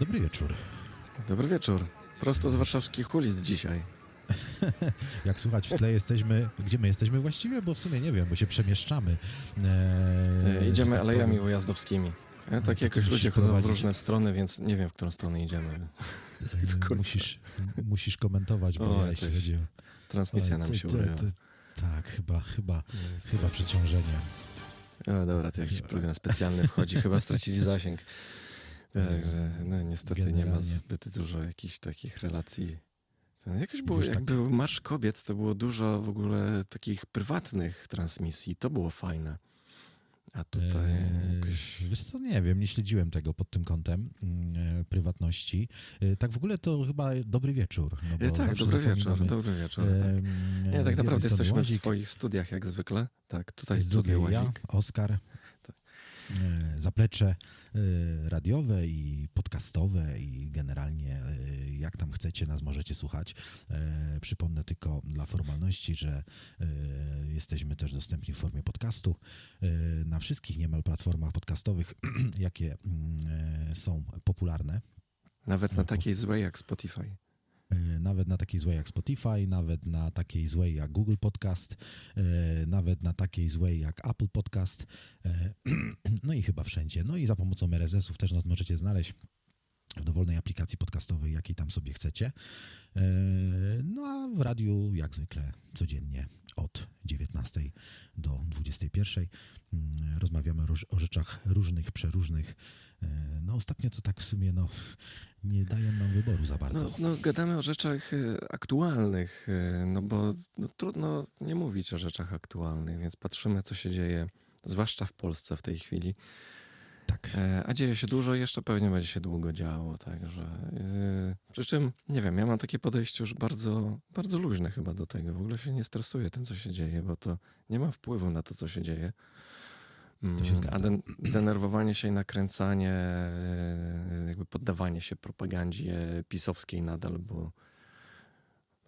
Dobry wieczór. Dobry wieczór. Prosto z warszawskich ulic dzisiaj. Jak słuchać w tle jesteśmy, gdzie my jesteśmy właściwie, bo w sumie nie wiem, bo się przemieszczamy. E, Idziemy tak alejami powiem. ujazdowskimi. Ja tak no, jakoś ludzie chodzą w różne strony, więc nie wiem, w którą stronę idziemy. E, musisz, musisz komentować, bo o, ja, jeśli chodzi o... Transmisja nam się urywa. Tak, chyba, chyba, chyba przeciążenie. O, dobra, to jakiś program specjalny wchodzi. Chyba stracili zasięg. Także, no niestety Generalnie. nie ma zbyt dużo jakichś takich relacji. Jakoś było, jak tak... był Marsz Kobiet, to było dużo w ogóle takich prywatnych transmisji. To było fajne. A tutaj eee, jakoś... Wiesz co, nie wiem, nie śledziłem tego pod tym kątem e, prywatności. E, tak w ogóle to chyba dobry wieczór. No tak, dobry wieczór, dobry wieczór. E, tak. Nie, tak naprawdę jesteśmy Łazik, w swoich studiach jak zwykle. Tak, tutaj z drugiej ja, Oskar. E, zaplecze e, radiowe i podcastowe i generalnie e, jak tam chcecie nas możecie słuchać. Przypomnę tylko dla formalności, że jesteśmy też dostępni w formie podcastu na wszystkich niemal platformach podcastowych, jakie mm, są popularne. Nawet na takiej złej jak Spotify. E, nawet na takiej złej jak Spotify, nawet na takiej złej jak Google Podcast, e, nawet na takiej złej jak Apple Podcast, e, no i chyba wszędzie. No i za pomocą RSS-ów też nas możecie znaleźć w dowolnej aplikacji podcastowej, jakiej tam sobie chcecie. No a w radiu jak zwykle codziennie od 19 do 21. Mm, rozmawiamy o rzeczach różnych, przeróżnych. No ostatnio to tak w sumie no, nie dają nam wyboru za bardzo. No, no gadamy o rzeczach e, aktualnych, e, no bo no, trudno nie mówić o rzeczach aktualnych, więc patrzymy, co się dzieje, zwłaszcza w Polsce w tej chwili. Tak. E, a dzieje się dużo, jeszcze pewnie będzie się długo działo, także. Przy czym, nie wiem, ja mam takie podejście już bardzo, bardzo luźne chyba do tego. W ogóle się nie stresuję tym, co się dzieje, bo to nie ma wpływu na to, co się dzieje. To się zgadza. A den denerwowanie się i nakręcanie, e, jakby poddawanie się propagandzie pisowskiej nadal, bo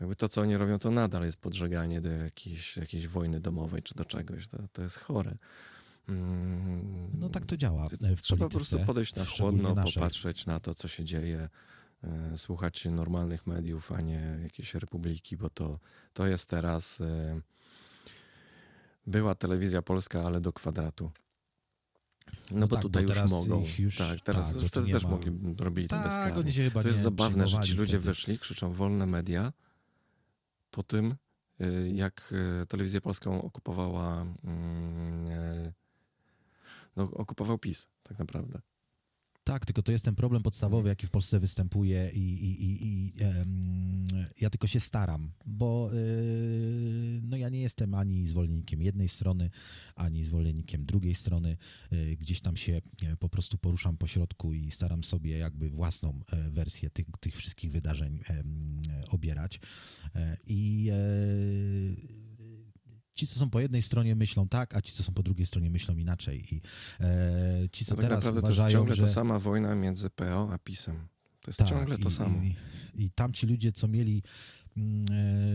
jakby to, co oni robią, to nadal jest podżeganie do jakiejś, jakiejś wojny domowej czy do czegoś. To, to jest chore. Mm. No tak to działa. W Trzeba po prostu podejść na chłodno, popatrzeć na to, co się dzieje, e, słuchać normalnych mediów, a nie jakieś republiki, bo to, to jest teraz e, była telewizja polska, ale do kwadratu. No, no bo tak, tutaj bo już mogą. Już, tak, teraz tak, wtedy też ma... mogli, robili tak, to bez oni się chyba To jest zabawne, że ci ludzie wtedy. wyszli, krzyczą wolne media po tym, jak telewizję polską okupowała mm, no, okupował PiS tak naprawdę. Tak, tylko to jest ten problem podstawowy, jaki w Polsce występuje i, i, i, i ja tylko się staram, bo yy, no ja nie jestem ani zwolennikiem jednej strony, ani zwolennikiem drugiej strony. Yy, gdzieś tam się yy, po prostu poruszam po środku i staram sobie jakby własną e, wersję tych, tych wszystkich wydarzeń obierać. E, I ci, co są po jednej stronie myślą tak, a ci, co są po drugiej stronie myślą inaczej. I e, ci, co tak teraz naprawdę uważają, to jest ciągle że... ta sama wojna między PO a PiSem. To jest tak, ciągle to i, samo. I, I tamci ludzie, co mieli mm,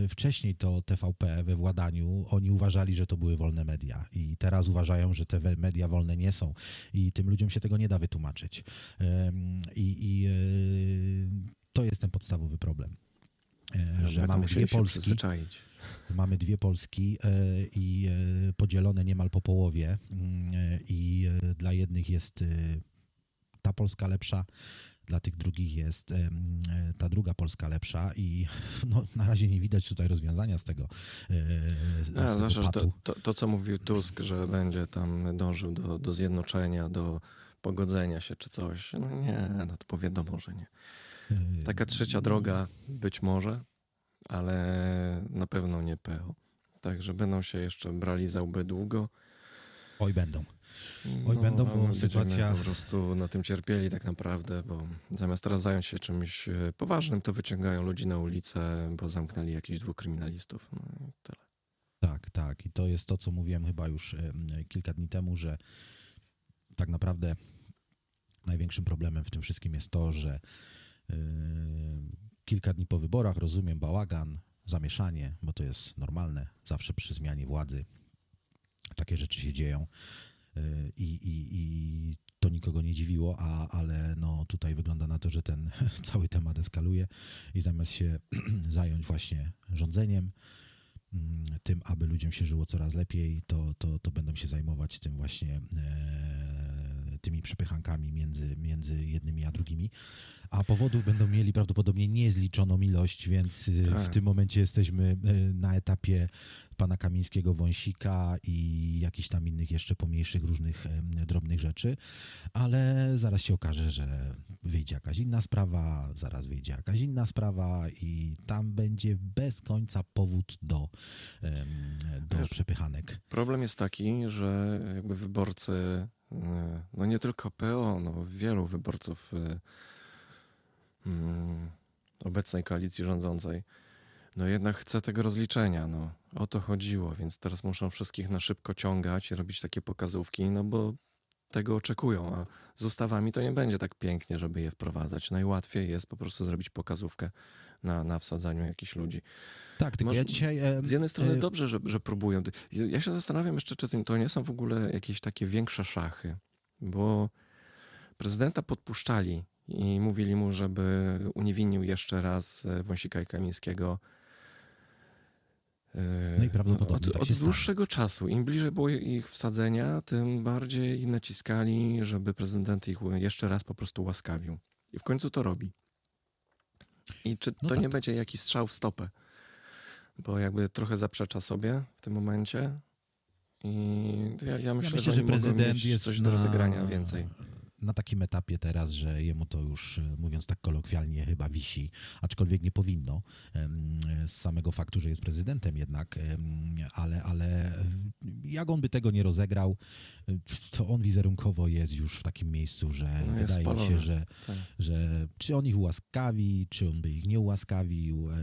e, wcześniej to TVP we władaniu, oni uważali, że to były wolne media i teraz uważają, że te media wolne nie są i tym ludziom się tego nie da wytłumaczyć. I, i e, to jest ten podstawowy problem, e, że mamy dwie Polski Mamy dwie Polski e, i e, podzielone niemal po połowie mm, e, i dla jednych jest ta Polska lepsza, dla tych drugich jest ta druga Polska lepsza i no, na razie nie widać tutaj rozwiązania z tego. Z, A, zwłaszcza, to, to, to, co mówił Tusk, że będzie tam dążył do, do zjednoczenia, do pogodzenia się czy coś. No nie, no to powiadomo, że nie. Taka trzecia droga być może, ale na pewno nie PO. Także będą się jeszcze brali za łby długo. Oj będą. Oj no, będą, bo sytuacja... po prostu na tym cierpieli tak naprawdę, bo zamiast teraz zająć się czymś e, poważnym, to wyciągają ludzi na ulicę, bo zamknęli jakichś dwóch kryminalistów. No i tyle. Tak, tak. I to jest to, co mówiłem chyba już kilka dni temu, że tak naprawdę największym problemem w tym wszystkim jest to, że yy, kilka dni po wyborach, rozumiem, bałagan, zamieszanie, bo to jest normalne, zawsze przy zmianie władzy. Takie rzeczy się dzieją. Y, i, i, i to nikogo nie dziwiło, a, ale no tutaj wygląda na to, że ten cały temat eskaluje i zamiast się zająć właśnie rządzeniem, mm, tym, aby ludziom się żyło coraz lepiej, to, to, to będą się zajmować tym właśnie e, tymi przepychankami między, między jednymi a drugimi a powodów będą mieli prawdopodobnie niezliczoną ilość, więc y, tak. w tym momencie jesteśmy y, na etapie pana Kamińskiego, Wąsika i jakichś tam innych jeszcze pomniejszych różnych drobnych rzeczy, ale zaraz się okaże, że wyjdzie jakaś inna sprawa, zaraz wyjdzie jakaś inna sprawa i tam będzie bez końca powód do, do Wiesz, przepychanek. Problem jest taki, że jakby wyborcy, no nie tylko PO, no wielu wyborców mm, obecnej koalicji rządzącej, no jednak chce tego rozliczenia, no o to chodziło, więc teraz muszą wszystkich na szybko ciągać robić takie pokazówki, no bo tego oczekują, a z ustawami to nie będzie tak pięknie, żeby je wprowadzać. Najłatwiej jest po prostu zrobić pokazówkę na, na wsadzaniu jakichś ludzi. Tak, tylko Może, ja dzisiaj... Z jednej strony e, dobrze, że, że próbują. Ja się zastanawiam jeszcze, czy to nie są w ogóle jakieś takie większe szachy, bo prezydenta podpuszczali i mówili mu, żeby uniewinnił jeszcze raz e, Wąsika i Kamińskiego. E, no i prawdopodobnie od, tak od dłuższego stanie. czasu. Im bliżej było ich wsadzenia, tym bardziej naciskali, żeby prezydent ich jeszcze raz po prostu łaskawił. I w końcu to robi. I czy no to tak. nie będzie jakiś strzał w stopę? Bo jakby trochę zaprzecza sobie w tym momencie. I ja, ja myślę, ja myślę że, że prezydent jest coś na... do rozegrania więcej na takim etapie teraz, że jemu to już, e, mówiąc tak kolokwialnie, chyba wisi, aczkolwiek nie powinno z samego faktu, że jest prezydentem jednak, ale, ale jak on by tego nie rozegrał, to on wizerunkowo jest już w takim miejscu, że no wydaje mi się, że, tak. że czy on ich ułaskawi, czy on by ich nie ułaskawił, e,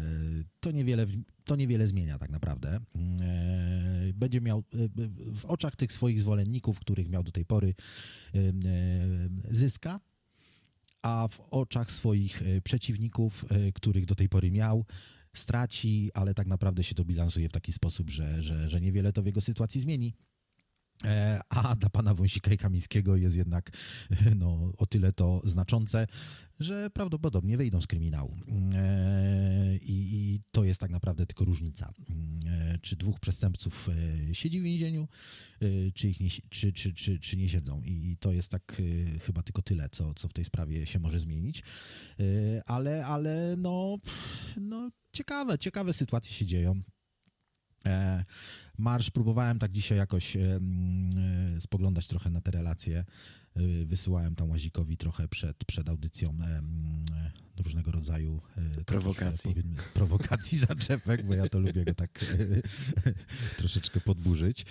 to niewiele, to niewiele zmienia tak naprawdę. E, będzie miał w oczach tych swoich zwolenników, których miał do tej pory, zyska, a w oczach swoich e, przeciwników, e, których do tej pory miał, straci, ale tak naprawdę się to bilansuje w taki sposób, że, że, że niewiele to w jego sytuacji zmieni. E, a dla pana Wąsika i Kamińskiego jest jednak no, o tyle to znaczące, że prawdopodobnie wyjdą z kryminału. E, I, I, to jest tak naprawdę tylko różnica. E, czy dwóch przestępców siedzi w więzieniu, czy, ich nie, czy, czy, czy, czy nie siedzą. I to jest tak chyba tylko tyle, co, co w tej sprawie się może zmienić. Ale, ale no, no ciekawe, ciekawe sytuacje się dzieją. Marsz próbowałem tak dzisiaj jakoś e, spoglądać trochę na te relacje. E, wysyłałem tam Łazikowi trochę przed, przed audycją e, różnego rodzaju prowokacji, takich, prowokacji zaczepek, bo ja to lubię go tak troszeczkę podburzyć.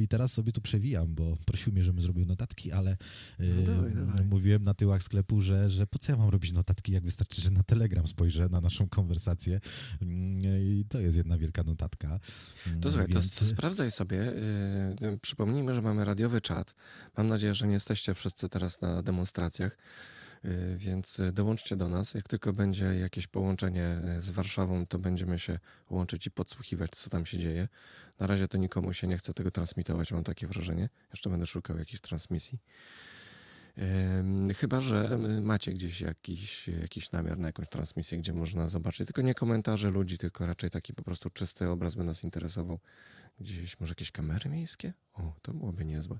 I teraz sobie tu przewijam, bo prosił mnie, żebym zrobił notatki, ale no dawaj, dawaj. mówiłem na tyłach sklepu, że, że po co ja mam robić notatki, jak wystarczy, że na Telegram spojrzę na naszą konwersację mm, i to jest jedna wielka notatka. To słuchaj, Więc... to sprawdzaj sobie. Przypomnijmy, że mamy radiowy czat. Mam nadzieję, że nie jesteście wszyscy teraz na demonstracjach. Więc dołączcie do nas. Jak tylko będzie jakieś połączenie z Warszawą, to będziemy się łączyć i podsłuchiwać, co tam się dzieje. Na razie to nikomu się nie chce tego transmitować, mam takie wrażenie. Jeszcze będę szukał jakiejś transmisji. Chyba, że macie gdzieś jakiś, jakiś namiar na jakąś transmisję, gdzie można zobaczyć tylko nie komentarze ludzi, tylko raczej taki po prostu czysty obraz by nas interesował. Gdzieś może jakieś kamery miejskie? O, to byłoby niezłe.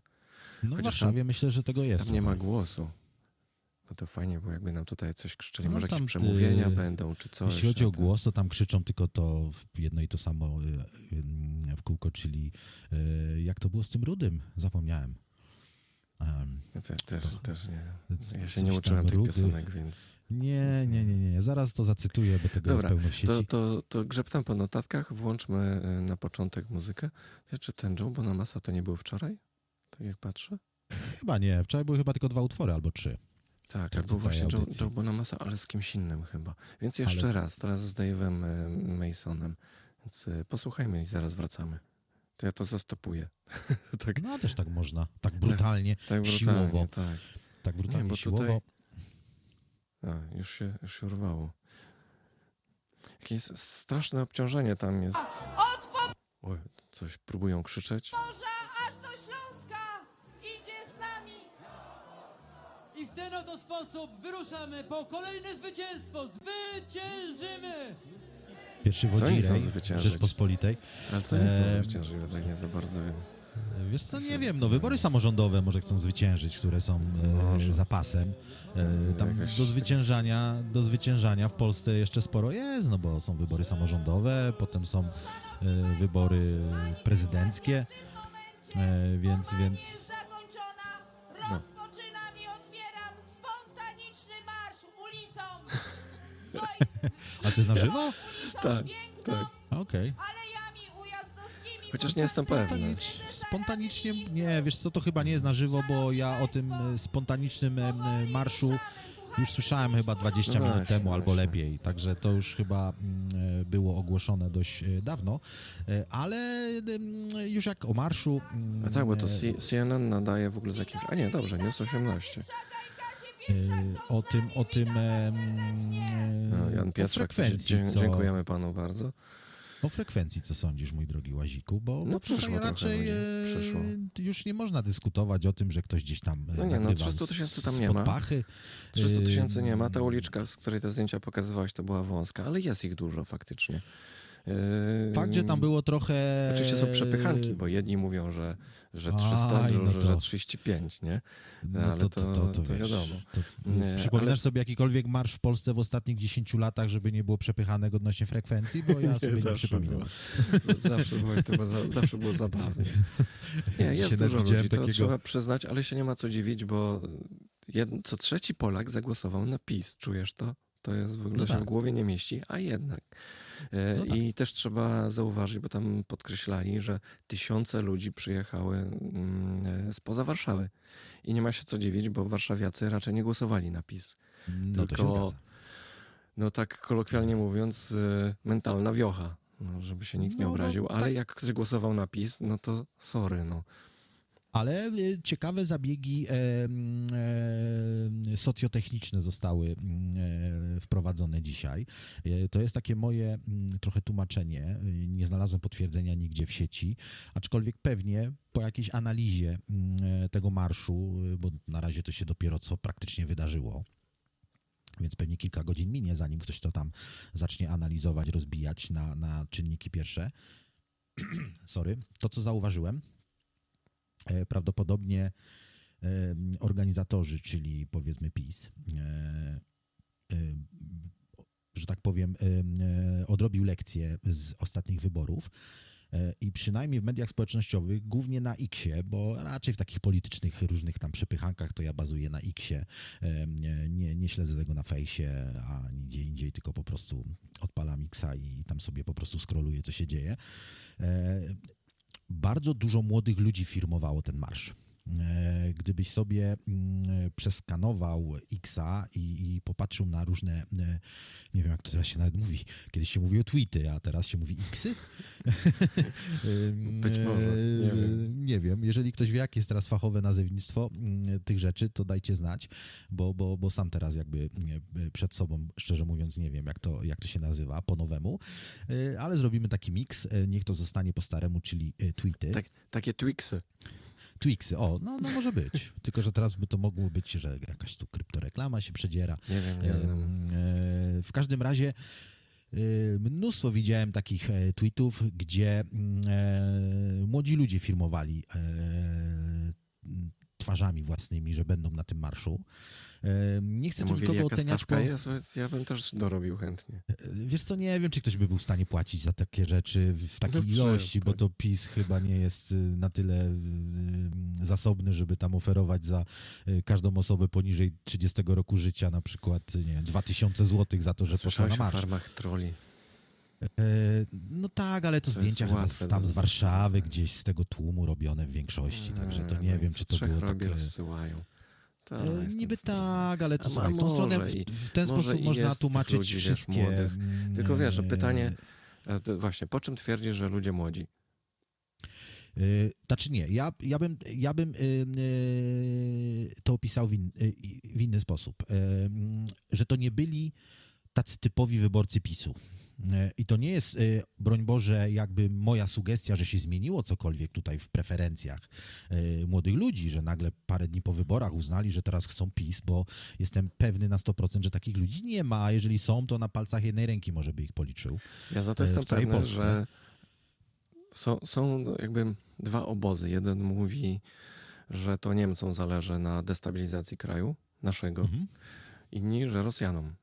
No Chociaż w Warszawie tam, myślę, że tego jest. Tam nie ma głosu. No to fajnie, bo jakby nam tutaj coś krzyczeli, no może jakieś przemówienia ty, będą, czy coś. Jeśli chodzi o głos, to tam krzyczą tylko to jedno i to samo y, y, w kółko, czyli y, jak to było z tym rudym? Zapomniałem. Um, ja też, też, to, też nie. Ja się nie uczyłem tych rudy. piosenek, więc... Nie, nie, nie, nie. Zaraz to zacytuję, bo tego Dobra, jest pełno w sieci. To, to, to grzebtam po notatkach, włączmy na początek muzykę. Czy ten Joe Bonamassa to nie był wczoraj? Tak jak patrzę? Chyba nie. Wczoraj były chyba tylko dwa utwory albo trzy. Tak, albo właśnie Joe, Joe Bonamassa, ale z kimś innym chyba. Więc jeszcze ale... raz, teraz z Dave'em e, Masonem. Więc e, posłuchajmy i zaraz wracamy. To ja to zastopuję. tak. No też tak można. Tak brutalnie, tak, tak brutalnie, siłowo. Tak, tak brutalnie, Nie, siłowo. Tutaj... A, już się, już się urwało. Jakieś straszne obciążenie tam jest. Oj, coś próbują krzyczeć. I w ten oto sposób wyruszamy po kolejne zwycięstwo. Zwyciężymy! Pierwszy wodzirej Rzeczpospolitej. Ale co nie są zwyciężyły, tak nie za bardzo wiem. Wiesz co, nie wiem, no wybory samorządowe może chcą zwyciężyć, które są e, zapasem. E, tam do zwyciężania, do zwyciężania w Polsce jeszcze sporo jest, no bo są wybory samorządowe, potem są e, wybory prezydenckie, e, więc, więc... No. Rozpoczynam i otwieram spontaniczny marsz ulicą. A to jest na żywo? Tak, tak. Okej. Okay. Chociaż nie jestem pewny. Spontanicznie, nie, wiesz co, to chyba nie jest na żywo, bo ja o tym e, spontanicznym e, marszu już słyszałem chyba 20 no minut właśnie, temu albo właśnie. lepiej, także to już chyba e, było ogłoszone dość dawno, ale już jak o marszu... A tak, bo to CNN nadaje w ogóle z jakimś... A nie, dobrze, nie jest 18. O tym, o tym... No, Jan Pietrzak, frekwencji, co... dziękujemy panu bardzo. O frekwencji, co sądzisz, mój drogi Łaziku? Bo, no, bo tutaj raczej e, już nie można dyskutować o tym, że ktoś gdzieś tam No nie, no 300 tysięcy tam nie ma. Pachy. 300 tysięcy nie ma. Ta uliczka, z której te zdjęcia pokazywałeś, to była wąska, ale jest ich dużo faktycznie. Fakt, że tam było trochę... Oczywiście są przepychanki, bo jedni mówią, że, że 300, Aj, no że 35, nie? No, ale to, to, to, to, to wiadomo. Nie, przypominasz ale... sobie jakikolwiek marsz w Polsce w ostatnich 10 latach, żeby nie było przepychanek odnośnie frekwencji? Bo ja sobie nie, nie przypominam. Było, zawsze, było, zawsze było zabawnie. Nie, jest dużo ludzi, takiego... to trzeba przyznać, ale się nie ma co dziwić, bo jed... co trzeci Polak zagłosował na PiS. Czujesz to? To jest w ogóle no tak. się w głowie nie mieści, a jednak. E, no tak. I też trzeba zauważyć, bo tam podkreślali, że tysiące ludzi przyjechały mm, e, spoza Warszawy. I nie ma się co dziwić, bo warszawiacy raczej nie głosowali na PiS. No Tylko, to się zgadza. No tak kolokwialnie mówiąc, e, mentalna wiocha. No, żeby się nikt nie no, no obraził, no, ale tak. jak ktoś głosował na PiS, no to sorry, no. Ale e, ciekawe zabiegi e, e, socjotechniczne zostały e, wprowadzone dzisiaj. E, to jest takie moje trochę tłumaczenie. Nie znalazłem potwierdzenia nigdzie w sieci, aczkolwiek pewnie po jakiejś analizie tego marszu, bo na razie to się dopiero co praktycznie wydarzyło, więc pewnie kilka godzin minie, zanim ktoś to tam zacznie analizować, rozbijać na, na czynniki pierwsze. Sorry. To, co zauważyłem, E, prawdopodobnie e, organizatorzy, czyli powiedzmy PiS, e, że tak powiem, odrobił lekcję z ostatnich wyborów i przynajmniej w mediach społecznościowych, głównie na Xie, bo raczej w takich politycznych różnych tam przepychankach to ja bazuję na Xie, nie, nie śledzę tego na fejsie, a nigdzie indziej, tylko po prostu odpalam Xa i tam sobie po prostu scrolluję, co się dzieje bardzo dużo młodych ludzi firmowało ten marsz. E, gdybyś sobie mm, przeskanował Xa i, i, popatrzył na różne, e, nie wiem jak to teraz się nawet mówi, kiedyś się mówi o tweety, a teraz się mówi Xy? Być może, nie wiem. Nie wiem. Jeżeli ktoś wie, jakie jest teraz fachowe nazewnictwo mm, tych rzeczy, to dajcie znać, bo, bo, bo sam teraz jakby przed sobą, szczerze mówiąc, nie wiem, jak to, jak to się nazywa po nowemu, e, ale zrobimy taki miks, niech to zostanie po staremu, czyli tweety. Tak, takie Twixy. Twixy, o, no, no może być. Tylko, że teraz by to mogło być, że jakaś tu kryptoreklama się przedziera. Nie wiem, nie wiem. E, w każdym razie e, mnóstwo widziałem takich e, tweetów, gdzie młodzi ludzie firmowali twarzami własnymi, że będą na tym marszu. Nie chcę tu nikogo oceniać. Po... Jest, ja bym też dorobił chętnie. Wiesz co, nie wiem, czy ktoś by był w stanie płacić za takie rzeczy w takiej no, ilości, bo to PiS chyba nie jest y, na tyle y, zasobny, żeby tam oferować za y, każdą osobę poniżej 30 roku życia na przykład, nie wiem, 2000 zł za to, że poszła na marsz. w farmach troli. E, no tak, ale to, to zdjęcia chyba z, tam z Warszawy, gdzieś z tego tłumu robione w większości, także to nie, wiem, czy to było tak... rozsyłają. E, niby tak, ale to słuchaj, tą stronę w, w ten sposób można tłumaczyć ludzi, wszystkie... Młodych. Tylko wiesz, że pytanie, e, właśnie, po czym twierdzisz, że ludzie młodzi? Yy, znaczy nie, ja, ja bym, ja bym yy, yy, to opisał w, in, w inny sposób, że to nie byli tacy typowi wyborcy PiSu. I to nie jest, e, broń Boże, jakby moja sugestia, że się zmieniło cokolwiek tutaj w preferencjach e, młodych ludzi, że nagle parę dni po wyborach uznali, że teraz chcą PiS, bo jestem pewny na 100%, że takich ludzi nie ma, a jeżeli są, to na palcach jednej ręki może by ich policzył. Ja za to jestem pewny, Polsce. że są, są jakby dwa obozy. Jeden mówi, że to Niemcom zależy na destabilizacji kraju naszego, mhm. inni, że Rosjanom.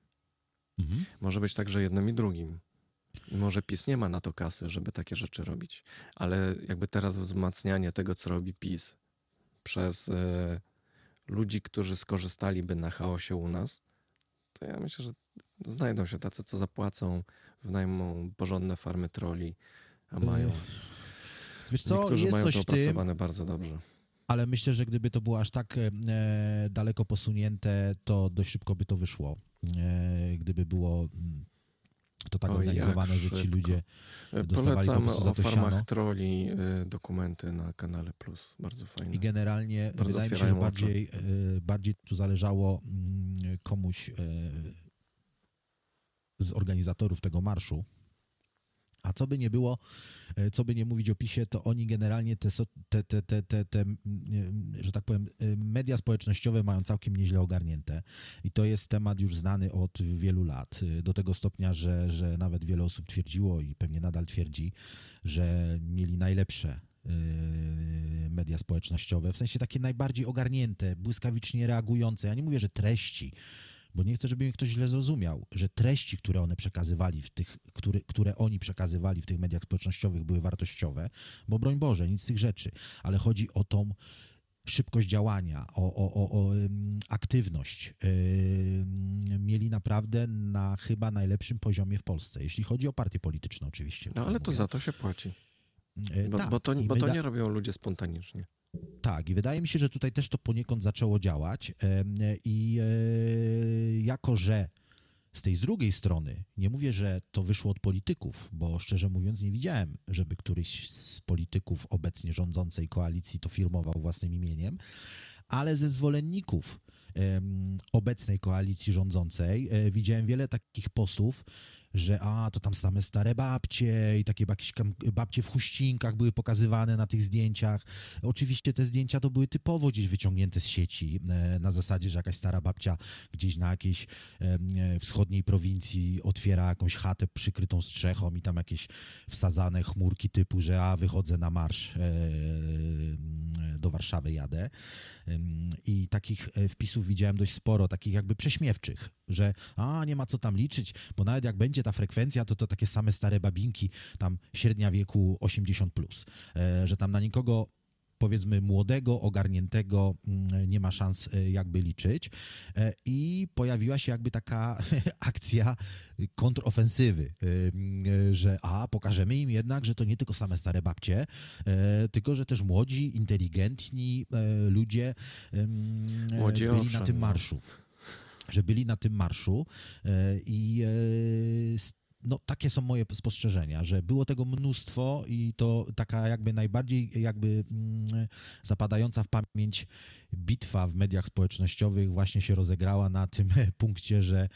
Mhm. Może być także jednym i drugim. I może PiS nie ma na to kasy, żeby takie rzeczy robić. Ale jakby teraz wzmacnianie tego, co robi PiS przez e, ludzi, którzy skorzystaliby na chaosie u nas, to ja myślę, że znajdą się tacy, co zapłacą, wynajmą porządne farmy troli, a mają. Wiesz co, Niektórzy jest mają coś to opracowane bardzo dobrze. Ale myślę, że gdyby to było aż tak e, daleko posunięte, to dość szybko by to wyszło. E, gdyby było mm, to tak organizowane, że ci ludzie e, dostawali Polecam po prostu za to o farmach siano. troli e, dokumenty na kanale Plus. Bardzo fajne. I generalnie Bardzo wydaje mi się, że bardziej, bardziej tu zależało mm, komuś z organizatorów tego marszu, a co by nie było, e, co by nie mówić o PiSie, to oni generalnie te, te, te, te, te, te że tak powiem, e, media społecznościowe mają całkiem nieźle ogarnięte. I to jest temat już znany od wielu lat. E, do tego stopnia, że, że nawet wiele osób twierdziło i pewnie nadal twierdzi, że mieli najlepsze media społecznościowe, w sensie takie najbardziej ogarnięte, błyskawicznie reagujące. Ja nie mówię, że treści, bo nie chcę, żeby mnie ktoś źle zrozumiał, że treści, które one przekazywali w tych, które, które oni przekazywali w tych mediach społecznościowych były wartościowe, bo broń Boże, nic z tych rzeczy, ale chodzi o tą szybkość działania, o, o, o, o aktywność. Yy, mieli naprawdę na chyba najlepszym poziomie w Polsce, jeśli chodzi o partie polityczne oczywiście. No ale to mówię. za to się płaci. Yy, bo, tak, bo, to, bo to nie robią ludzie spontanicznie. Tak, i wydaje mi się, że tutaj też to poniekąd zaczęło działać. I e, jako, że z tej z drugiej strony, nie mówię, że to wyszło od polityków, bo szczerze mówiąc nie widziałem, żeby któryś z polityków obecnie rządzącej koalicji to firmował własnym imieniem, ale ze zwolenników obecnej koalicji rządzącej e, widziałem wiele takich posłów, że a, to tam same stare babcie i takie jakieś babcie w huścinkach były pokazywane na tych zdjęciach. Oczywiście te zdjęcia to były typowo gdzieś wyciągnięte z sieci, e, na zasadzie, że jakaś stara babcia gdzieś na jakiejś e, wschodniej prowincji otwiera jakąś chatę przykrytą strzechą i tam jakieś wsadzane chmurki typu, że a, wychodzę na marsz e, do Warszawy jadę. I takich wpisów widziałem dość sporo, takich jakby prześmiewczych, że a, nie ma co tam liczyć, bo nawet jak będzie ta frekwencja, to to takie same stare babinki, tam średnia wieku 80+, plus, e, że tam na nikogo powiedzmy młodego, ogarniętego mm, nie ma szans e, jakby liczyć. E, i pojawiła się jakby taka akcja kontrofensywy, że a, pokażemy im jednak, że to nie tylko same stare babcie, tylko że też młodzi, inteligentni ludzie Młodzi byli owszem, na tym no. Że byli na tym marszu e, i e, no, takie są moje spostrzeżenia, że było tego mnóstwo i to taka jakby najbardziej jakby mm, zapadająca w pamięć bitwa w mediach społecznościowych właśnie się rozegrała na tym punkcie, że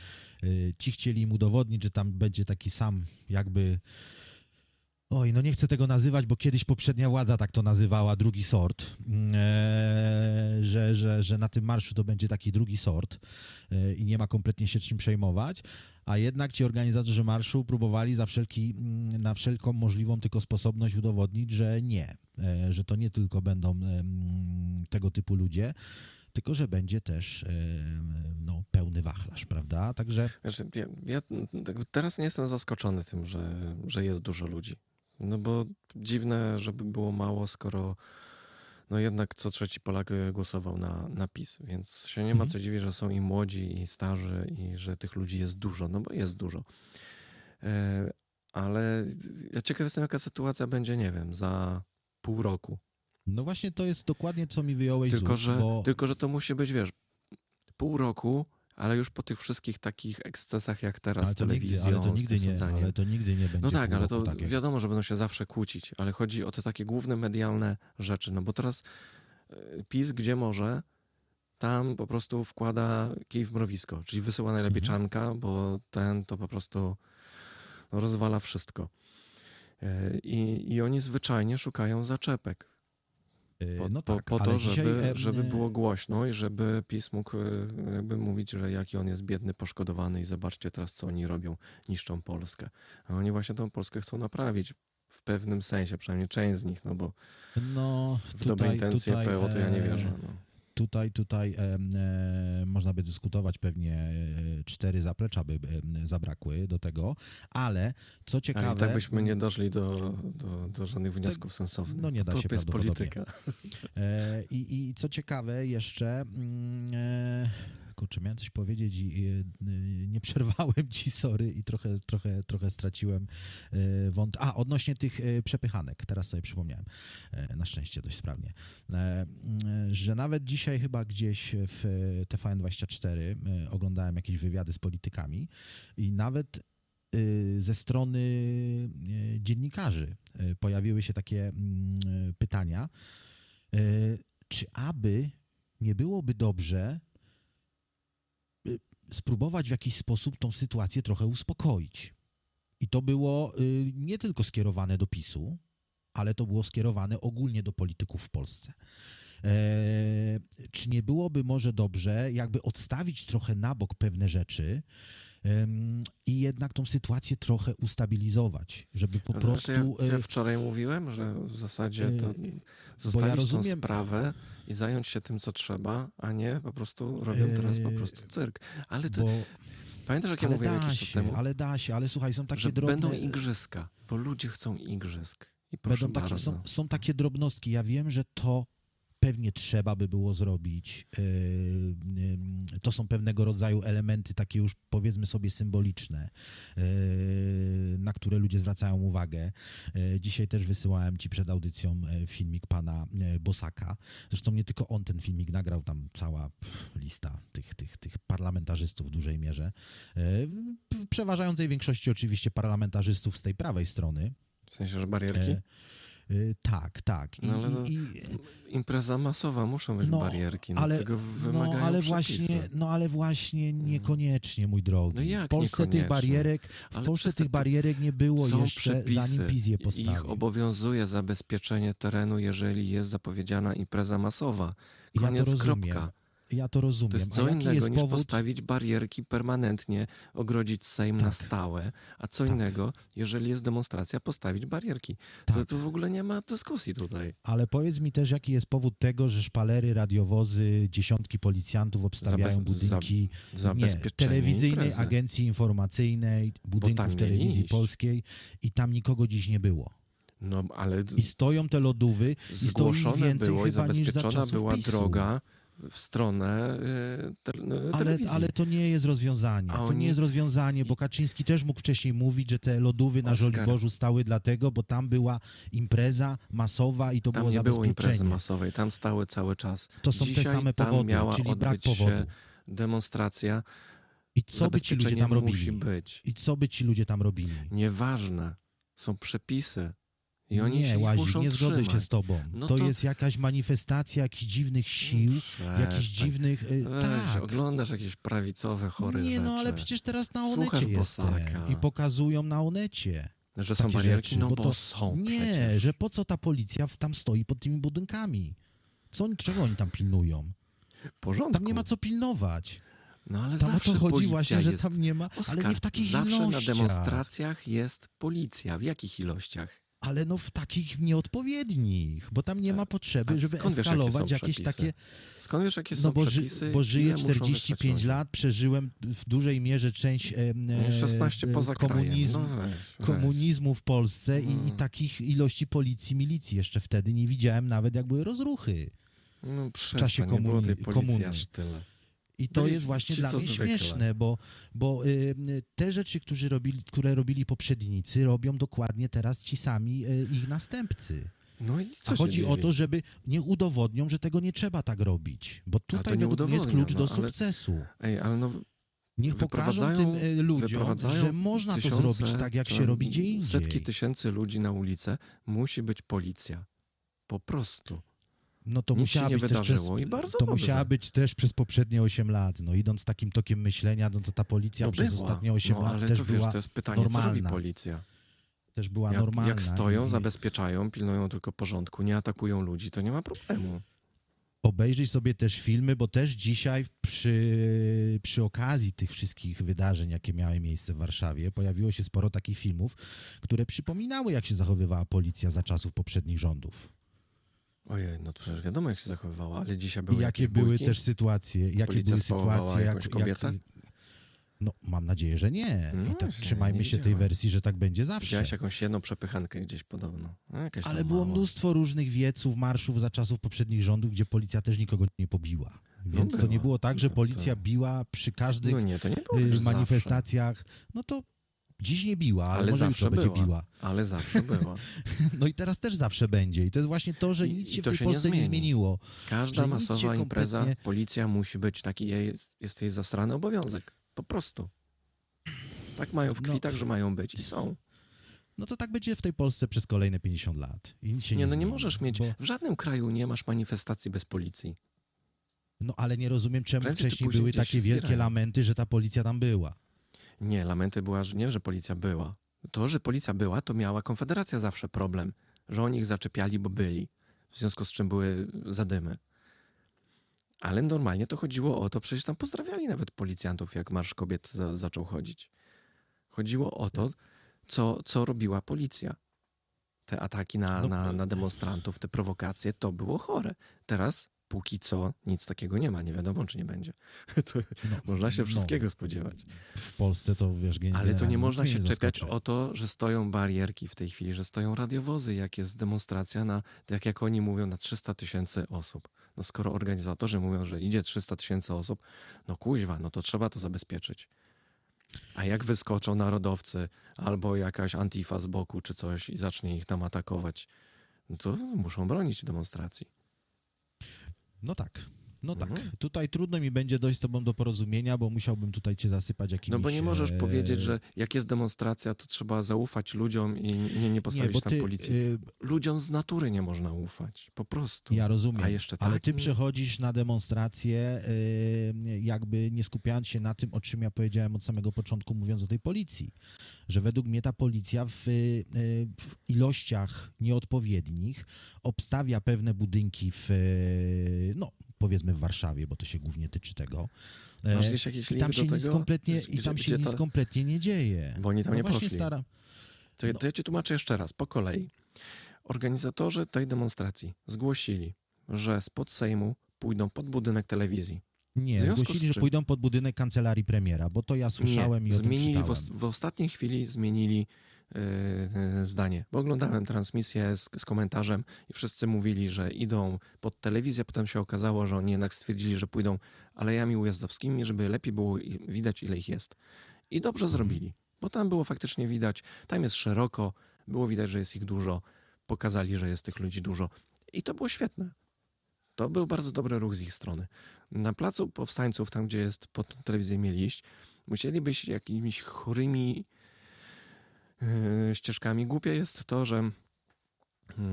e, ci chcieli im udowodnić, że tam będzie taki sam jakby Oj, no nie chcę tego nazywać, bo kiedyś poprzednia władza tak to nazywała, drugi sort, eee, że, że, że na tym marszu to będzie taki drugi sort eee, i nie ma kompletnie się czym przejmować, a jednak ci organizatorzy marszu próbowali za wszelki, mm, na wszelką możliwą tylko sposobność udowodnić, że nie, eee, że to nie tylko będą tego typu ludzie, tylko że będzie też no, pełny wachlarz, prawda? Także... Wiesz, ja, ja, teraz nie jestem zaskoczony tym, że, że jest dużo ludzi. No bo dziwne, żeby było mało, skoro no jednak co trzeci Polak e, głosował na, na PiS, więc się nie ma mhm. co dziwić, że są i młodzi, i starzy, i że tych ludzi jest dużo, no bo jest dużo. E, ale ja ciekaw jestem, jaka sytuacja będzie, nie wiem, za pół roku. No właśnie to jest dokładnie, co mi wyjąłeś tylko, z ust, że, bo... Tylko, że to musi być, wiesz, pół roku ale już po tych wszystkich takich ekscesach jak teraz ale to telewizją, nigdy, ale to nigdy nie, ale to nigdy nie będzie. No tak, ale to tak wiadomo, że będą się zawsze kłócić, ale chodzi o te takie główne medialne rzeczy, no bo teraz e, PiS, gdzie może, tam po prostu wkłada kij w mrowisko, czyli wysyła najlepiej mhm. czanka, bo ten to po prostu no, rozwala wszystko. E, I, I oni zwyczajnie szukają zaczepek. E, po, no tak, po, to, żeby, dzisiaj, żeby było głośno i żeby PiS mógł e, jakby mówić, że jaki on jest biedny, poszkodowany i zobaczcie teraz, co oni robią, niszczą Polskę. A oni właśnie tą Polskę chcą naprawić w pewnym sensie, przynajmniej część z nich, no bo no, w dobre intencje tutaj, PO to ja nie wierzę. No tutaj, tutaj e, można by dyskutować, pewnie e, cztery zaplecza by zabrakły do tego, ale co ciekawe... Ale tak byśmy nie doszli do, do, do żadnych wniosków sensownych. No nie da to się jest polityka. E, I, I co ciekawe jeszcze... Mm, e, kurczę, miałem coś powiedzieć i, i nie przerwałem ci, sorry, i trochę, trochę, trochę straciłem e, wąt. A, odnośnie tych e, przepychanek, teraz sobie przypomniałem, e, na szczęście dość sprawnie, że nawet dzisiaj chyba gdzieś w TVN24 oglądałem jakieś wywiady z politykami i nawet ze strony dziennikarzy pojawiły się takie mm, pytania, czy aby nie byłoby dobrze spróbować w jakiś sposób tą sytuację trochę uspokoić. I to było y, nie tylko skierowane do PiSu, ale to było skierowane ogólnie do polityków w Polsce. E, czy nie byłoby może dobrze, jakby odstawić trochę na bok pewne rzeczy i jednak tą sytuację trochę ustabilizować, żeby po prostu... Ja, ja, wczoraj mówiłem, że w zasadzie to e, zostawić ja rozumiem, tą sprawę i zająć się tym, co trzeba, a nie po prostu robią teraz po prostu cyrk. Ale to... Bo... Pamiętasz, jak ja mówiłem jakiś się, temu? Ale da się, ale słuchaj, są takie że drobne... będą igrzyska, bo ludzie chcą igrzysk. I będą takie, są, są takie drobnostki. Ja wiem, że to pewnie trzeba by było zrobić. E, e, to są pewnego rodzaju elementy, takie już powiedzmy sobie symboliczne, e, na które ludzie zwracają uwagę. Dzisiaj też wysyłałem ci przed audycją filmik pana Bosaka. Zresztą nie tylko on ten filmik nagrał, tam cała lista tych, tych, tych parlamentarzystów w dużej mierze. W przeważającej większości oczywiście parlamentarzystów z tej prawej strony. W sensie, że barierki? Y, tak, tak. I, no, ale no, i, impreza masowa, muszą być no, barierki. No, ale, tego no, ale właśnie, no ale właśnie niekoniecznie, mój drogi. No w Polsce tych barierek, w Polsce tych barierek nie było jeszcze, przepisy. zanim PiS je postawił. Ich obowiązuje zabezpieczenie terenu, jeżeli jest zapowiedziana impreza masowa. Koniec, ja to rozumiem. kropka. Ja to rozumiem. To jest co innego jest niż powód... postawić barierki permanentnie, ogrodzić Sejm tak. na stałe, a co tak. innego, jeżeli jest demonstracja, postawić barierki. Tak. To, to w ogóle nie ma dyskusji tutaj. Ale powiedz mi też, jaki jest powód tego, że szpalery, radiowozy, dziesiątki policjantów obstawiają Zabez... budynki za... nie, telewizyjnej imprezy. agencji informacyjnej, budynków telewizji polskiej i tam nikogo dziś nie było. No, ale... I stoją te lodówy i stoi więcej było chyba niż za czasów była PiSu. droga w stronę y, te, y. Ale, ale to nie jest rozwiązanie. to nie jest rozwiązanie, bo Kaczyński też mógł wcześniej mówić, że te lodówy na. Żoliborzu stały dlatego, bo tam była impreza masowa i to tam było nie zabezpieczenie. było imprezy masowej, tam stały cały czas. To są Dzisiaj te same powody, czyli brak powodu. demonstracja. I co by ci ludzie tam robili? I co by ci ludzie tam robili? Nieważne. Są przepisy. I oni nie, się Łazik, nie zgodzę się z tobą. No to, to, jest jakaś manifestacja jakichś dziwnych sił, no jakichś dziwnych... Y, Weź, tak. oglądasz jakieś prawicowe, chore Nie, rzeczy. no ale przecież teraz na Onecie jestem i pokazują na Onecie. Że są barierki? Rzeczy, no bo, to, są Nie, przecież. że po co ta policja tam stoi pod tymi budynkami? Co, czego oni tam pilnują? Porządku. Tam nie ma co pilnować. No ale tam zawsze o to chodzi właśnie, że tam nie ma, Oskar, ale nie w takich zawsze ilościach. Zawsze na demonstracjach jest policja. W jakich ilościach? Ale no w takich nieodpowiednich, bo tam nie ma potrzeby, A żeby eskalować wiesz, jakieś takie... Skąd wiesz, jakie no są bo, przepisy? bo żyję 45 lat, przeżyłem w dużej mierze część e, 16 no poza komunizmu, no weź, komunizmu w Polsce hmm. i, i, mm. takich ilości policji, milicji jeszcze wtedy nie widziałem nawet, jak były rozruchy. No, w czasie komuni komuny. Aż tyle. I to jest właśnie dla mnie zwykle. śmieszne, bo, bo y, te rzeczy, którzy robili, które robili poprzednicy, robią dokładnie teraz ci sami y, ich następcy. No i co A chodzi o to, żeby nie udowodnią, że tego nie trzeba tak robić, bo tutaj według mnie jest klucz do no, sukcesu. Ej, ale no, Niech pokażą tym y, ludziom, że można tysiące, to zrobić tak, jak się robi gdzie indziej. Setki tysięcy ludzi na ulicę, musi być policja. Po prostu. No to Nic musiała być też przez, i bardzo to dobrze. musiała być też przez poprzednie 8 lat. No idąc takim tokiem myślenia, no to ta policja No przez była. ostatnie 8 no, lat ale też to, wiesz, była to jest pytanie, co robi normalna. policja? też była Jak, normalna. jak stoją, i- zabezpieczają, pilnują tylko porządku, nie atakują ludzi, to nie ma problemu. obejrzyj sobie też filmy, bo też dzisiaj przy, przy okazji tych wszystkich wydarzeń, jakie miały miejsce w Warszawie, pojawiło się sporo takich filmów, które przypominały, jak się zachowywała policja za czasów poprzednich rządów. Ojej, no to przecież wiadomo, jak się zachowywała, ale dzisiaj I były jakie jakieś były bójki? też sytuacje, jakie Policja były sytuacje, jak, kobietę? jak no, mam nadzieję, że nie. No I tak trzymajmy się tej wersji, że tak będzie zawsze. Widziałeś jakąś jedną przepychankę gdzieś podobno. No, jakaś Ale było mała. mnóstwo różnych wieców, marszów za czasów poprzednich rządów, gdzie policja też nikogo nie pobiła. Więc to była. nie było tak, że No to- policja biła przy każdych No nie, to nie było y, też manifestacjach. No to dziś nie biła, ale, Ale może zawsze jutro będzie biła. Ale zawsze była. No i teraz też zawsze będzie. I to jest właśnie to, że nic i się w tej się nie Polsce nie, zmieni. zmieniło. Każda masowa impreza, kompletnie- policja musi być taki, jest, jest jej zastrany obowiązek. Po prostu. Tak mają w No. kwitach, że mają być i są. No to tak będzie w tej Polsce przez kolejne 50 lat. I nic się nie, Nie, no nie zmieni, możesz mieć, Bo, w żadnym kraju nie masz manifestacji bez policji. no ale nie rozumiem, czemu Prędzej wcześniej były takie wielkie zbierają. lamenty, że ta policja tam była. Nie, lamenty była, że nie, że policja była. To, że policja była, to miała Konfederacja zawsze problem, że oni ich zaczepiali, bo byli. W związku z czym były zadymy. Ale normalnie to chodziło o to, przecież tam pozdrawiali nawet policjantów, jak Marsz Kobiet za, zaczął chodzić. Chodziło o to, co, co robiła policja. Te ataki na, No, na, na demonstrantów, te prowokacje, to było chore. Teraz, póki co, nic takiego nie ma. Nie wiadomo, czy nie będzie. To No, można się no, wszystkiego spodziewać. W Polsce to wiesz, gen- Ale to nie generalnie można się nie czepiać o to, że stoją barierki w tej chwili, że stoją radiowozy, jak jest demonstracja na, tak jak oni mówią, na 300 tysięcy osób. No skoro organizatorzy mówią, że idzie 300 tysięcy osób, no kuźwa, no to trzeba to zabezpieczyć. A jak wyskoczą narodowcy albo jakaś antifa z boku czy coś i zacznie ich tam atakować, no to muszą bronić demonstracji. No tak. No tak. Mhm. Tutaj trudno mi będzie dojść z tobą do porozumienia, bo musiałbym tutaj cię zasypać jakimiś... No bo nie możesz e, powiedzieć, że jak jest demonstracja, to trzeba zaufać ludziom i nie, nie postawić Nie, bo tam ty, policji. y, ludziom z natury nie można ufać. Po prostu. Ja rozumiem, A jeszcze ale ty takim? przechodzisz na demonstrację, y, jakby nie skupiając się na tym, o czym ja powiedziałem od samego początku, mówiąc o tej policji. Że według mnie ta policja w, y, w ilościach nieodpowiednich obstawia pewne budynki w, no powiedzmy w Warszawie, bo to się głównie tyczy tego. E, Masz gdzieś jakiś I tam do się nic tego? kompletnie, Gdzie- i tam się nic kompletnie nie dzieje. Bo oni tam no nie właśnie poszli. staram. To, ja- No. to ja ci tłumaczę jeszcze raz, po kolei. Organizatorzy tej demonstracji zgłosili, że spod Sejmu pójdą pod budynek telewizji. W Nie, zgłosili, że pójdą pod budynek kancelarii premiera, bo to ja słyszałem nie, i o tym zmienili w, czytałem. os- w ostatniej chwili zmienili zdanie. Bo oglądałem transmisję z, z komentarzem i wszyscy mówili, że idą pod telewizję, potem się okazało, że oni jednak stwierdzili, że pójdą alejami ujazdowskimi, żeby lepiej było widać, ile ich jest. I dobrze Mhm. zrobili, bo tam było faktycznie widać, tam jest szeroko, było widać, że jest ich dużo, pokazali, że jest tych ludzi dużo i to było świetne. To był bardzo dobry ruch z ich strony. Na placu powstańców, tam gdzie jest pod telewizję mieli iść, musieli być jakimiś chorymi ścieżkami. Głupie jest to, że yy,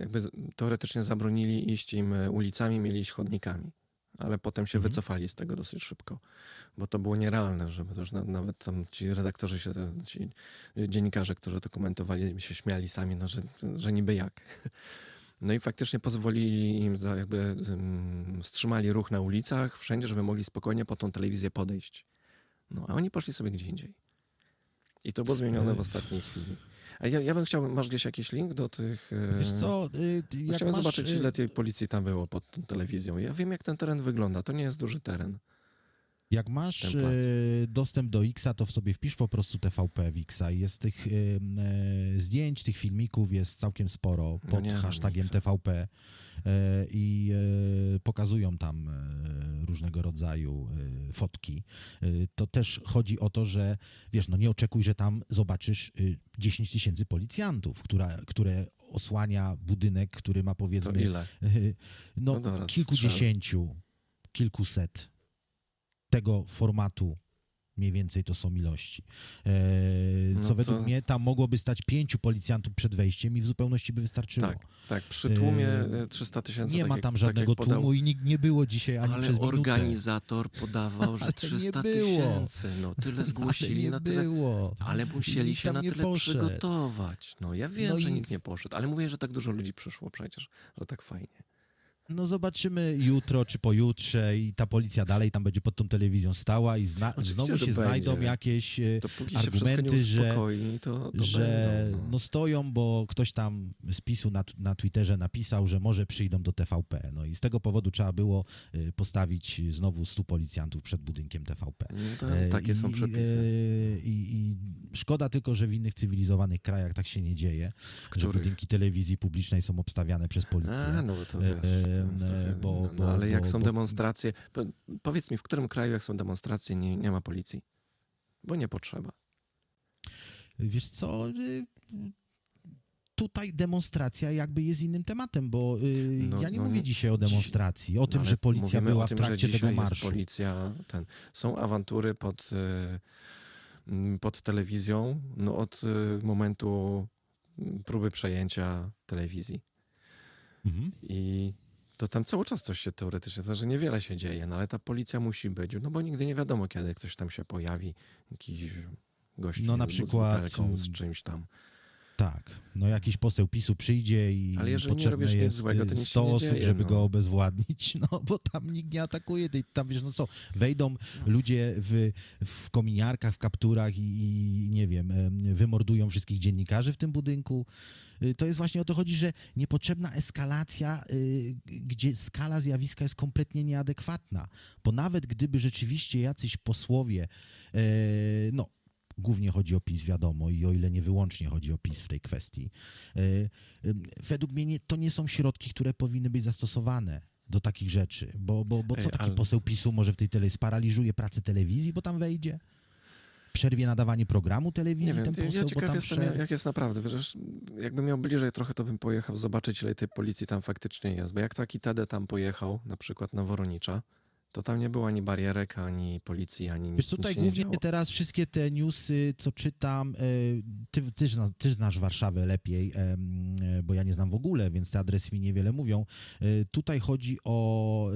jakby z- teoretycznie zabronili iść im e, ulicami, mieli iść chodnikami. Ale potem się Mhm. wycofali z tego dosyć szybko, bo to było nierealne, żeby na, nawet tam ci redaktorzy się, ci dziennikarze, którzy to komentowali, się śmiali sami, no, że, że niby jak. No i faktycznie pozwolili im, za, jakby wstrzymali ruch na ulicach, wszędzie, żeby mogli spokojnie po tą telewizję podejść. No, a oni poszli sobie gdzie indziej. I to było zmienione w ostatniej chwili. A ja, ja bym chciał, masz gdzieś jakiś link do tych... e, Wiesz co, y, jak Chciałem masz, zobaczyć, y, ile tej policji tam było pod tą telewizją. Ja wiem, jak ten teren wygląda. To nie jest duży teren. Jak masz y, dostęp do Xa, to w sobie wpisz po prostu TVP w Xa. I jest tych y, y, zdjęć, tych filmików jest całkiem sporo No pod nie mam hashtagiem. TVP y, i pokazują tam różnego rodzaju fotki. To też chodzi o to, że wiesz, no nie oczekuj, że tam zobaczysz y, 10 tysięcy policjantów, która, które osłania budynek, który ma powiedzmy no, No dobra, kilkudziesięciu, kilkuset tego formatu mniej więcej to są ilości. E, co no to... według mnie tam mogłoby stać pięciu policjantów przed wejściem i w zupełności by wystarczyło. Tak, tak. przy tłumie e, 300 tysięcy. Nie tak ma tam jak, żadnego tak tłumu i nikt nie było dzisiaj ani ale przez minutę. organizator podawał, że 300 tysięcy. No tyle zgłosili, ale na tyle. Było. Ale musieli się na tyle poszedł. przygotować. No ja wiem, no że i... nikt nie poszedł, ale mówię, że tak dużo ludzi przyszło przecież, że tak fajnie. No zobaczymy jutro czy pojutrze i ta policja dalej tam będzie pod tą telewizją stała i zna, znowu się znajdą jakieś e, Dopóki argumenty, że, to, to że będą, no. no. stoją, bo ktoś tam z PiSu na, na Twitterze napisał, że może przyjdą do TVP. No i z tego powodu trzeba było e, postawić znowu stu policjantów przed budynkiem TVP. No e, takie I, są przepisy. I, I, szkoda tylko, że w innych cywilizowanych krajach tak się nie dzieje, że budynki telewizji publicznej są obstawiane przez policję. A, no to wiesz. E, bo, no, bo, ale jak bo, są demonstracje, powiedz mi, w którym kraju jak są demonstracje nie, nie ma policji? Bo nie potrzeba. Wiesz co, y, tutaj demonstracja jakby jest innym tematem, bo y, no, ja nie no, mówię dzisiaj o demonstracji, o tym, że policja była tym, w trakcie tego marszu. policja, ten, są awantury pod, y, pod telewizją no, od momentu próby przejęcia telewizji. Mhm. I to tam cały czas coś się teoretycznie, to że niewiele się dzieje, no ale ta policja musi być, no bo nigdy nie wiadomo, kiedy ktoś tam się pojawi, jakiś gość no, na przykład, z czymś tam. Tak, no jakiś poseł PiSu przyjdzie i Ale potrzebne jest złego, 100 osób, dzieje, żeby no. go obezwładnić, no bo tam nikt nie atakuje, tam wiesz, no co, wejdą no. ludzie w, w kominiarkach, w kapturach i, i nie wiem, wymordują wszystkich dziennikarzy w tym budynku, Y, to jest właśnie o to chodzi, że niepotrzebna eskalacja, y, gdzie skala zjawiska jest kompletnie nieadekwatna. Bo nawet gdyby rzeczywiście jacyś posłowie, e, no, głównie chodzi o PiS, wiadomo, i o ile nie wyłącznie chodzi o PiS w tej kwestii, e, według mnie nie, to nie są środki, które powinny być zastosowane do takich rzeczy, bo, bo, bo co taki ale... poseł PiSu może w tej telewizji, sparaliżuje pracę telewizji, bo tam wejdzie? przerwie nadawanie programu telewizji nie ten wiem, poseł, ja bo jestem, prze... jak jest naprawdę. Wiesz, jakbym miał bliżej trochę, to bym pojechał zobaczyć, ile tej policji tam faktycznie jest. Bo jak taki Tede tam pojechał, na przykład na Woronicza, to tam nie było ani barierek, ani policji, ani nic. Wiesz, tutaj głównie teraz wszystkie te newsy, co czytam, e, ty, ty, ty znasz Warszawę lepiej, e, bo ja nie znam w ogóle, więc te adresy mi niewiele mówią. E, tutaj chodzi o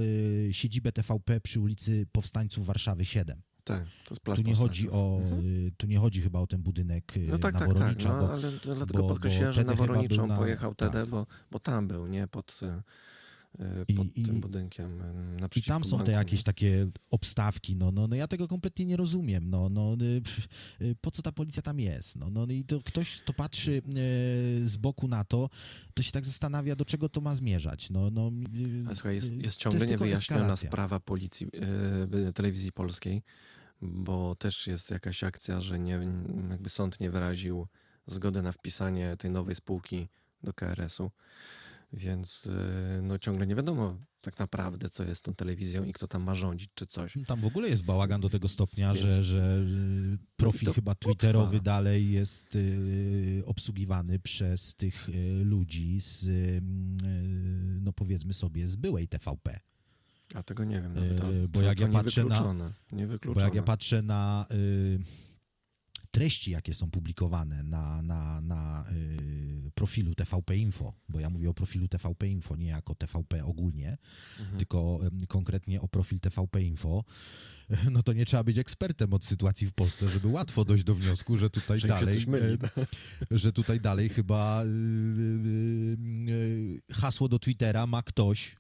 siedzibę TVP przy ulicy Powstańców Warszawy 7. Tak, to jest plac tu nie chodzi o, mhm. Tu nie chodzi chyba o ten budynek no tak, na tak, Woronicza. Tak, no, ale dlatego bo, podkreśliłem, że na Woronicza na... pojechał wtedy, tak. bo, bo tam był, nie? Pod, pod I, tym budynkiem I tam są te jakieś takie obstawki, no, no, no ja tego kompletnie nie rozumiem, no, no po co ta policja tam jest, no, no i to ktoś, kto patrzy z boku na to, to się tak zastanawia, do czego to ma zmierzać, no, no A słuchaj, jest, jest ciągle niewyjaśniona sprawa policji, telewizji polskiej, bo też jest jakaś akcja, że nie, jakby sąd nie wyraził zgody na wpisanie tej nowej spółki do KRS-u. Więc y, no, ciągle nie wiadomo tak naprawdę, co jest tą telewizją i kto tam ma rządzić, czy coś. Tam w ogóle jest bałagan do tego stopnia, Więc... że, że profil chyba twitterowy dalej jest y, obsługiwany przez tych y, ludzi z, y, no powiedzmy sobie, z byłej TVP. A tego nie wiem. Nawet, yy, bo jak ja patrzę na, bo jak ja patrzę na y, treści, jakie są publikowane na, na, na y, profilu TVP Info, bo ja mówię o profilu TVP Info, nie jako TVP ogólnie, mhm. tylko y, konkretnie o profil TVP Info, no to nie trzeba być ekspertem od sytuacji w Polsce, żeby łatwo dojść do wniosku, że tutaj dalej, że tutaj dalej chyba hasło do Twittera ma ktoś,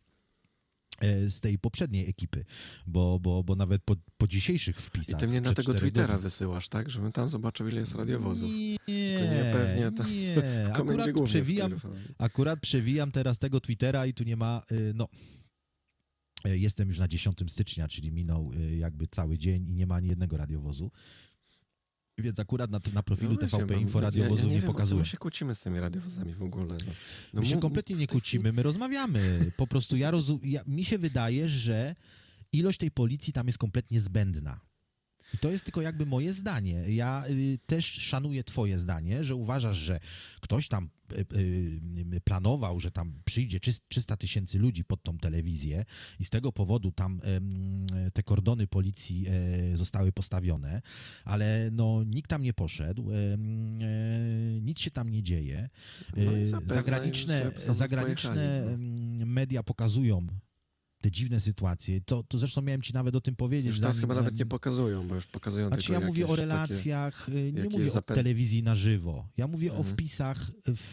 z tej poprzedniej ekipy, bo, bo, bo nawet po, po dzisiejszych wpisach... I ty mnie na tego Twittera godzin... wysyłasz, tak? Żebym tam zobaczył, ile jest radiowozów. Nie, nie, pewnie to nie. Akurat przewijam, akurat przewijam teraz tego Twittera i tu nie ma, y, no... E, jestem już na 10 stycznia, czyli minął y, jakby cały dzień i nie ma ani jednego radiowozu. Więc akurat na, na profilu no TVP Info radiowozu ja, ja nie, nie pokazuje. My się kłócimy z tymi radiowozami w ogóle. No. No, my się kompletnie nie kłócimy, my rozmawiamy. Po prostu ja, rozum, ja mi się wydaje, że ilość tej policji tam jest kompletnie zbędna. I to jest tylko jakby moje zdanie. Ja y, też szanuję twoje zdanie, że uważasz, że ktoś tam y, y, planował, że tam przyjdzie 300 tysięcy ludzi pod tą telewizję i z tego powodu tam te kordony policji e, zostały postawione, ale no nikt tam nie poszedł, e, nic się tam nie dzieje. No zagraniczne zagraniczne no. media pokazują te dziwne sytuacje. To, to zresztą miałem ci nawet o tym powiedzieć. Już teraz chyba nawet nie pokazują, bo już pokazują Znaczy ja mówię o relacjach, takie, y, nie mówię o telewizji na żywo. Ja mówię mhm. o wpisach w,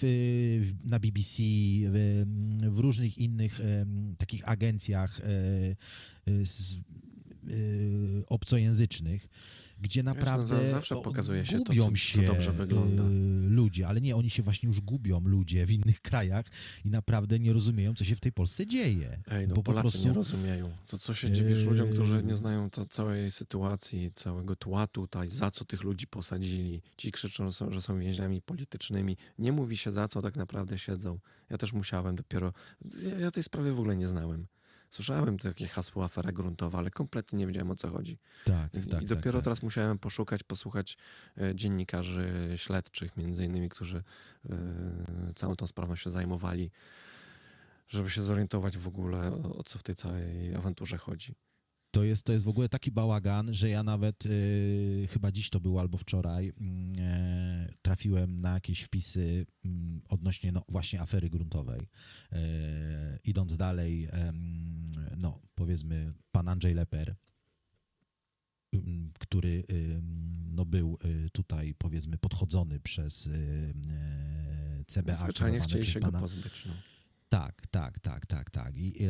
w, na BBC, w, w różnych innych takich agencjach e, z, obcojęzycznych gdzie naprawdę Wiesz, no, zawsze pokazuje się gubią to, co, się co dobrze wygląda. Y, ludzie, ale nie, oni się właśnie już gubią ludzie w innych krajach i naprawdę nie rozumieją, co się w tej Polsce dzieje. Ej, no bo Polacy po prostu... nie rozumieją. To co się dziwisz yy... ludziom, którzy nie znają to, całej sytuacji, całego tła tutaj, za co tych ludzi posadzili. Ci krzyczą, że są więźniami politycznymi. Nie mówi się za co tak naprawdę siedzą. Ja też musiałem dopiero... Ja, ja tej sprawy w ogóle nie znałem. Słyszałem takie hasło afera gruntowa, ale kompletnie nie wiedziałem o co chodzi. Tak, I, tak, i dopiero tak, tak. teraz musiałem poszukać, posłuchać e, dziennikarzy śledczych, między innymi, którzy e, całą tą sprawą się zajmowali, żeby się zorientować w ogóle o, o co w tej całej awanturze chodzi. To jest, to jest w ogóle taki bałagan, że ja nawet yy, chyba dziś to było albo wczoraj yy, trafiłem na jakieś wpisy yy, odnośnie no, właśnie afery gruntowej. Yy, idąc dalej, no powiedzmy pan Andrzej Leper, który no, był y, tutaj powiedzmy podchodzony przez y, CBA. Zwyczajnie chcieli się pana... go pozbyć. No. Tak, tak, tak, tak, tak. I,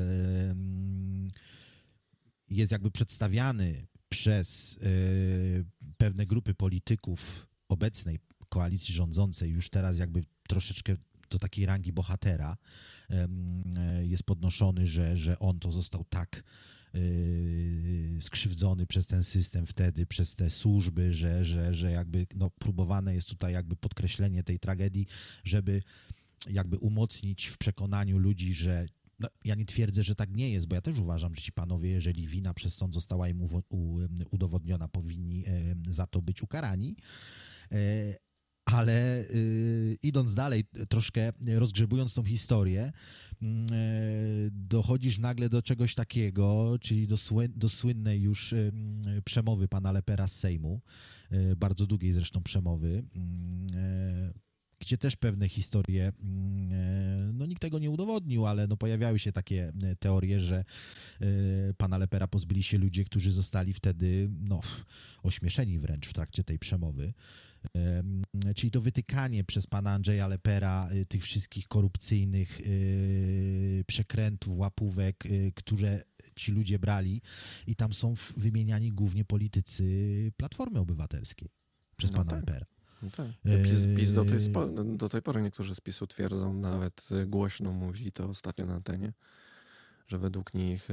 jest jakby przedstawiany przez y, pewne grupy polityków obecnej koalicji rządzącej, już teraz jakby troszeczkę do takiej rangi bohatera y, jest podnoszony, że, że on to został tak y, skrzywdzony przez ten system wtedy, przez te służby, że, że, że jakby no, próbowane jest tutaj jakby podkreślenie tej tragedii, żeby jakby umocnić w przekonaniu ludzi, że no, ja nie twierdzę, że tak nie jest, bo ja też uważam, że ci panowie, jeżeli wina przez sąd została im udowodniona, powinni za to być ukarani. E, ale y, idąc dalej, troszkę rozgrzebując tą historię, mm, e, dochodzisz nagle do czegoś takiego, czyli do, do słynnej już przemowy pana Lepera z Sejmu, e, bardzo długiej zresztą przemowy, mm, gdzie też pewne historie, mm, e, no nikt tego nie udowodnił, ale no pojawiały się takie e, teorie, że e, pana Lepera pozbyli się ludzie, którzy zostali wtedy no, ośmieszeni wręcz w trakcie tej przemowy. Czyli to wytykanie przez pana Andrzeja Lepera tych wszystkich korupcyjnych przekrętów, łapówek, które ci ludzie brali i tam są wymieniani głównie politycy Platformy Obywatelskiej przez no pana tak. Lepera. No tak. PiS, PiS do, tej, do tej pory niektórzy z PiSu twierdzą, nawet głośno mówili to ostatnio na antenie, że według nich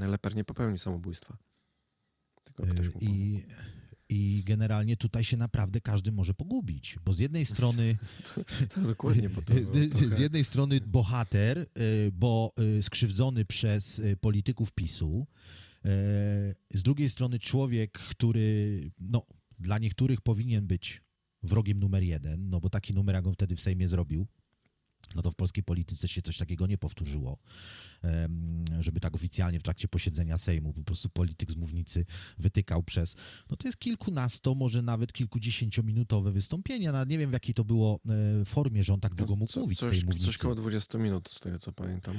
e, Leper nie popełni samobójstwa. Tylko ktoś mu I, I generalnie tutaj się naprawdę każdy może pogubić, bo z jednej strony to, to dokładnie, bo to z jednej strony bohater, e, bo e, skrzywdzony przez polityków PiSu, z drugiej strony człowiek, który no, dla niektórych powinien być wrogiem numer jeden, no bo taki numer, jak on wtedy w Sejmie zrobił, no to w polskiej polityce się coś takiego nie powtórzyło, żeby tak oficjalnie w trakcie posiedzenia Sejmu po prostu polityk z mównicy wytykał przez, no to jest kilkunasto, może nawet kilkudziesięciominutowe wystąpienie, nawet nie wiem w jakiej to było e, formie, że on tak długo mógł co, mówić coś, z tej mównicy. Coś koło 20 minut z tego, co pamiętam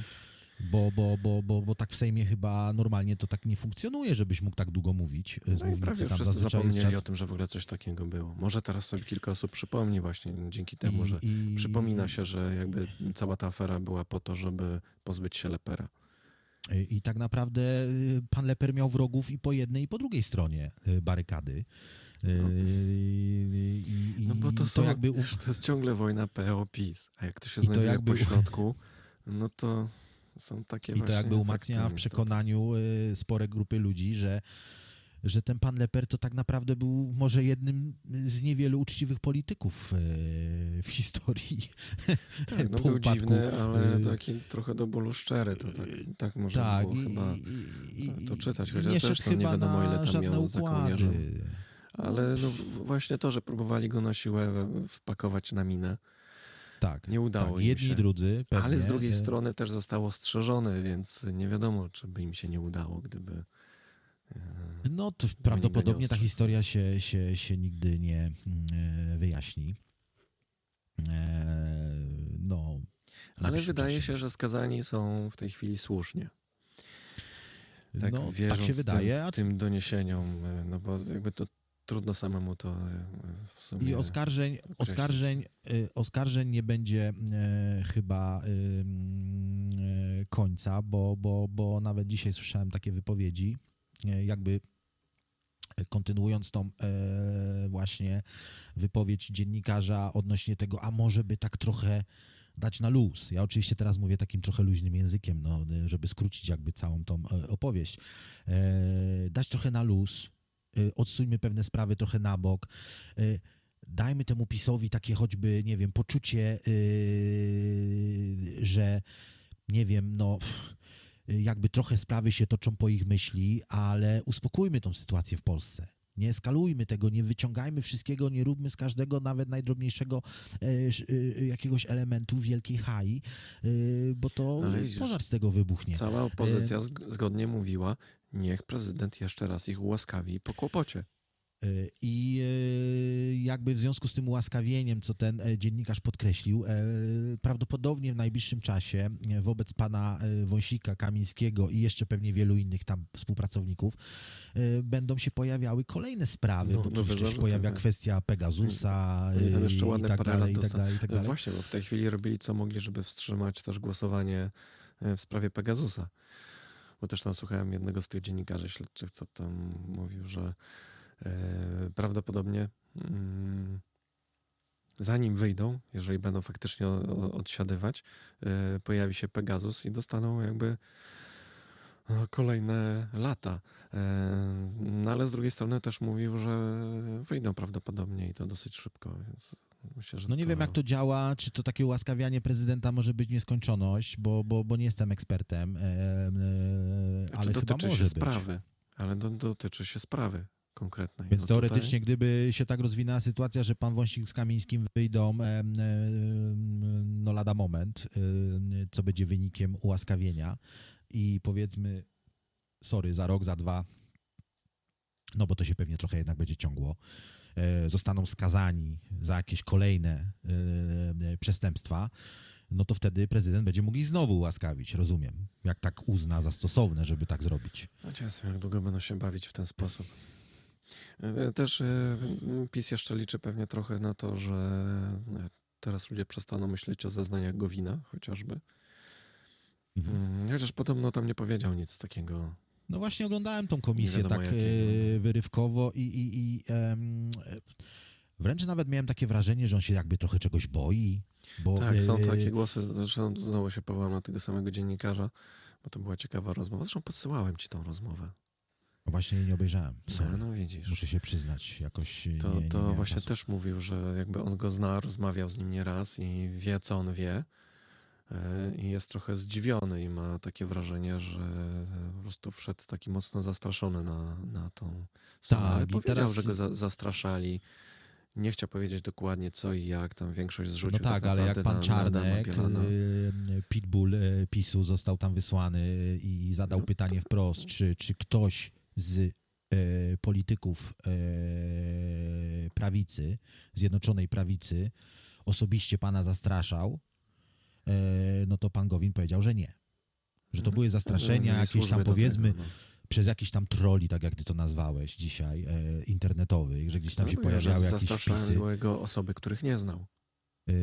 bo, bo, bo, bo, bo tak w Sejmie chyba normalnie to tak nie funkcjonuje, żebyś mógł tak długo mówić z no prawie tam wszyscy zapomnieli czas... o tym, że w ogóle coś takiego było. Może teraz sobie kilka osób przypomni właśnie dzięki temu, I, że i... przypomina się, że jakby cała ta afera była po to, żeby pozbyć się Lepera. I, I tak naprawdę y, pan Leper miał wrogów i po jednej, i po drugiej stronie barykady. No, I, no bo to, to są, jakby... to jest ciągle wojna PO-PiS, a jak to się znajduje jakby... po środku, no to... Są takie I to jakby umacnia w przekonaniu y, spore grupy ludzi, że że ten pan Leper to tak naprawdę był może jednym z niewielu uczciwych polityków e, w historii. Tak, no był dziwny, ale taki trochę do bólu szczery, to tak, tak można tak, było i, chyba i, to czytać, chociaż nie też tam nie wiadomo ile tam miał za kołnierzem. Ale no właśnie to, że próbowali go na siłę wpakować na minę, tak, nie udało tak, jedni, się. drudzy. Pewnie. Ale z drugiej strony też zostało strzeżone, więc nie wiadomo, czy by im się nie udało, gdyby. E, no to prawdopodobnie ta historia się, się, się nigdy nie mm, wyjaśni. E, no. Ale wydaje się, że skazani są w tej chwili słusznie. Tak, no, tak się wydaje. Tym, tym doniesieniom, e, no bo jakby to trudno samemu to e, w sumie. I oskarżeń, oskarżeń, e, oskarżeń nie będzie e, chyba e, końca, bo, bo, bo nawet dzisiaj słyszałem takie wypowiedzi, e, jakby kontynuując tą e, właśnie wypowiedź dziennikarza odnośnie tego, a może by tak trochę dać na luz. Ja oczywiście teraz mówię takim trochę luźnym językiem, no, żeby skrócić jakby całą tą opowieść. E, dać trochę na luz, Y, odsuńmy pewne sprawy trochę na bok, y, dajmy temu PiSowi takie choćby, nie wiem, poczucie, y, że nie wiem, no jakby trochę sprawy się toczą po ich myśli, ale uspokójmy tą sytuację w Polsce. Nie eskalujmy tego, nie wyciągajmy wszystkiego, nie róbmy z każdego nawet najdrobniejszego e, jakiegoś elementu wielkiej hai, e, bo to pożar z tego wybuchnie. Cała opozycja zgodnie mówiła, niech prezydent jeszcze raz ich ułaskawi po kłopocie. E, I e, jakby w związku z tym ułaskawieniem, co ten e, dziennikarz podkreślił, prawdopodobnie w najbliższym czasie wobec pana Wąsika, Kamińskiego i jeszcze pewnie wielu innych tam współpracowników będą się pojawiały kolejne sprawy, no, bo tu no, się pojawia tak. kwestia Pegasusa no, i, i, tak dalej, i tak dalej, i tak dalej. Właśnie, bo w tej chwili robili co mogli, żeby wstrzymać też głosowanie w sprawie Pegasusa bo też tam słuchałem jednego z tych dziennikarzy śledczych, co tam mówił, że e, prawdopodobnie mm, zanim wyjdą, jeżeli będą faktycznie odsiadywać, e, pojawi się Pegasus i dostaną jakby kolejne lata. E, no ale z drugiej strony też mówił, że wyjdą prawdopodobnie i to dosyć szybko, więc Myślę, no nie to... wiem, jak to działa, czy to takie ułaskawianie prezydenta może być nieskończoność, bo, bo, bo nie jestem ekspertem, e, e, ale znaczy, chyba może się być. sprawy, ale do, dotyczy się sprawy konkretnej. Więc no teoretycznie, tutaj... gdyby się tak rozwinęła sytuacja, że pan Wąsik z Kamińskim wyjdą e, no lada moment, co będzie wynikiem ułaskawienia i powiedzmy, sorry, za rok, za dwa, no bo to się pewnie trochę jednak będzie ciągło, zostaną skazani za jakieś kolejne e, e, przestępstwa, no to wtedy prezydent będzie mógł ich znowu ułaskawić, rozumiem. Jak tak uzna za stosowne, żeby tak zrobić. No jak długo będą się bawić w ten sposób. Też PiS jeszcze liczy pewnie trochę na to, że teraz ludzie przestaną myśleć o zeznaniach Gowina chociażby. Mhm. Mm, chociaż podobno tam nie powiedział nic takiego no właśnie oglądałem tą komisję tak jakiego. E, wyrywkowo i, i, i um, wręcz nawet miałem takie wrażenie, że on się jakby trochę czegoś boi. Bo, tak, są e, takie głosy, zresztą znowu się powołam na tego samego dziennikarza, bo to była ciekawa rozmowa. Zresztą podsyłałem ci tą rozmowę. No właśnie nie obejrzałem. No, Sorry. No, widzisz. Muszę się przyznać, jakoś To, nie, nie to właśnie czasu. też mówił, że jakby on go zna, rozmawiał z nim nieraz i wie, co on wie E, i jest trochę zdziwiony i ma takie wrażenie, że po prostu wszedł taki mocno zastraszony na, na tą salę. Tak, Ale powiedział, teraz... że go za, zastraszali. Nie chciał powiedzieć dokładnie co i jak, tam większość zrzucił. No tak, tak ale jak pan na, Czarnek, na y, Pitbull y, PiSu został tam wysłany i zadał no, pytanie to... wprost, czy, czy ktoś z y, polityków prawicy, Zjednoczonej Prawicy, osobiście pana zastraszał, E, no to pan Gowin powiedział, że nie. Że to mhm. były zastraszenia jakieś tam powiedzmy no. przez jakiś tam troli, tak jak ty to nazwałeś dzisiaj, e, internetowych, że gdzieś tam no, się pojawiały jakieś wpisy. jego osoby, których nie znał. E,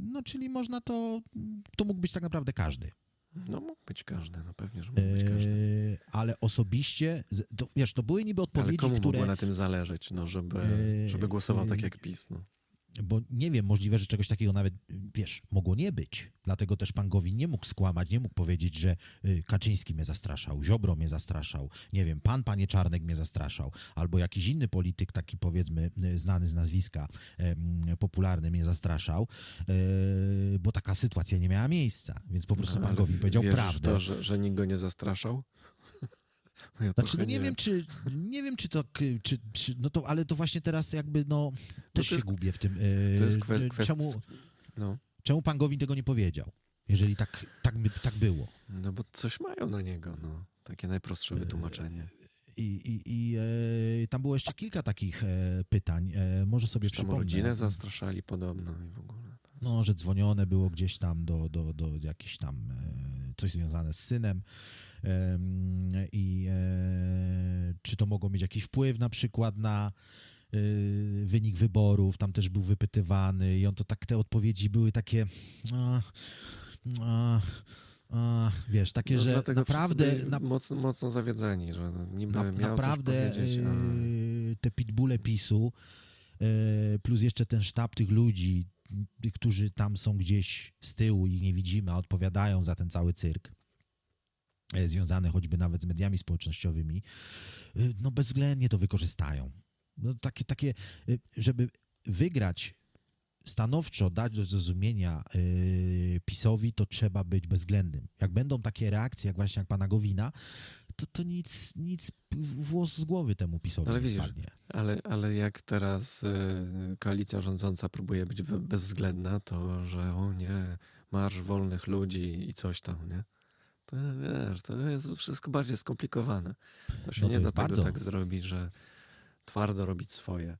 no czyli można to, to mógł być tak naprawdę każdy. No mógł być każdy, no pewnie, że mógł być każdy. E, ale osobiście, to, wiesz, to były niby odpowiedzi, ale komu które... mogło na tym zależeć, no, żeby, żeby głosował tak jak PiS, no. Bo nie wiem, możliwe, że czegoś takiego nawet, wiesz, mogło nie być. Dlatego też pan Gowin nie mógł skłamać, nie mógł powiedzieć, że y, Kaczyński mnie zastraszał, Ziobro mnie zastraszał, nie wiem, pan, panie Czarnek mnie zastraszał, albo jakiś inny polityk, taki powiedzmy y, znany z nazwiska, popularny mnie zastraszał, y, bo taka sytuacja nie miała miejsca. Więc po prostu pan Gowin powiedział prawdę. to, że, że nikt go nie zastraszał? Ja znaczy, no nie, nie, wiem, czy nie wiem, czy to, czy, czy, no to, ale to właśnie teraz jakby, no, też no się gubię w tym. To jest kwe, czemu, no. czemu pan Gowin tego nie powiedział? Jeżeli tak, tak, tak było. No bo coś mają na niego, no. Takie najprostsze wytłumaczenie. I, i, i e, tam było jeszcze kilka takich e, pytań. E, może sobie przypomnę. rodzinę zastraszali podobno i w ogóle. Tak. No, że dzwonione było gdzieś tam do, do, do jakichś tam e, coś związane z synem i e, czy to mogło mieć jakiś wpływ na przykład na e, wynik wyborów, tam też był wypytywany i on to tak, te odpowiedzi były takie a, a, a, wiesz, takie, no, że naprawdę... Na, mocno, mocno zawiedzeni, że niby na, miał Naprawdę te pitbulle PiSu plus jeszcze ten sztab tych ludzi, którzy tam są gdzieś z tyłu i nie widzimy, a odpowiadają za ten cały cyrk, e, związane choćby nawet z mediami społecznościowymi, e, no bezwzględnie to wykorzystają. No takie, takie, e, żeby wygrać stanowczo dać do zrozumienia yy, PiSowi, to trzeba być bezwzględnym. Jak będą takie reakcje, jak właśnie jak pana Gowina, to, to nic, nic włos z głowy temu PiSowi ale nie widzisz, spadnie. Ale, ale jak teraz y, koalicja rządząca próbuje być bezwzględna, to że o nie, marsz wolnych ludzi i coś tam, nie? To wiesz, to jest wszystko bardziej skomplikowane. To się no to nie da tego bardzo... tak zrobić, że twardo robić swoje.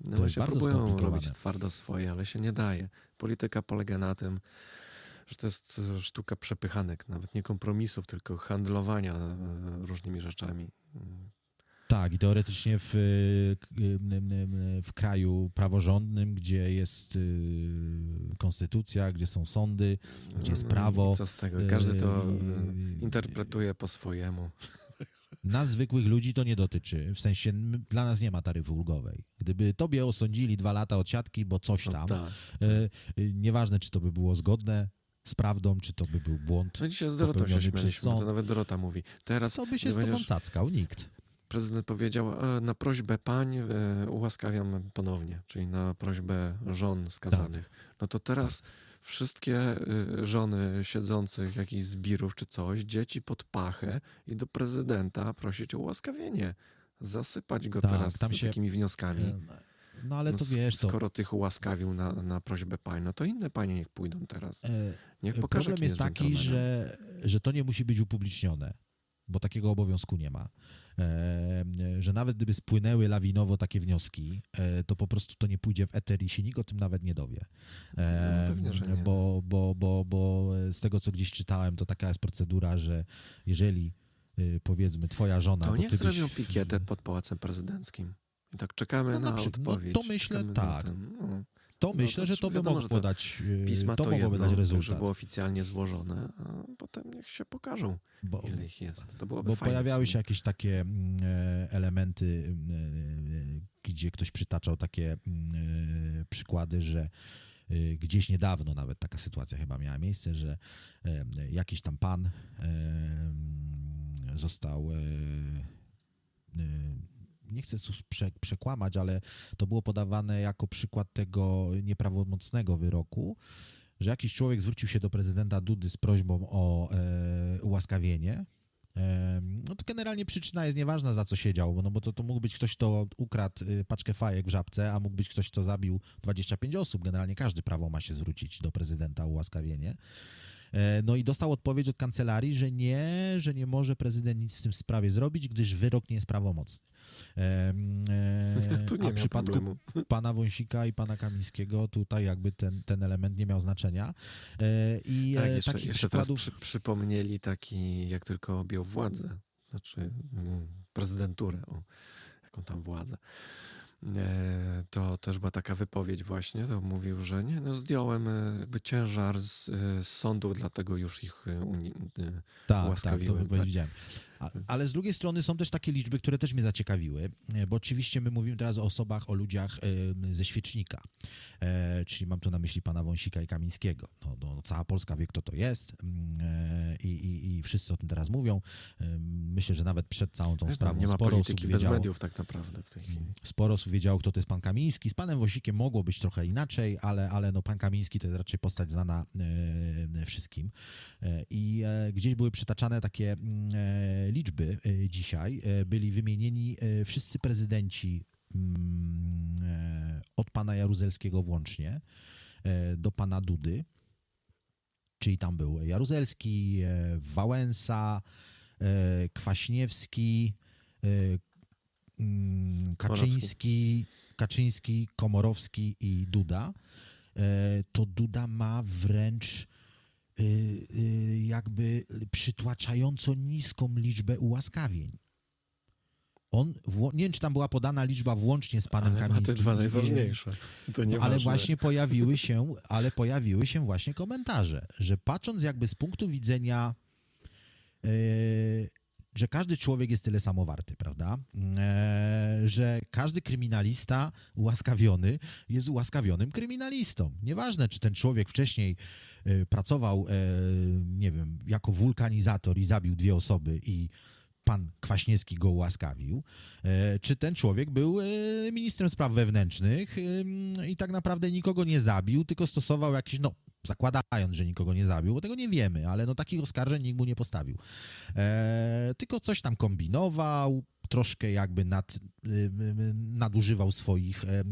No to się próbują robić twardo swoje, ale się nie daje. Polityka polega na tym, że to jest sztuka przepychanek, nawet nie kompromisów, tylko handlowania e, różnymi rzeczami. Tak, i teoretycznie w, w kraju praworządnym, gdzie jest y, konstytucja, gdzie są sądy, gdzie jest no prawo. co z tego? Każdy to y, interpretuje po swojemu. Nas, zwykłych ludzi, to nie dotyczy. W sensie dla nas nie ma taryfy ulgowej. Gdyby tobie osądzili dwa lata od siatki, bo coś no tam, no tak, tak. nieważne czy to by było zgodne z prawdą, czy to by był błąd. No dzisiaj z Dorotą się śmialiśmy, to nawet Dorota mówi. Teraz Co by się z tobą cackał? Nikt. Prezydent powiedział, e, na prośbę pań e, ułaskawiam ponownie, czyli na prośbę żon skazanych. Tak. No to teraz tak. wszystkie e, żony siedzących jakichś zbirów czy coś, dzieci pod pachę i do prezydenta prosić o ułaskawienie. Zasypać go tak, teraz tam się, takimi wnioskami. No ale no, to wiesz, to... Skoro tych ułaskawił na, na prośbę pań, no to inne panie niech pójdą teraz. E, niech pokaże, Problem jest taki, że, że to nie musi być upublicznione, bo takiego obowiązku nie ma. E, że nawet gdyby spłynęły lawinowo takie wnioski, e, to po prostu to nie pójdzie w eter i się nikt o tym nawet nie dowie. No, pewnie, że nie. Bo, bo, bo, bo z tego, co gdzieś czytałem, to taka jest procedura, że jeżeli powiedzmy twoja żona... To niech zrobią byś... pikietę pod Pałacem Prezydenckim. I tak czekamy no, na, na odpowiedź. No, to myślę, tak. No. To no, myślę, że to by mogło podać, e, pisma to, to mogłoby dać rezultat. Żeby było oficjalnie złożone, a potem niech się pokażą, bo, ile ich jest. To byłoby bo pojawiały się jakieś takie mm, e, elementy, mm, e, gdzie ktoś przytaczał takie mm, przykłady, że gdzieś niedawno nawet taka sytuacja chyba miała miejsce, że jakiś tam pan został nie chcę prze, przekłamać, ale to było podawane jako przykład tego nieprawomocnego wyroku, że jakiś człowiek zwrócił się do prezydenta Dudy z prośbą o e, ułaskawienie. E, no to generalnie przyczyna jest nieważna, za co siedział, no bo to, to mógł być ktoś, kto ukradł y, paczkę fajek w żabce, a mógł być ktoś, kto zabił 25 osób. Generalnie każdy prawo ma się zwrócić do prezydenta o ułaskawienie. E, no i dostał odpowiedź od kancelarii, że nie, że nie może prezydent nic w tym sprawie zrobić, gdyż wyrok nie jest prawomocny. E, a w przypadku problemu. pana Wąsika i pana Kamińskiego tutaj jakby ten, ten element nie miał znaczenia. E, I tak, jeszcze, takich jeszcze przykładów... Przy, przypomnieli taki, jak tylko objął władzę, znaczy mm, prezydenturę, o, jaką tam władzę. E, to też była taka wypowiedź właśnie, to mówił, że nie, no zdjąłem e, jakby ciężar z, e, z sądu, dlatego już ich uni, tak, Tak, to tak. widziałem. Ale z drugiej strony są też takie liczby, które też mnie zaciekawiły, bo oczywiście my mówimy teraz o osobach, o ludziach ze świecznika, czyli mam tu na myśli pana Wąsika i Kamińskiego. No, no, cała Polska wie, kto to jest i, i, i wszyscy o tym teraz mówią. Myślę, że nawet przed całą tą sprawą nie ma sporo osób wiedziało. mediów tak naprawdę w tej chwili. Sporo osób wiedziało, kto to jest pan Kamiński. Z panem Wąsikiem mogło być trochę inaczej, ale, ale no, pan Kamiński to jest raczej postać znana e, wszystkim. E, I e, gdzieś były przytaczane takie mm, e, liczby e, dzisiaj. E, byli wymienieni wszyscy prezydenci mm, od pana Jaruzelskiego włącznie do pana Dudy. Czyli tam był Jaruzelski, Wałęsa, Kwaśniewski, mm, Kaczyński, Kaczyński, Komorowski i Duda, e, to Duda ma wręcz e, e, jakby przytłaczająco niską liczbę ułaskawień. On, nie wiem, czy tam była podana liczba włącznie z panem ale Kamińskim. te dwa najważniejsze. To nie no, ale właśnie pojawiły się, ale pojawiły się właśnie komentarze, że patrząc jakby z punktu widzenia że każdy człowiek jest tyle samo warty, prawda? E, że każdy kryminalista ułaskawiony jest ułaskawionym kryminalistą. Nieważne, czy ten człowiek wcześniej e, pracował, e, nie wiem, jako wulkanizator i zabił dwie osoby i pan Kwaśniewski go ułaskawił, e, czy ten człowiek był e, ministrem spraw wewnętrznych i tak naprawdę nikogo nie zabił, tylko stosował jakieś, no zakładając, że nikogo nie zabił, bo tego nie wiemy, ale no takich oskarżeń nikt mu nie postawił. E, tylko coś tam kombinował, troszkę jakby nad, y, y, nadużywał swoich e,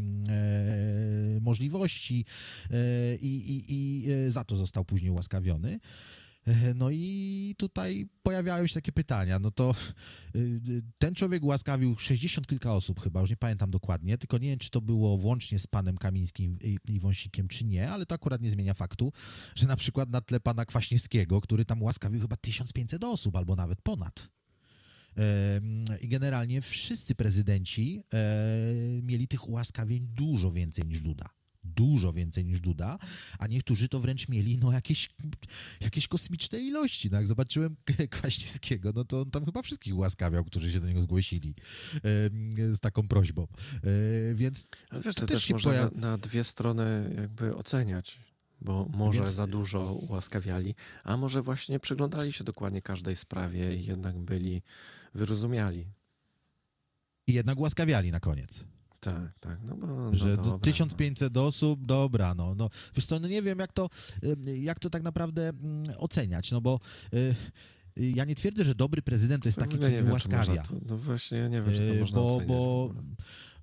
możliwości e, i, i, i za to został później ułaskawiony. No i tutaj pojawiają się takie pytania. No to y, ten człowiek ułaskawił 60 kilka osób chyba, już nie pamiętam dokładnie, tylko nie wiem, czy to było włącznie z panem Kamińskim i, Wąsikiem, czy nie, ale to akurat nie zmienia faktu, że na przykład na tle pana Kwaśniewskiego, który tam ułaskawił chyba 1500 osób, albo nawet ponad. I generalnie wszyscy prezydenci e, mieli tych ułaskawień dużo więcej niż Duda dużo więcej niż Duda, a niektórzy to wręcz mieli no jakieś, jakieś kosmiczne ilości. No jak zobaczyłem Kwaśniewskiego, no to on tam chyba wszystkich łaskawiał, którzy się do niego zgłosili z taką prośbą. E, więc Ale wiesz, to, to też, też się można pojaw... na, na, dwie strony jakby oceniać. Bo może Więc... za dużo ułaskawiali, a może właśnie przyglądali się dokładnie każdej sprawie i jednak byli wyrozumiali. I jednak ułaskawiali na koniec. Tak, tak. No bo, no że dobra, 1500 no. osób, dobra, no, no. Wiesz co, no nie wiem, jak to, jak to tak naprawdę mm, oceniać, no bo y, y, ja nie twierdzę, że dobry prezydent to jest taki, co nie ułaskawia. To, no właśnie, nie wiem, czy to y, można bo, bo,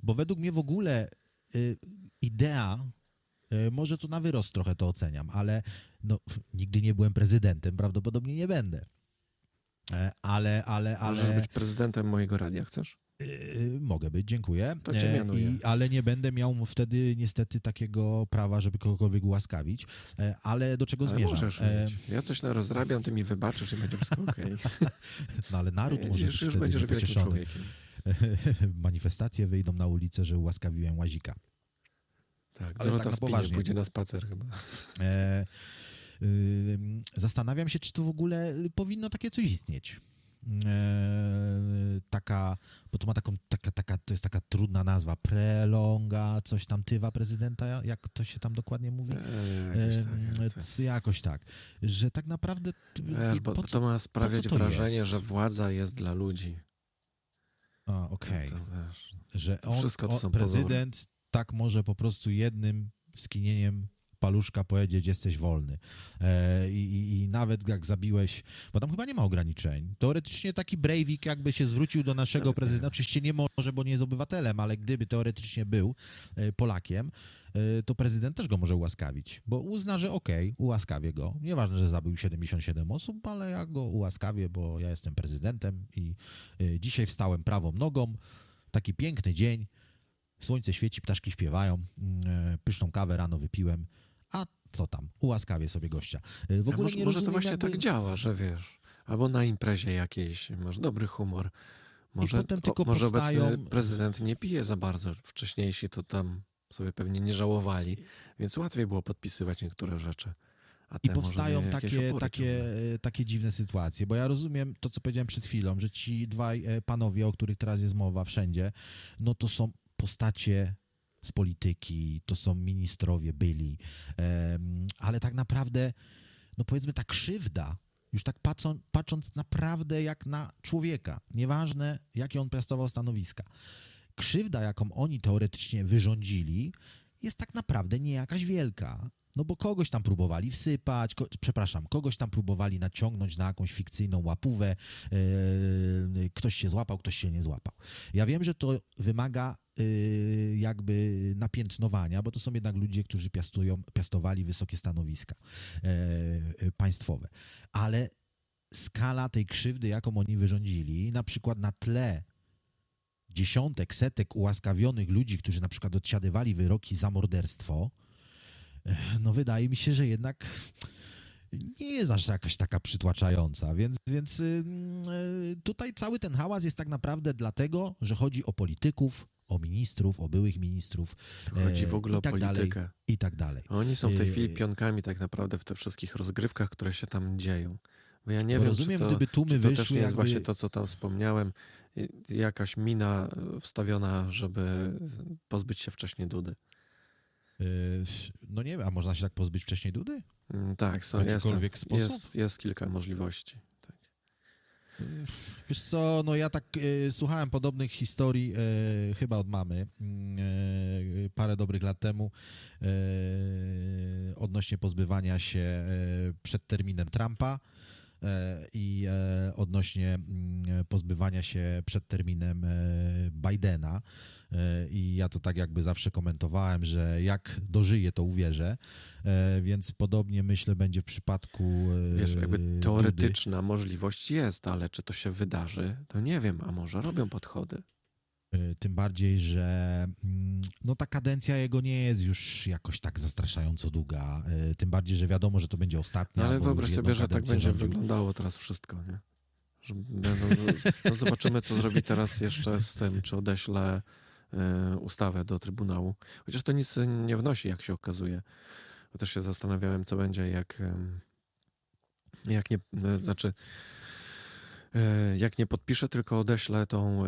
bo według mnie w ogóle idea może tu na wyrost trochę to oceniam, ale no, nigdy nie byłem prezydentem, prawdopodobnie nie będę. Ale, ale, ale... Możesz być prezydentem mojego radia, chcesz? Yy, mogę być, dziękuję. To cię e, I, ale nie będę miał wtedy niestety takiego prawa, żeby kogokolwiek ułaskawić. E, ale do czego ale zmierzam? Możesz e... Ja coś rozrabiam, ty mi wybaczysz i będzie wszystko okej. Okay. No ale naród może już, być już wtedy będziesz człowiekiem. Manifestacje wyjdą na ulicę, że ułaskawiłem łazika. Tak, ale Dorota tak na poważnie. pójdzie na spacer chyba. E, zastanawiam się, czy to w ogóle powinno takie coś istnieć. E, taka, bo to ma taką, taka, taka, to jest taka trudna nazwa, prelonga, coś tam, tywa prezydenta, jak to się tam dokładnie mówi? E, jakoś, tak, jakoś tak, że tak naprawdę... Wiesz, bo to ma sprawiać wrażenie, jest? że władza jest dla ludzi. A, okej. Okay. Że on, Wszystko to on, prezydent pozory. tak może po prostu jednym skinieniem paluszka powiedzieć, jesteś wolny. E, i, I, nawet jak zabiłeś, bo tam chyba nie ma ograniczeń. Teoretycznie taki Breivik jakby się zwrócił do naszego prezydenta, oczywiście nie może, bo nie jest obywatelem, ale gdyby teoretycznie był e, Polakiem, e, to prezydent też go może ułaskawić, bo uzna, że okej, okay, ułaskawię go. Nieważne, że zabił 77 osób, ale ja go ułaskawię, bo ja jestem prezydentem i e, dzisiaj wstałem prawą nogą, taki piękny dzień, słońce świeci, ptaszki śpiewają, mm, pyszną kawę rano wypiłem, a co tam, ułaskawię sobie gościa. Y, w ogóle może, nie może to właśnie jakby... tak działa, że wiesz, albo na imprezie jakiejś masz dobry humor. Może, I potem tylko o, może powstają... prezydent nie pije za bardzo. Wcześniejsi to tam sobie pewnie nie żałowali, więc łatwiej było podpisywać niektóre rzeczy. I powstają takie, takie, takie dziwne sytuacje, bo ja rozumiem to, co powiedziałem przed chwilą, że ci dwaj e, panowie, o których teraz jest mowa wszędzie, no to są postacie z polityki, to są ministrowie byli, ale tak naprawdę, no powiedzmy ta krzywda, już tak patrzą, patrząc naprawdę jak na człowieka, nieważne jakie on piastował stanowiska, krzywda, jaką oni teoretycznie wyrządzili, jest tak naprawdę nie jakaś wielka. No bo kogoś tam próbowali wsypać, ko przepraszam, kogoś tam próbowali naciągnąć na jakąś fikcyjną łapówę, yy, ktoś się złapał, ktoś się nie złapał. Ja wiem, że to wymaga jakby napiętnowania, bo to są jednak ludzie, którzy piastują, piastowali wysokie stanowiska yy, państwowe. Ale skala tej krzywdy, jaką oni wyrządzili, na przykład na tle dziesiątek, setek ułaskawionych ludzi, którzy na przykład odsiadywali wyroki za morderstwo, no wydaje mi się, że jednak nie jest aż jakaś taka przytłaczająca, więc, więc yy, tutaj cały ten hałas jest tak naprawdę dlatego, że chodzi o polityków, o ministrów, o byłych ministrów. Chodzi w ogóle o tak politykę. Dalej, I tak dalej. Oni są w tej chwili pionkami tak naprawdę w tych wszystkich rozgrywkach, które się tam dzieją. Bo ja nie Bo wiem, rozumiem, czy to, gdyby tłumy czy to wyszły, też nie jest jakby... właśnie to, co tam wspomniałem, jakaś mina wstawiona, żeby pozbyć się wcześniej Dudy. No nie wiem, a można się tak pozbyć wcześniej Dudy? Mm, tak, są, w jakikolwiek jest, sposób? Jest, jest kilka możliwości. Wiesz co, no ja tak y, słuchałem podobnych historii y, chyba od mamy y, parę dobrych lat temu odnośnie pozbywania się przed terminem Trumpa i odnośnie mm, pozbywania się przed terminem Bidena. E, i ja to tak jakby zawsze komentowałem, że jak dożyję, to uwierzę, e, więc podobnie myślę będzie w przypadku e, Wiesz, jakby teoretyczna Dudy. możliwość jest, ale czy to się wydarzy, to nie wiem, a może robią podchody. Tym bardziej, że mm, no, ta kadencja jego nie jest już jakoś tak zastraszająco długa. Tym bardziej, że wiadomo, że to będzie ostatnia. No, ale wyobraź sobie, że tak będzie rządził. wyglądało teraz wszystko, nie? Że będą, no zobaczymy, co zrobi teraz jeszcze z tym, czy odeślę E, ustawę do Trybunału. Chociaż to nic nie wnosi, jak się okazuje. Bo też się zastanawiałem, co będzie, jak, jak nie, znaczy, jak nie podpiszę, tylko odeślę tą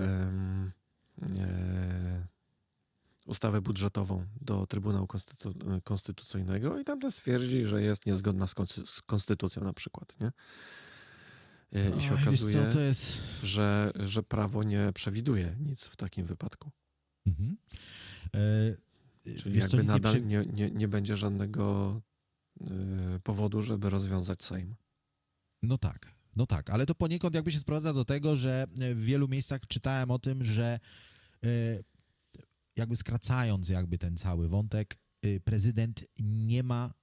ustawę budżetową do Trybunału Konstytu Konstytucyjnego i tam stwierdzi, że jest niezgodna z, z konstytucją na przykład, nie? I się okazuje, co, jest... że, że prawo nie przewiduje nic w takim wypadku. Mhm. E, Czyli jakby nadal nie, nie, nie, będzie żadnego y, powodu, żeby rozwiązać Sejm. No tak, no tak, ale to poniekąd jakby się sprowadza do tego, że w wielu miejscach czytałem o tym, że jakby skracając jakby ten cały wątek, y, prezydent nie ma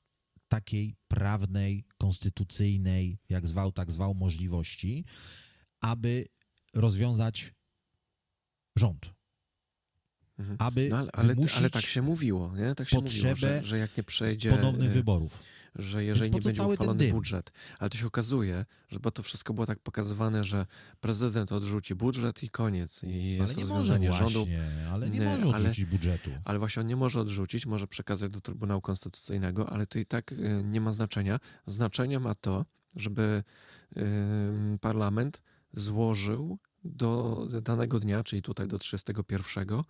takiej prawnej, konstytucyjnej, jak zwał, tak zwał, możliwości, aby rozwiązać rząd. Mhm. aby no, ale, ale, ale, tak się mówiło, nie? Tak się mówiło, że, że jak nie przejdzie ponownych wyborów. Że jeżeli nie będzie uchwalony budżet, ale to się okazuje, że bo to wszystko było tak pokazywane, że prezydent odrzuci budżet i koniec. I jest ale nie może właśnie, rządu. ale nie, nie może odrzucić ale, budżetu. Ale właśnie on nie może odrzucić, może przekazać do Trybunału Konstytucyjnego, ale to i tak y, nie ma znaczenia. Znaczenie ma to, żeby y, parlament złożył do danego dnia, czyli tutaj do 31,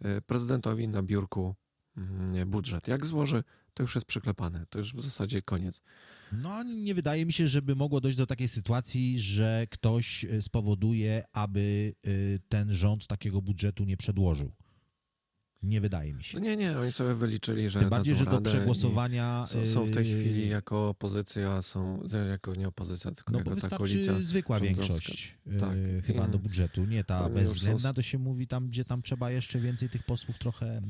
E, prezydentowi na biurku mm, budżet. Jak złoży, to już jest przyklepane. To już w zasadzie koniec. No, nie wydaje mi się, żeby mogło dojść do takiej sytuacji, że ktoś e, spowoduje, aby e, ten rząd takiego budżetu nie przedłożył. Nie wydaje mi się. No nie, nie, oni sobie wyliczyli, że. Tym bardziej, że do przegłosowania. Są, są, w tej chwili jako opozycja, są jako nie opozycja, tylko no, jako bo ta koalicja. zwykła większość tak. chyba do budżetu, nie ta bezwzględna, to się mówi tam, gdzie tam trzeba jeszcze więcej tych posłów trochę.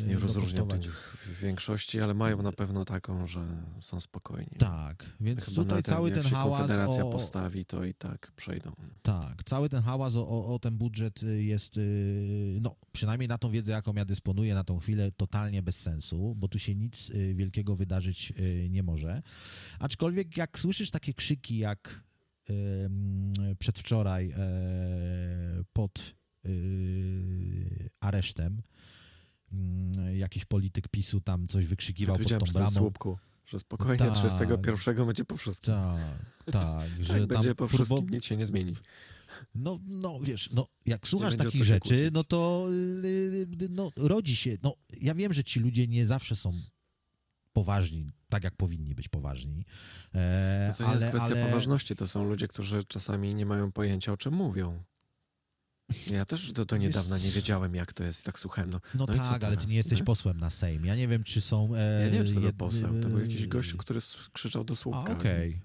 Yy, nie rozróżniam tych większości, ale mają na pewno taką, że są spokojni. Tak, więc Chyba tutaj cały ten hałas. Konfederacja o... postawi, to i tak przejdą. Tak, cały ten hałas o, o, o ten budżet jest, no przynajmniej na tą wiedzę, jaką ja dysponuję na tą chwilę, totalnie bez sensu, bo tu się nic y, wielkiego wydarzyć y, nie może. Aczkolwiek jak słyszysz takie krzyki jak przedwczoraj e, pod y, aresztem, jakiś polityk PiSu tam coś wykrzykiwał ja pod tą bramą. Że spokojnie tak, 31 będzie po wszystkim. Tak, tak. że tak, będzie po wszystkim, nic się nie zmieni. No, no wiesz, no, jak słuchasz takich rzeczy, no to y, y, no, rodzi się. No, ja wiem, że ci ludzie nie zawsze są poważni, tak jak powinni być poważni. E, to nie ale, jest kwestia ale... poważności, to są ludzie, którzy czasami nie mają pojęcia, o czym mówią. Ja też do, do niedawna nie wiedziałem, jak to jest, tak słuchałem. No, no, no tak, ale ty nie jesteś posłem na Sejm. Ja nie wiem, czy są... E, ja nie wiem, czy to był poseł. To był jakiś gościu, który krzyczał do słupka. Okej. Okay.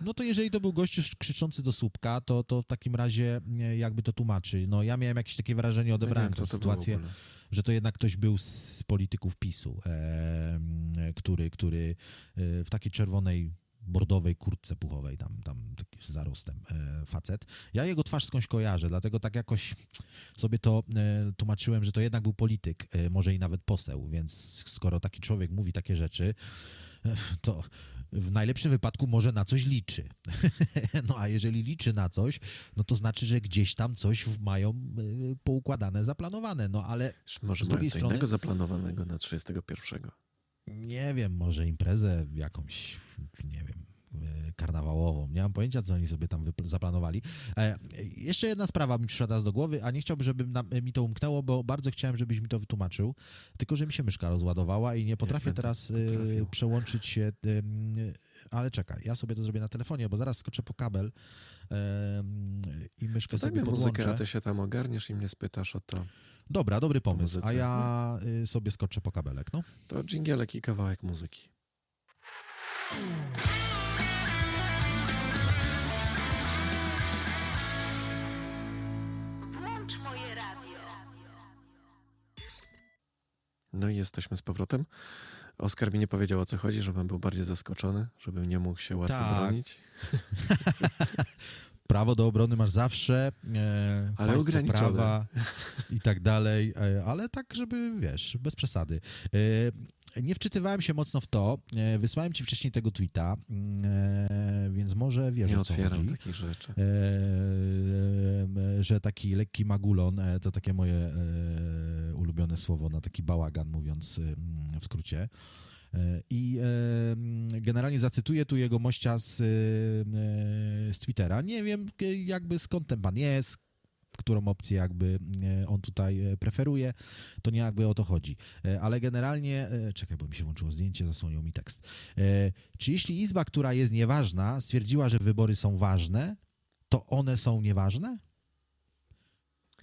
No to jeżeli to był gościu krzyczący do słupka, to, to w takim razie jakby to tłumaczy. No ja miałem jakieś takie wrażenie, odebrałem no tę sytuację, że to jednak ktoś był z polityków PiSu, e, który, który e, w takiej czerwonej bordowej kurtce puchowej, tam, tam z zarostem e, facet. Ja jego twarz skądś kojarzę, dlatego tak jakoś sobie to e, tłumaczyłem, że to jednak był polityk, e, może i nawet poseł, więc skoro taki człowiek mówi takie rzeczy, e, to w najlepszym wypadku może na coś liczy. no a jeżeli liczy na coś, no to znaczy, że gdzieś tam coś mają e, poukładane, zaplanowane. No ale może z drugiej strony... innego zaplanowanego na 31. Nie wiem, może imprezę jakąś, nie wiem, e, karnawałową. Nie mam pojęcia, co oni sobie tam zaplanowali. E, jeszcze jedna sprawa mi przyszła teraz do głowy, a nie chciałbym, żeby mi to umknęło, bo bardzo chciałem, żebyś mi to wytłumaczył, tylko że mi się myszka rozładowała i nie potrafię teraz e, przełączyć się, ale czekaj, ja sobie to zrobię na telefonie, bo zaraz skoczę po kabel i myszkę to sobie podłączę. muzykę, a ty się tam ogarniesz i mnie spytasz o to. Dobra, dobry pomysł. A ja y, sobie skoczę po kabelek, no. To dżingielek i kawałek muzyki. Włącz moje radio. No i jesteśmy z powrotem. Oskar mi nie powiedział o co chodzi, żebym był bardziej zaskoczony, żebym nie mógł się łatwo tak. bronić. prawo do obrony masz zawsze, e, ale prawa i tak dalej, e, ale tak, żeby, wiesz, bez przesady. E, nie wczytywałem się mocno w to, e, wysłałem ci wcześniej tego tweeta, mm, e, więc może wiesz, nie o co otwieram chodzi. takich rzeczy. E, że taki lekki magulon, to takie moje ulubione słowo na taki bałagan, mówiąc w skrócie, i generalnie zacytuję tu jego mościa z, z Twittera. Nie wiem jakby skąd ten pan jest, którą opcję jakby on tutaj preferuje, to nie jakby o to chodzi. Ale generalnie, czekaj, bo mi się włączyło zdjęcie, zasłonił mi tekst. Czy jeśli Izba, która jest nieważna, stwierdziła, że wybory są ważne, to one są nieważne?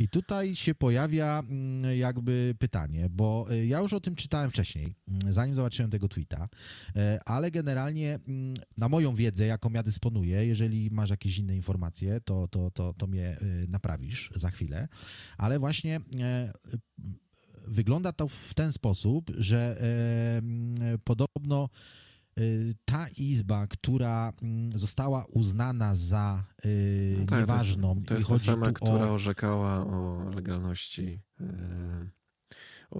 I tutaj się pojawia mm, jakby pytanie, bo y, ja już o tym czytałem wcześniej, mm, zanim zobaczyłem tego tweeta, e, ale generalnie mm, na moją wiedzę, jaką ja dysponuję, jeżeli masz jakieś inne informacje, to, to, to, to mnie y, naprawisz za chwilę, ale właśnie e, wygląda to w ten sposób, że e, podobno ta izba, która mm, została uznana za y, no tak, nieważną. To jest, to jest ta sama, która o... orzekała o legalności.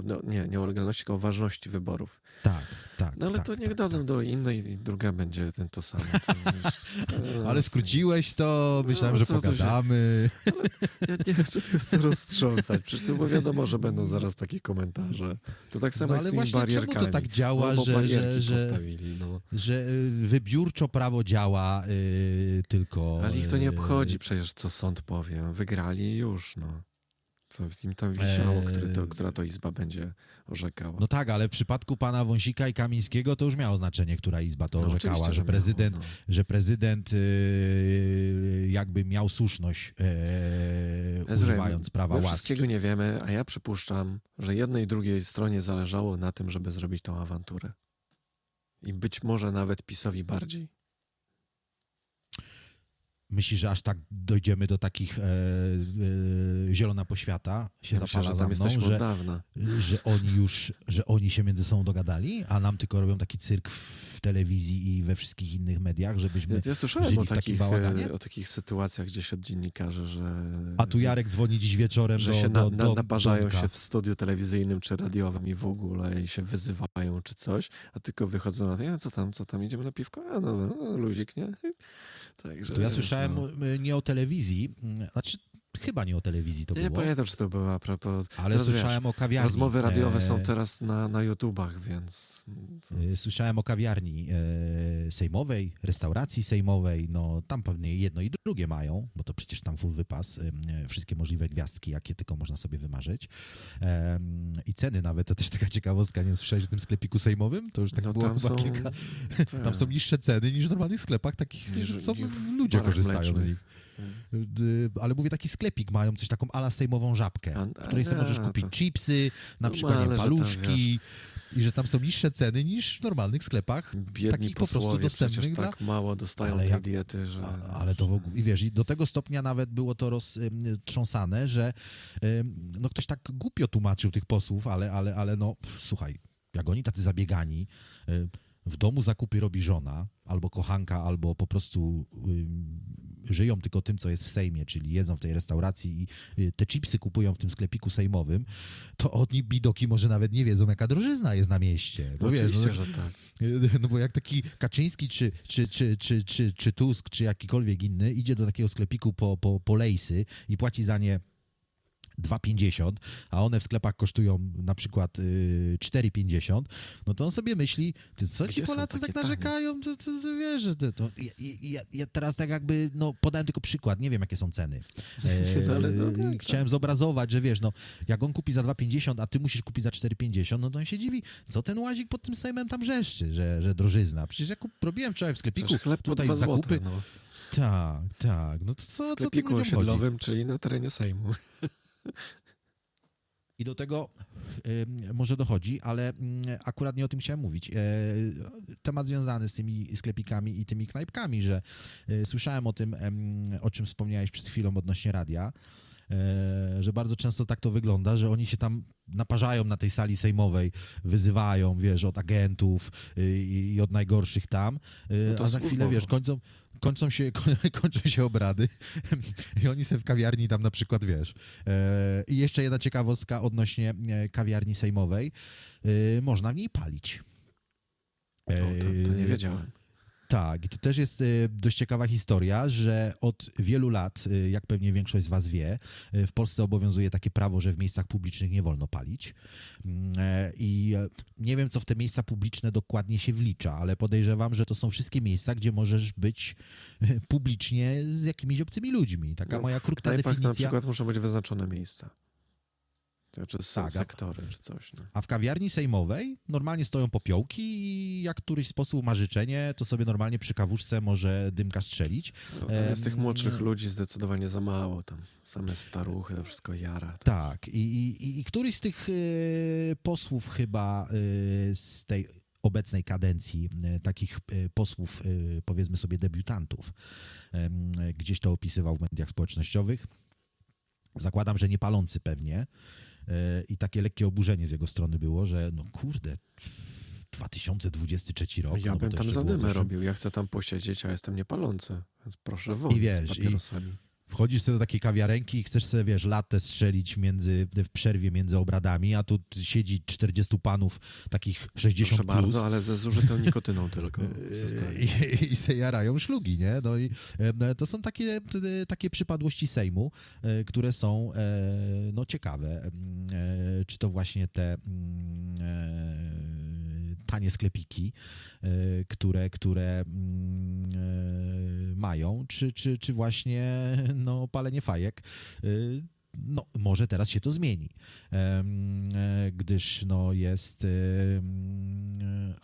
No, nie, nie o legalności, tylko o ważności wyborów. Tak, tak. No ale tak, to niech tak, dadzą tak. do innej i druga będzie ten to samo. To ale skróciłeś to, myślałem, no, że pogadamy. Się... ja nie wiem, czy to jest to roztrząsać. Przecież to bo wiadomo, że będą zaraz takie komentarze. To tak samo no, ale właśnie czemu to tak działa, no, że, że, że, no. że y, wybiórczo prawo działa yy, tylko... Ale ich to nie obchodzi przecież, co sąd powie. Wygrali już, no. Co im tam wisiało, eee... to, która to izba będzie orzekała. No tak, ale w przypadku pana Wąsika i Kamińskiego to już miało znaczenie, która izba to no orzekała, że prezydent, miało, no. że prezydent yy, jakby miał słuszność yy, używając prawa my łaski. wszystkiego nie wiemy, a ja przypuszczam, że jednej i drugiej stronie zależało na tym, żeby zrobić tą awanturę. I być może nawet PiSowi bardziej. Myślisz, że aż tak dojdziemy do takich e, e, zielona poświata się ja zapala myślę, za mną, że, że oni już, że oni się między sobą dogadali, a nam tylko robią taki cyrk w telewizji i we wszystkich innych mediach, żebyśmy ja, ja żyli o w takim bałaganie? E, o takich sytuacjach gdzieś od dziennikarzy, że... A tu Jarek dzwoni dziś wieczorem że do, się na, do, do, naparzają się w studiu telewizyjnym czy radiowym i w ogóle i się wyzywają czy coś, a tylko wychodzą na to, co tam, co tam, idziemy na piwko? A no, no luzik, nie? Także, to ja słyszałem no. nie o telewizji, znaczy chyba nie o telewizji to nie, było. Nie pamiętam, czy to była a propos... Ale teraz, słyszałem wiesz, o kawiarni. Rozmowy radiowe e... są teraz na, na YouTubach, więc... To... E, słyszałem o kawiarni e, sejmowej, restauracji sejmowej, no tam pewnie jedno i drugie mają, bo to przecież tam full wypas, e, wszystkie możliwe gwiazdki, jakie tylko można sobie wymarzyć. I ceny nawet, to też taka ciekawostka, nie słyszałeś o tym sklepiku sejmowym? To już tak no, było chyba są... kilka... Tak. Tam są niższe ceny niż w normalnych sklepach, takich, niż, co ludzie korzystają z nich. Ale mówię, taki sklepik mają, coś taką ala sejmową żabkę, w której sobie możesz kupić to... chipsy, na no, przykład nie, paluszki, i że tam są niższe ceny niż w normalnych sklepach, Biedni takich po prostu dostępnych dla... tak mało dostają ale tej diety, że... Ale to w ogóle, i wiesz, i do tego stopnia nawet było to roztrząsane, że no ktoś tak głupio tłumaczył tych posłów, ale, ale, ale no, słuchaj, jak oni tacy zabiegani, w domu zakupy robi żona, albo kochanka, albo po prostu żyją tylko tym, co jest w Sejmie, czyli jedzą w tej restauracji i y, te chipsy kupują w tym sklepiku sejmowym, to oni bidoki może nawet nie wiedzą, jaka drożyzna jest na mieście. No, wiesz, no, że tak. No bo jak taki Kaczyński, czy, czy, czy, czy, czy, czy Tusk, czy jakikolwiek inny idzie do takiego sklepiku po, po, po lejsy i płaci za nie 2,50, a one w sklepach kosztują na przykład y, 4,50, no to on sobie myśli, ty co ci Polacy tak narzekają, to, to, to wiesz, to, to ja, ja, ja, teraz tak jakby, no podałem tylko przykład, nie wiem jakie są ceny. E, no, ale no, tak, chciałem tak. zobrazować, że wiesz, no jak on kupi za 2,50, a ty musisz kupić za 4,50, no to on się dziwi, co ten łazik pod tym sejmem tam wrzeszczy, że, że drożyzna. Przecież ja kup, robiłem wczoraj w sklepiku, tutaj zakupy. Złote, no. Tak, tak. No to co, co tym ludziom osiedlowym, chodzi? czyli na terenie Sejmu. I do tego y, może dochodzi, ale y, akurat nie o tym chciałem mówić. Y, temat związany z tymi sklepikami i tymi knajpkami, że e, słyszałem o tym, o czym wspomniałeś przed chwilą odnośnie radia, że bardzo często tak to wygląda, że oni się tam naparzają na tej sali sejmowej, wyzywają, wiesz, od agentów i, i od najgorszych tam, no a za chwilę, wiesz, kończą, kończą się, kończą się obrady i oni sobie w kawiarni tam na przykład, wiesz. E, I jeszcze jedna ciekawostka odnośnie e, kawiarni sejmowej. E, można w niej palić. O, to, to nie wiedziałem. Tak, i to też jest y, dość ciekawa historia, że od wielu lat, y, jak pewnie większość z Was wie, y, w Polsce obowiązuje takie prawo, że w miejscach publicznych nie wolno palić. Mm, e, I e, nie wiem, co w te miejsca publiczne dokładnie się wlicza, ale podejrzewam, że to są wszystkie miejsca, gdzie możesz być publicznie z jakimiś obcymi ludźmi. Taka no, moja krótka definicja. na przykład muszą być wyznaczone miejsca. Czy tak, sektory, czy coś. No. A w kawiarni sejmowej normalnie stoją popiołki i jak któryś sposób ma życzenie, to sobie normalnie przy kawuszce może dymka strzelić. No, jest tych młodszych ludzi zdecydowanie za mało, tam same staruchy, to wszystko jara. Tak, i, i, i któryś z tych y, posłów chyba y, z tej obecnej kadencji, y, takich posłów, powiedzmy sobie, debiutantów, gdzieś to opisywał w mediach społecznościowych. Zakładam, że nie palący pewnie, i takie lekkie oburzenie z jego strony było, że no kurde, 2023 rok. Ja no bym tam zadymę robił, ja chcę tam posiedzieć, a jestem niepalący, więc proszę wolno I wiesz, i, wchodzisz sobie do takiej kawiarenki i chcesz sobie, wiesz, latę strzelić między, w przerwie między obradami, a tu siedzi 40 panów, takich 60 Proszę plus. bardzo, ale ze zużytą nikotyną tylko. I, I se jarają szlugi, nie? No i to są takie, takie przypadłości Sejmu, e, które są e, no, ciekawe. E, czy to właśnie te tanie sklepiki, e, które, które mm, e, mają, czy, czy, czy właśnie no, palenie fajek e, no, może teraz się to zmieni, gdyż no jest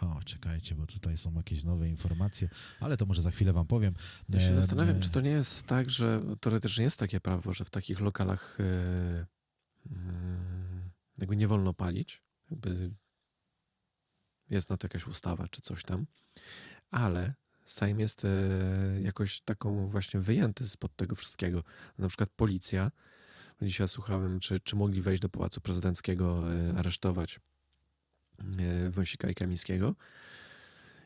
o, czekajcie, bo tutaj są jakieś nowe informacje, ale to może za chwilę wam powiem. Ja się zastanawiam, czy to nie jest tak, że teoretycznie jest takie prawo, że w takich lokalach jakby nie wolno palić, jakby jest na to jakaś ustawa czy coś tam, ale Sejm jest e, jakoś taką właśnie wyjęty spod tego wszystkiego. Na przykład policja, dzisiaj słuchałem, czy, czy mogli wejść do Pałacu Prezydenckiego, e, aresztować e, Wąsika i Kamińskiego.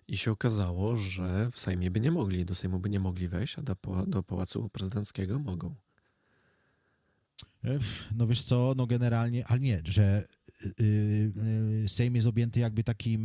I się okazało, że w Sejmie by nie mogli, do Sejmu by nie mogli wejść, a do, do Pałacu Prezydenckiego mogą. No wiesz co, no generalnie, ale nie, że Sejm jest objęty jakby takim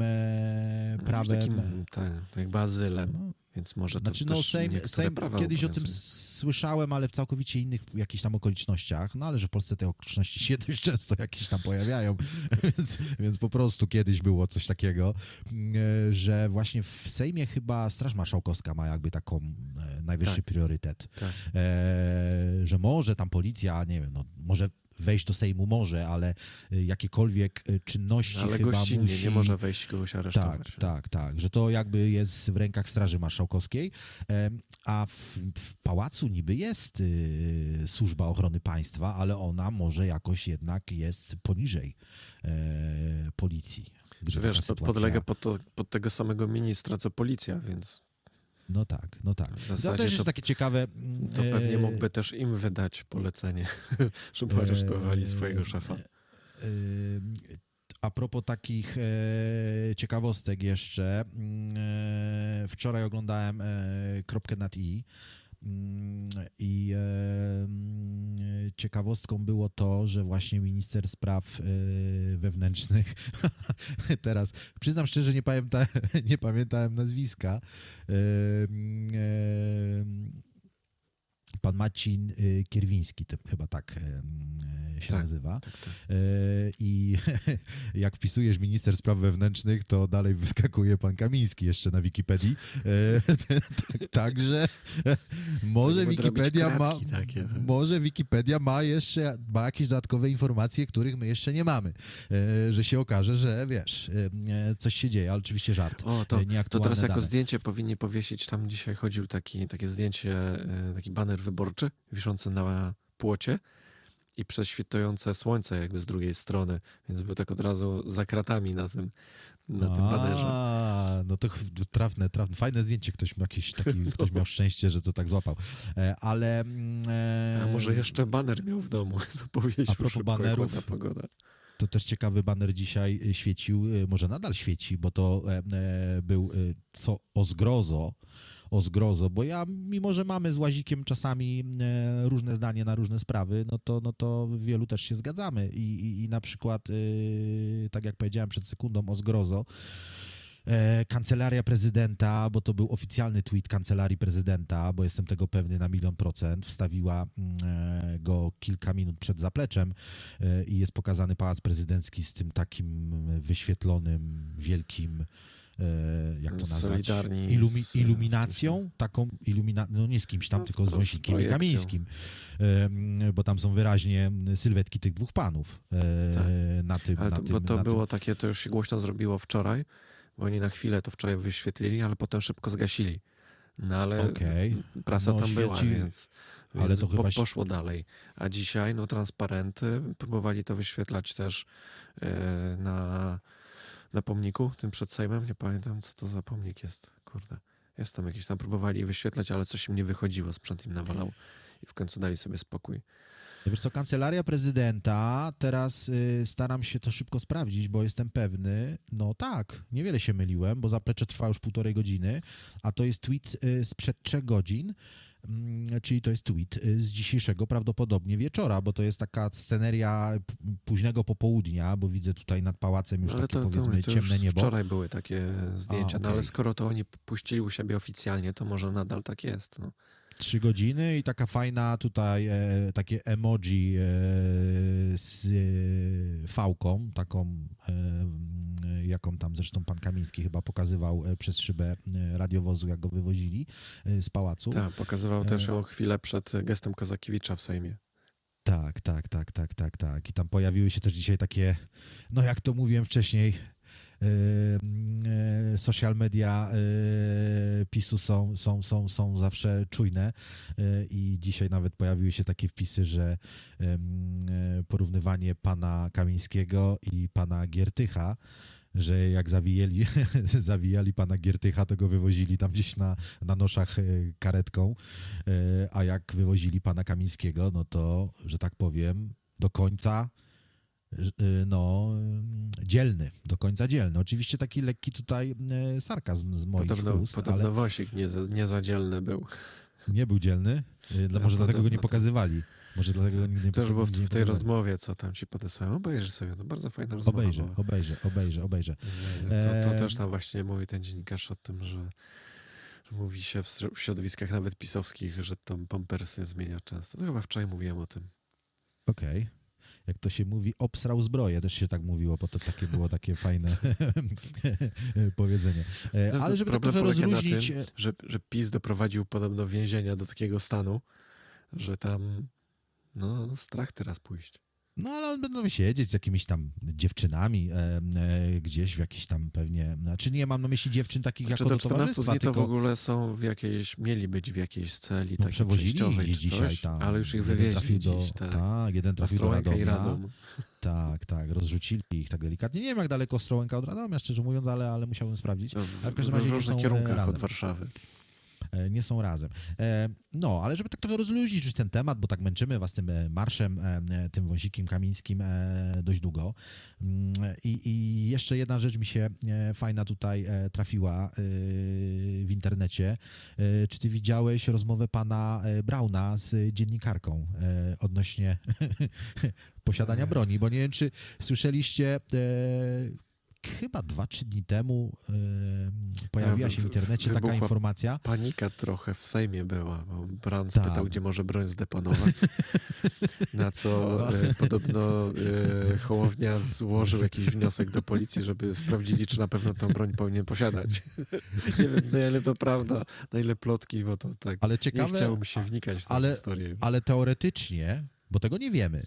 no, prawem... Takim, tak, jakby azylem. No, więc może to znaczy, no, Sejm, Sejm kiedyś o tym słyszałem, ale w całkowicie innych jakichś tam okolicznościach, no ale że w Polsce te okoliczności się dość często jakieś tam pojawiają, więc, więc po prostu kiedyś było coś takiego, e, że właśnie w Sejmie chyba Straż Marszałkowska ma jakby taką e, najwyższy tak. priorytet, tak. E, że może tam policja, nie wiem, no może wejść do Sejmu może, ale y, jakiekolwiek y, czynności ale chyba musi... nie może wejść kogoś aresztować. Tak, tak, tak, że to jakby jest w rękach Straży Marszałkowskiej, a w, w pałacu niby jest y, służba ochrony państwa, ale ona może jakoś jednak jest poniżej e, policji. Wiesz, podlega pod, to, pod tego samego ministra, co policja, więc no tak, no tak. W to też jest takie ciekawe. To pewnie e, mógłby też im wydać polecenie, żeby aresztowali e, swojego szefa. E, a propos takich ciekawostek jeszcze, mm, wczoraj oglądałem kropkę nad i I e, ciekawostką było to, że właśnie minister spraw e, wewnętrznych, teraz przyznam szczerze, nie, pamięta, nie pamiętałem nazwiska, e, pan Macin Kierwiński, chyba tak się tak, nazywa. Tak, tak. E, I jak wpisujesz minister spraw wewnętrznych, to dalej wyskakuje pan Kamiński jeszcze na Wikipedii. E, także może Wikipedia ma takie. może Wikipedia ma jeszcze ma jakieś dodatkowe informacje, których my jeszcze nie mamy. E, że się okaże, że wiesz, coś się dzieje, ale oczywiście żart. O, to, to teraz jako dane. zdjęcie powinni powiesić, tam dzisiaj chodził taki, takie zdjęcie, taki baner wyborczy wiszący na płocie i prześwitujące słońce jakby z drugiej strony, więc był tak od razu za kratami na tym, na tym banerze. No to trafne, trafne. Fajne zdjęcie. Ktoś, jakiś taki, no. ktoś miał szczęście, że to tak złapał. E, ale... E, A może jeszcze baner miał w domu. To A propos banerów, pogoda. To też ciekawy baner dzisiaj e, świecił, może nadal świeci, bo to był co o zgrozo o zgrozo, bo ja, mimo że mamy z Łazikiem czasami e, różne zdanie na różne sprawy, no to, no to wielu też się zgadzamy. I, i, i na przykład, e, tak jak powiedziałem przed sekundą o zgrozo, e, Kancelaria prezydenta, bo to był oficjalny tweet kancelarii prezydenta, bo jestem tego pewny na milion procent, wstawiła mm, go kilka minut przed zapleczem i jest pokazany pałac prezydencki z tym takim wyświetlonym, wielkim jak to nazwać, Ilumi iluminacją, taką, ilumina no nie z kimś tam, no, tylko z Wąsikiem i Kamińskim, bo tam są wyraźnie sylwetki tych dwóch panów e, tak. na tym. Ale to, tym, bo to było tym. takie, to już się głośno zrobiło wczoraj, bo oni na chwilę to wczoraj wyświetlili, ale potem szybko zgasili. No ale okay. prasa no, tam świeci... była, więc, ale więc to chyba poszło dalej. A dzisiaj, no transparenty, próbowali to wyświetlać też yy, na na pomniku, tym przed Sejmem. Nie pamiętam, co to za pomnik jest. Kurde. Jest tam jakieś, tam próbowali wyświetlać, ale coś im nie wychodziło, sprzęt im nawalał i w końcu dali sobie spokój. Wiesz co, kancelaria prezydenta, teraz y, staram się to szybko sprawdzić, bo jestem pewny, no tak, niewiele się myliłem, bo zaplecze trwa już półtorej godziny, a to jest tweet y, sprzed trzech godzin, czyli to jest tweet y, z dzisiejszego prawdopodobnie wieczora, bo to jest taka sceneria późnego popołudnia, bo widzę tutaj nad pałacem już ale takie to, powiedzmy to, to ciemne niebo. Wczoraj były takie zdjęcia, A, okay. no ale skoro to oni puścili u siebie oficjalnie, to może nadal tak jest. No trzy godziny i taka fajna tutaj e, takie emoji e, z e, fałką, taką e, jaką tam zresztą pan Kamiński chyba pokazywał e, przez szybę e, radiowozu, jak go wywozili z pałacu. Tak, pokazywał też ją chwilę przed gestem Kozakiewicza w Sejmie. Tak, tak, tak, tak, tak, tak. I tam pojawiły się też dzisiaj takie, no jak to mówiłem wcześniej, social media yy, PiSu są, są, są, są zawsze czujne i dzisiaj nawet pojawiły się takie wpisy, że porównywanie pana Kamińskiego i pana Giertycha że jak zawijali, zawijali pana Giertycha, to go wywozili tam gdzieś na, na noszach karetką, a jak wywozili pana Kamińskiego, no to, że tak powiem, do końca Y, no, dzielny, do końca dzielny. Oczywiście taki lekki tutaj y, sarkazm z moich podobno, ust, podobno ale... Wosik nie, nie za dzielny był. Nie był dzielny? Y, no, może dlatego go nie pokazywali. Może dlatego nigdy nie Też było w, w tej rozmowie, co tam ci podesłałem. Obejrzyj sobie, to bardzo fajna rozmowa Obejrzę, była. obejrzę, obejrzę, obejrzę. To, to Eee. też tam właśnie mówi ten dziennikarz o tym, że, mówi się w, w środowiskach nawet pisowskich, że tam pampersy zmienia często. To chyba wczoraj mówiłem o tym. Okej. Jak to się mówi, obsrał zbroję, też się tak mówiło, bo to takie było takie fajne powiedzenie. E, No, Ale żeby tak problem trochę polega na rozluźnić... tym, że, że PiS doprowadził podobno więzienia do takiego stanu, że tam no strach teraz pójść. No ale on będą siedzieć z jakimiś tam dziewczynami e, e, gdzieś w jakiś tam pewnie... Znaczy nie mam na myśli dziewczyn takich Znaczy jako do do 14 towarzystwa, dni to w tylko... ogóle są w jakiejś, mieli być w jakiejś celi No, takiej przewozili ich dzisiaj coś, tam. ale już ich wywieźli do, dziś, tak. tak, jeden trafił do Radomia. Radom. Tak, tak, rozrzucili ich tak delikatnie. Nie wiem, jak daleko Ostrołęka od Radomia, szczerze mówiąc, ale, ale musiałbym sprawdzić. To Ale w każdym w razie nie różnych e, kierunkach razem. od Warszawy. E, nie są razem. E, No, ale żeby tak trochę rozluźnić ten temat, bo tak męczymy was tym e, marszem, tym wąsikiem kamińskim dość długo. Mm, I, I jeszcze jedna rzecz mi się fajna tutaj trafiła w internecie. Czy ty widziałeś rozmowę pana Brauna z dziennikarką odnośnie posiadania broni? Bo nie wiem, czy słyszeliście chyba dwa, trzy dni temu e, pojawiła Ja, się w internecie taka informacja. Panika trochę w Sejmie była, bo Brown Tak. spytał, gdzie może broń zdeponować. Na co No. e, podobno e, Hołownia złożył jakiś wniosek do policji, żeby sprawdzili, czy na pewno tą broń powinien posiadać. Nie wiem, na ile to prawda, na ile plotki, bo to tak Ale nie ciekawe, chciało mi się wnikać w tę ale- historię. ale teoretycznie, bo tego nie wiemy,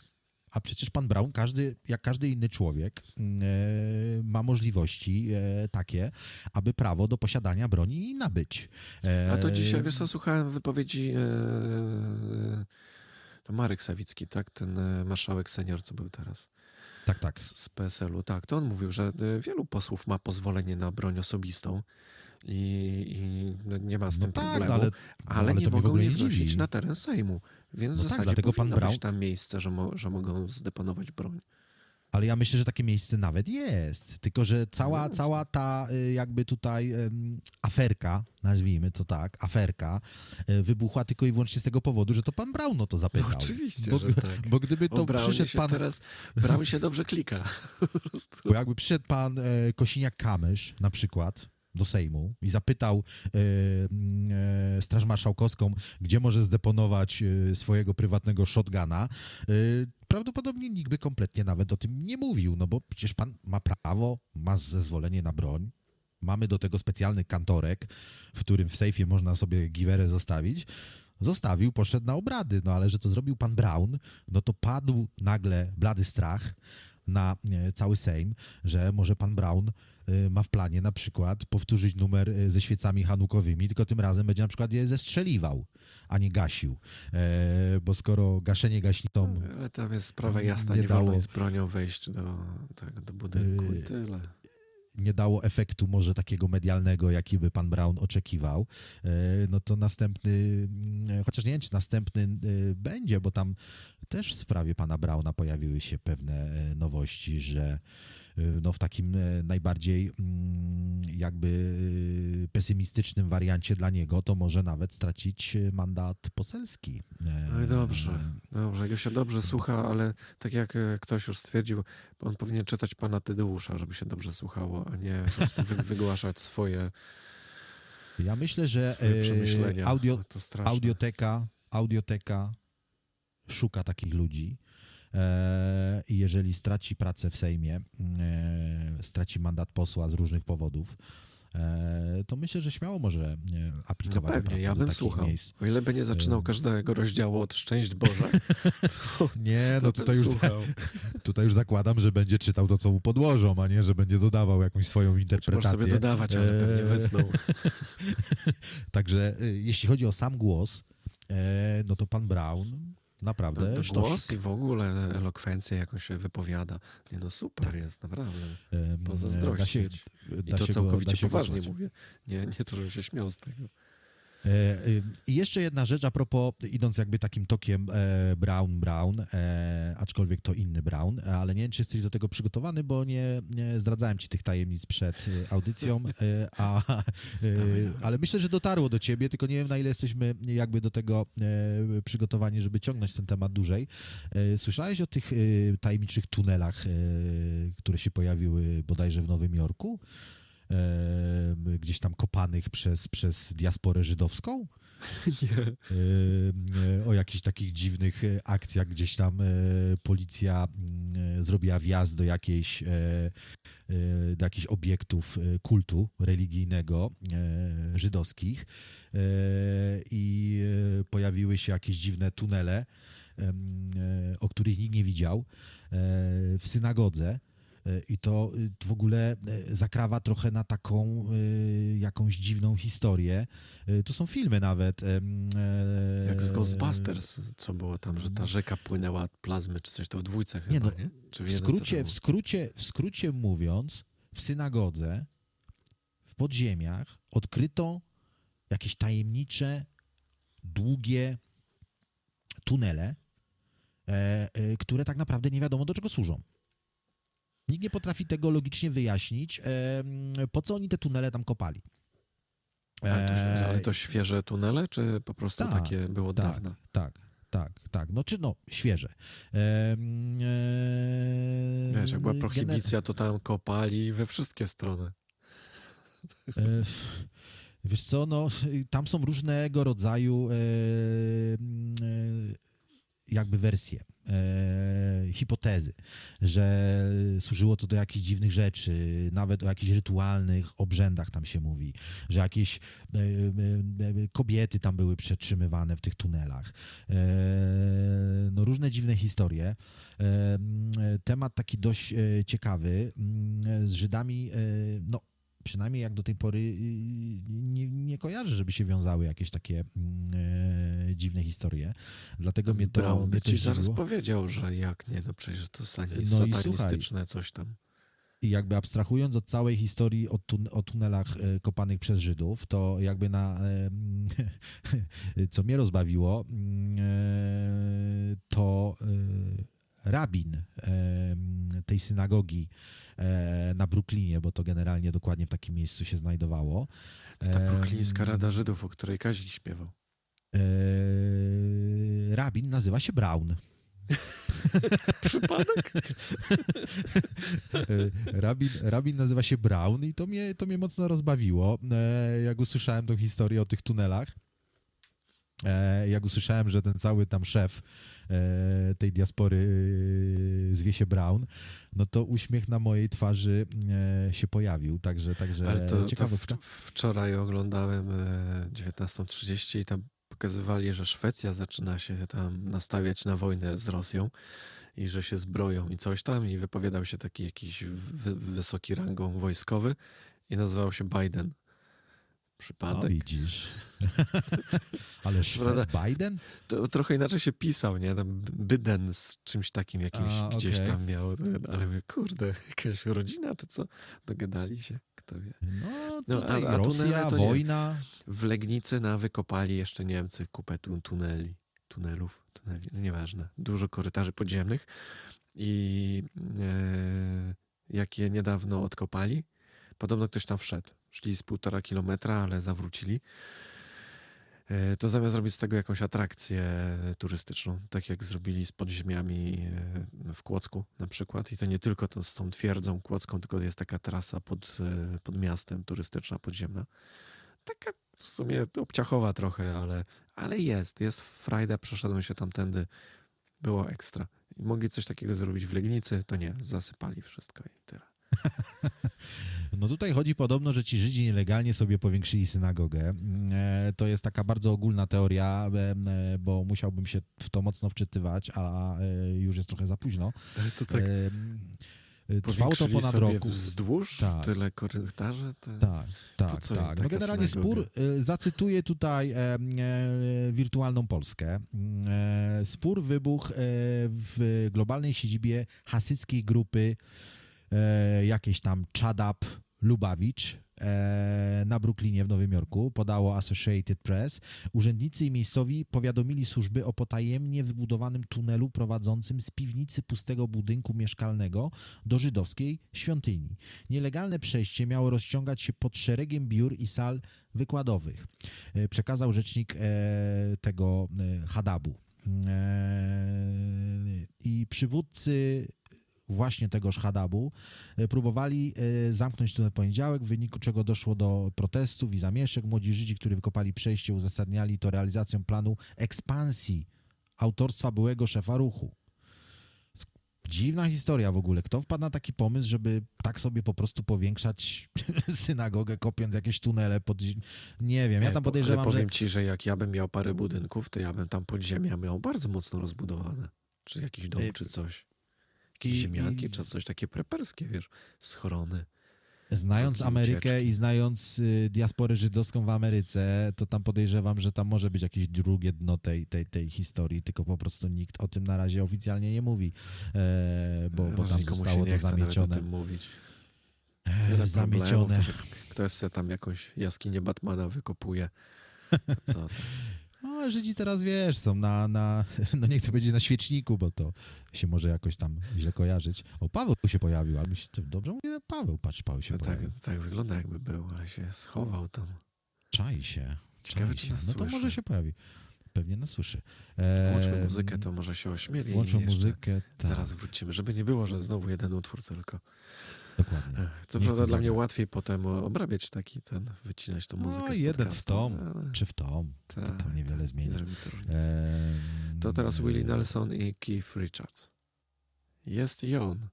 a przecież pan Brown, każdy, jak każdy inny człowiek, e, ma możliwości e, takie, aby prawo do posiadania broni nabyć. E, A to dzisiaj, wiesz co, słuchałem wypowiedzi to Marek Sawicki, tak? Ten marszałek senior, co był teraz. Tak, tak. z, z PSL-u. Tak, to on mówił, że wielu posłów ma pozwolenie na broń osobistą i, i no, nie ma z No tym tak, problemu, no ale, ale, no ale nie mogą wnosić dziwi. na teren Sejmu. Więc No w tak, zasadzie dlatego pan Braun- być tam miejsce, że, mo, że mogą zdeponować broń. Ale ja myślę, że takie miejsce nawet jest. Tylko, że cała, No. cała ta y, jakby tutaj aferka, nazwijmy to tak, aferka, y, wybuchła tylko i wyłącznie z tego powodu, że to pan Brown o to zapytał. oczywiście, bo, tak. Bo gdyby to przyszedł pan, teraz, Braun się dobrze klika. Bo jakby przyszedł pan e, Kosiniak-Kamysz na przykład do Sejmu i zapytał e, mm, e, Straż Marszałkowską, gdzie może zdeponować e, swojego prywatnego shotguna, e, prawdopodobnie nikt by kompletnie nawet o tym nie mówił, no bo przecież pan ma prawo, ma zezwolenie na broń, mamy do tego specjalny kantorek, w którym w sejfie można sobie giwerę zostawić. Zostawił, poszedł na obrady, no ale że to zrobił pan Brown, no to padł nagle blady strach na e, cały Sejm, że może pan Brown ma w planie na przykład powtórzyć numer e, ze świecami hanukowymi, tylko tym razem będzie na przykład je zestrzeliwał, a nie gasił. E, bo skoro gaszenie gaśnicą Ale tam jest sprawa jasna, Nie nie, dało- jest bronią wejść do, tak, do budynku i Yy, tyle. nie dało efektu może takiego medialnego, jaki by pan Brown oczekiwał, e, no to następny, mm, chociaż nie wiem, czy następny e, będzie, bo tam też w sprawie pana Brauna pojawiły się pewne e, nowości, że no w takim e, najbardziej mm, jakby e, pesymistycznym wariancie dla niego, to może nawet stracić mandat poselski. No i dobrze, dobrze, jego się dobrze słucha, ale tak jak ktoś już stwierdził, on powinien czytać pana Tydeusza, żeby się dobrze słuchało, a nie po prostu wy, wygłaszać swoje, Ja myślę, że audio. Audioteka, audioteka szuka takich ludzi. E, I jeżeli straci pracę w Sejmie, e, straci mandat posła z różnych powodów, e, to myślę, że śmiało może No aplikować o pewnie, pracę ja bym słuchał. miejsc. O ile by nie zaczynał każdego rozdziału od szczęść Boże, to, Nie, no tutaj już, słuchał. tutaj już zakładam, że będzie czytał to, co mu podłożą, a nie, że będzie dodawał jakąś swoją interpretację. sobie dodawać, ale pewnie wycnął. Także jeśli chodzi o sam głos, no to pan Brown naprawdę No, głos i w ogóle elokwencja, jak on się wypowiada. Nie no, super jest, naprawdę. Em, Pozazdrościć. Da się, I da to się go, całkowicie da się poważnie mówię. Nie, nie to, że się śmiał z tego. E, y, I jeszcze jedna rzecz a propos, idąc jakby takim tokiem e, Brown, Brown, e, aczkolwiek to inny Brown, ale nie wiem, czy jesteś do tego przygotowany, bo nie, nie zdradzałem ci tych tajemnic przed audycją, a, ale myślę, że dotarło do ciebie, tylko nie wiem, na ile jesteśmy jakby do tego przygotowani, żeby ciągnąć ten temat dłużej. Słyszałeś o tych tajemniczych tunelach, które się pojawiły bodajże w Nowym Jorku? Gdzieś tam kopanych przez, przez diasporę żydowską. Nie. O jakichś takich dziwnych e, akcjach, gdzieś tam e, policja mm, e, zrobiła wjazd do jakiejś do jakichś obiektów kultu religijnego żydowskich i pojawiły się jakieś dziwne tunele, o których nikt nie widział w synagodze i to y, w ogóle y, zakrawa trochę na taką y, jakąś dziwną historię. Tu są filmy nawet. Jak z Ghostbusters, co było tam, że ta rzeka płynęła plazmy, czy coś, to w dwójce chyba, nie? No, nie? w, w, skrócie, w, skrócie, w skrócie mówiąc, w synagodze, w podziemiach odkryto jakieś tajemnicze, długie tunele, e, e, które tak naprawdę nie wiadomo do czego służą. Nikt nie potrafi tego logicznie wyjaśnić, po co oni te tunele tam kopali. Ale to, ale to świeże tunele, czy po prostu tak, takie było tak, dawno? Tak, tak, tak. No czy no, świeże. Wiesz, jak była prohibicja, to tam kopali we wszystkie strony. E, wiesz co, no, tam są różnego rodzaju e, jakby wersje, e, hipotezy, że służyło to do jakichś dziwnych rzeczy, nawet o jakichś rytualnych obrzędach tam się mówi, że jakieś e, e, kobiety tam były przetrzymywane w tych tunelach. E, no różne dziwne historie. E, temat taki dość e, ciekawy. Z Żydami, no przynajmniej jak do tej pory y, nie, nie kojarzę, żeby się wiązały jakieś takie mm, e, dziwne historie. Dlatego mnie to, Brown mnie to ci zaraz powiedział, że jak nie, no przecież to no i słuchaj, coś tam. I jakby abstrahując od całej historii o, tun o tunelach e, kopanych przez Żydów, to jakby na e, co mnie rozbawiło, mm, e, to e, rabin tej synagogi e, na Brooklynie, bo to generalnie dokładnie w takim miejscu się znajdowało. Ta brooklińska Rada Żydów, o której Kazik śpiewał. E, rabin nazywa się Brown. Przypadek? E, rabin, rabin nazywa się Brown i to mnie, to mnie mocno rozbawiło, jak usłyszałem tą historię o tych tunelach. Jak usłyszałem, że ten cały tam szef E, tej diaspory e, zwie się Brown, no to uśmiech na mojej twarzy e, się pojawił, także, także Ale to, ciekawostka. To wczoraj oglądałem 19.30 i tam pokazywali, że Szwecja zaczyna się tam nastawiać na wojnę z Rosją i że się zbroją i coś tam. I wypowiadał się taki jakiś wysoki rangą wojskowy i nazywał się Biden przypadek. No, widzisz. Ale Szwed Biden? To trochę inaczej się pisał, nie? Tam Biden z czymś takim jakimś A, gdzieś okay. tam miał. Ale mówię, kurde, jakaś rodzina czy co? Dogadali się, kto wie. No, tutaj no, a, a Rosja, wojna. Nie. W Legnicy na wykopali jeszcze Niemcy kupę tuneli, tunelów, tuneli, no nieważne. Dużo korytarzy podziemnych i e, jak je niedawno odkopali, podobno ktoś tam wszedł szli z półtora kilometra, ale zawrócili, e, to zamiast zrobić z tego jakąś atrakcję turystyczną, tak jak zrobili z podziemiami e, w Kłodzku na przykład. I to nie tylko to z tą twierdzą kłodzką, tylko jest taka trasa pod, e, pod miastem turystyczna, podziemna. Taka w sumie obciachowa trochę, ale, ale jest. Jest frajda, przeszedłem się tamtędy. Było ekstra. Mogli coś takiego zrobić w Legnicy, to nie, zasypali wszystko i tyle. No tutaj chodzi podobno, że ci Żydzi nielegalnie sobie powiększyli synagogę. E, to jest taka bardzo ogólna teoria, e, e, bo musiałbym się w to mocno wczytywać, a już jest trochę za późno. Ale to tak... Trwało to ponad roku. Wzdłuż tak. tyle korytarzy? Te... Tak, tak, tak. No generalnie synagoga? spór, zacytuję tutaj e, e, wirtualną Polskę. E, spór wybuchł w globalnej siedzibie hasyckiej grupy e, jakiejś tam Czadab Lubawicz, e, na Brooklynie w Nowym Jorku, podało Associated Press. Urzędnicy i miejscowi powiadomili służby o potajemnie wybudowanym tunelu prowadzącym z piwnicy pustego budynku mieszkalnego do żydowskiej świątyni. Nielegalne przejście miało rozciągać się pod szeregiem biur i sal wykładowych. E, przekazał rzecznik e, tego Hadabu. I przywódcy właśnie tegoż Hadabu próbowali zamknąć tunel poniedziałek, w wyniku czego doszło do protestów i zamieszek. Młodzi Żydzi, którzy wykopali przejście, uzasadniali to realizacją planu ekspansji autorstwa byłego szefa ruchu. Dziwna historia w ogóle. Kto wpadł na taki pomysł, żeby tak sobie po prostu powiększać synagogę, kopiąc jakieś tunele pod... Nie wiem, ja tam podejrzewam, Ale powiem że... ci, że jak ja bym miał parę budynków, to ja bym tam podziemia miał bardzo mocno rozbudowane. Czy jakiś dom, czy coś. Jakieś ziemniaki, i... czy coś takie preperskie, wiesz, schrony. Znając Amerykę ucieczki. i znając y, diasporę żydowską w Ameryce, to tam podejrzewam, że tam może być jakieś drugie dno tej, tej, tej historii, tylko po prostu nikt o tym na razie oficjalnie nie mówi, e, bo, bo tam zostało to zamiecione. O tym mówić. E, zamiecione. Ktoś sobie tam jakąś jaskinię Batmana wykopuje. Co no, Żydzi teraz, wiesz, są na, na, no nie chcę powiedzieć na świeczniku, bo to się może jakoś tam źle kojarzyć. O, Paweł się pojawił, ale myślę, dobrze mówię, Paweł, patrz, Paweł się no tak, pojawił. Tak, wygląda jakby był, ale się schował tam. Czai się. Ciekawe, czai się. No to może się pojawi. Pewnie nas słyszy. E, włączmy muzykę, to może się ośmieli. Włączmy muzykę, tak. Zaraz wrócimy, żeby nie było, że znowu jeden utwór tylko. Dokładnie. Co prawda dla mnie łatwiej potem obrabiać taki ten, wycinać tą muzykę. No, jeden w tom, ale... czy w tom. Ta, to tam niewiele tak, zmieni. To, to teraz Willie Nelson i Keith Richards. Jest i on.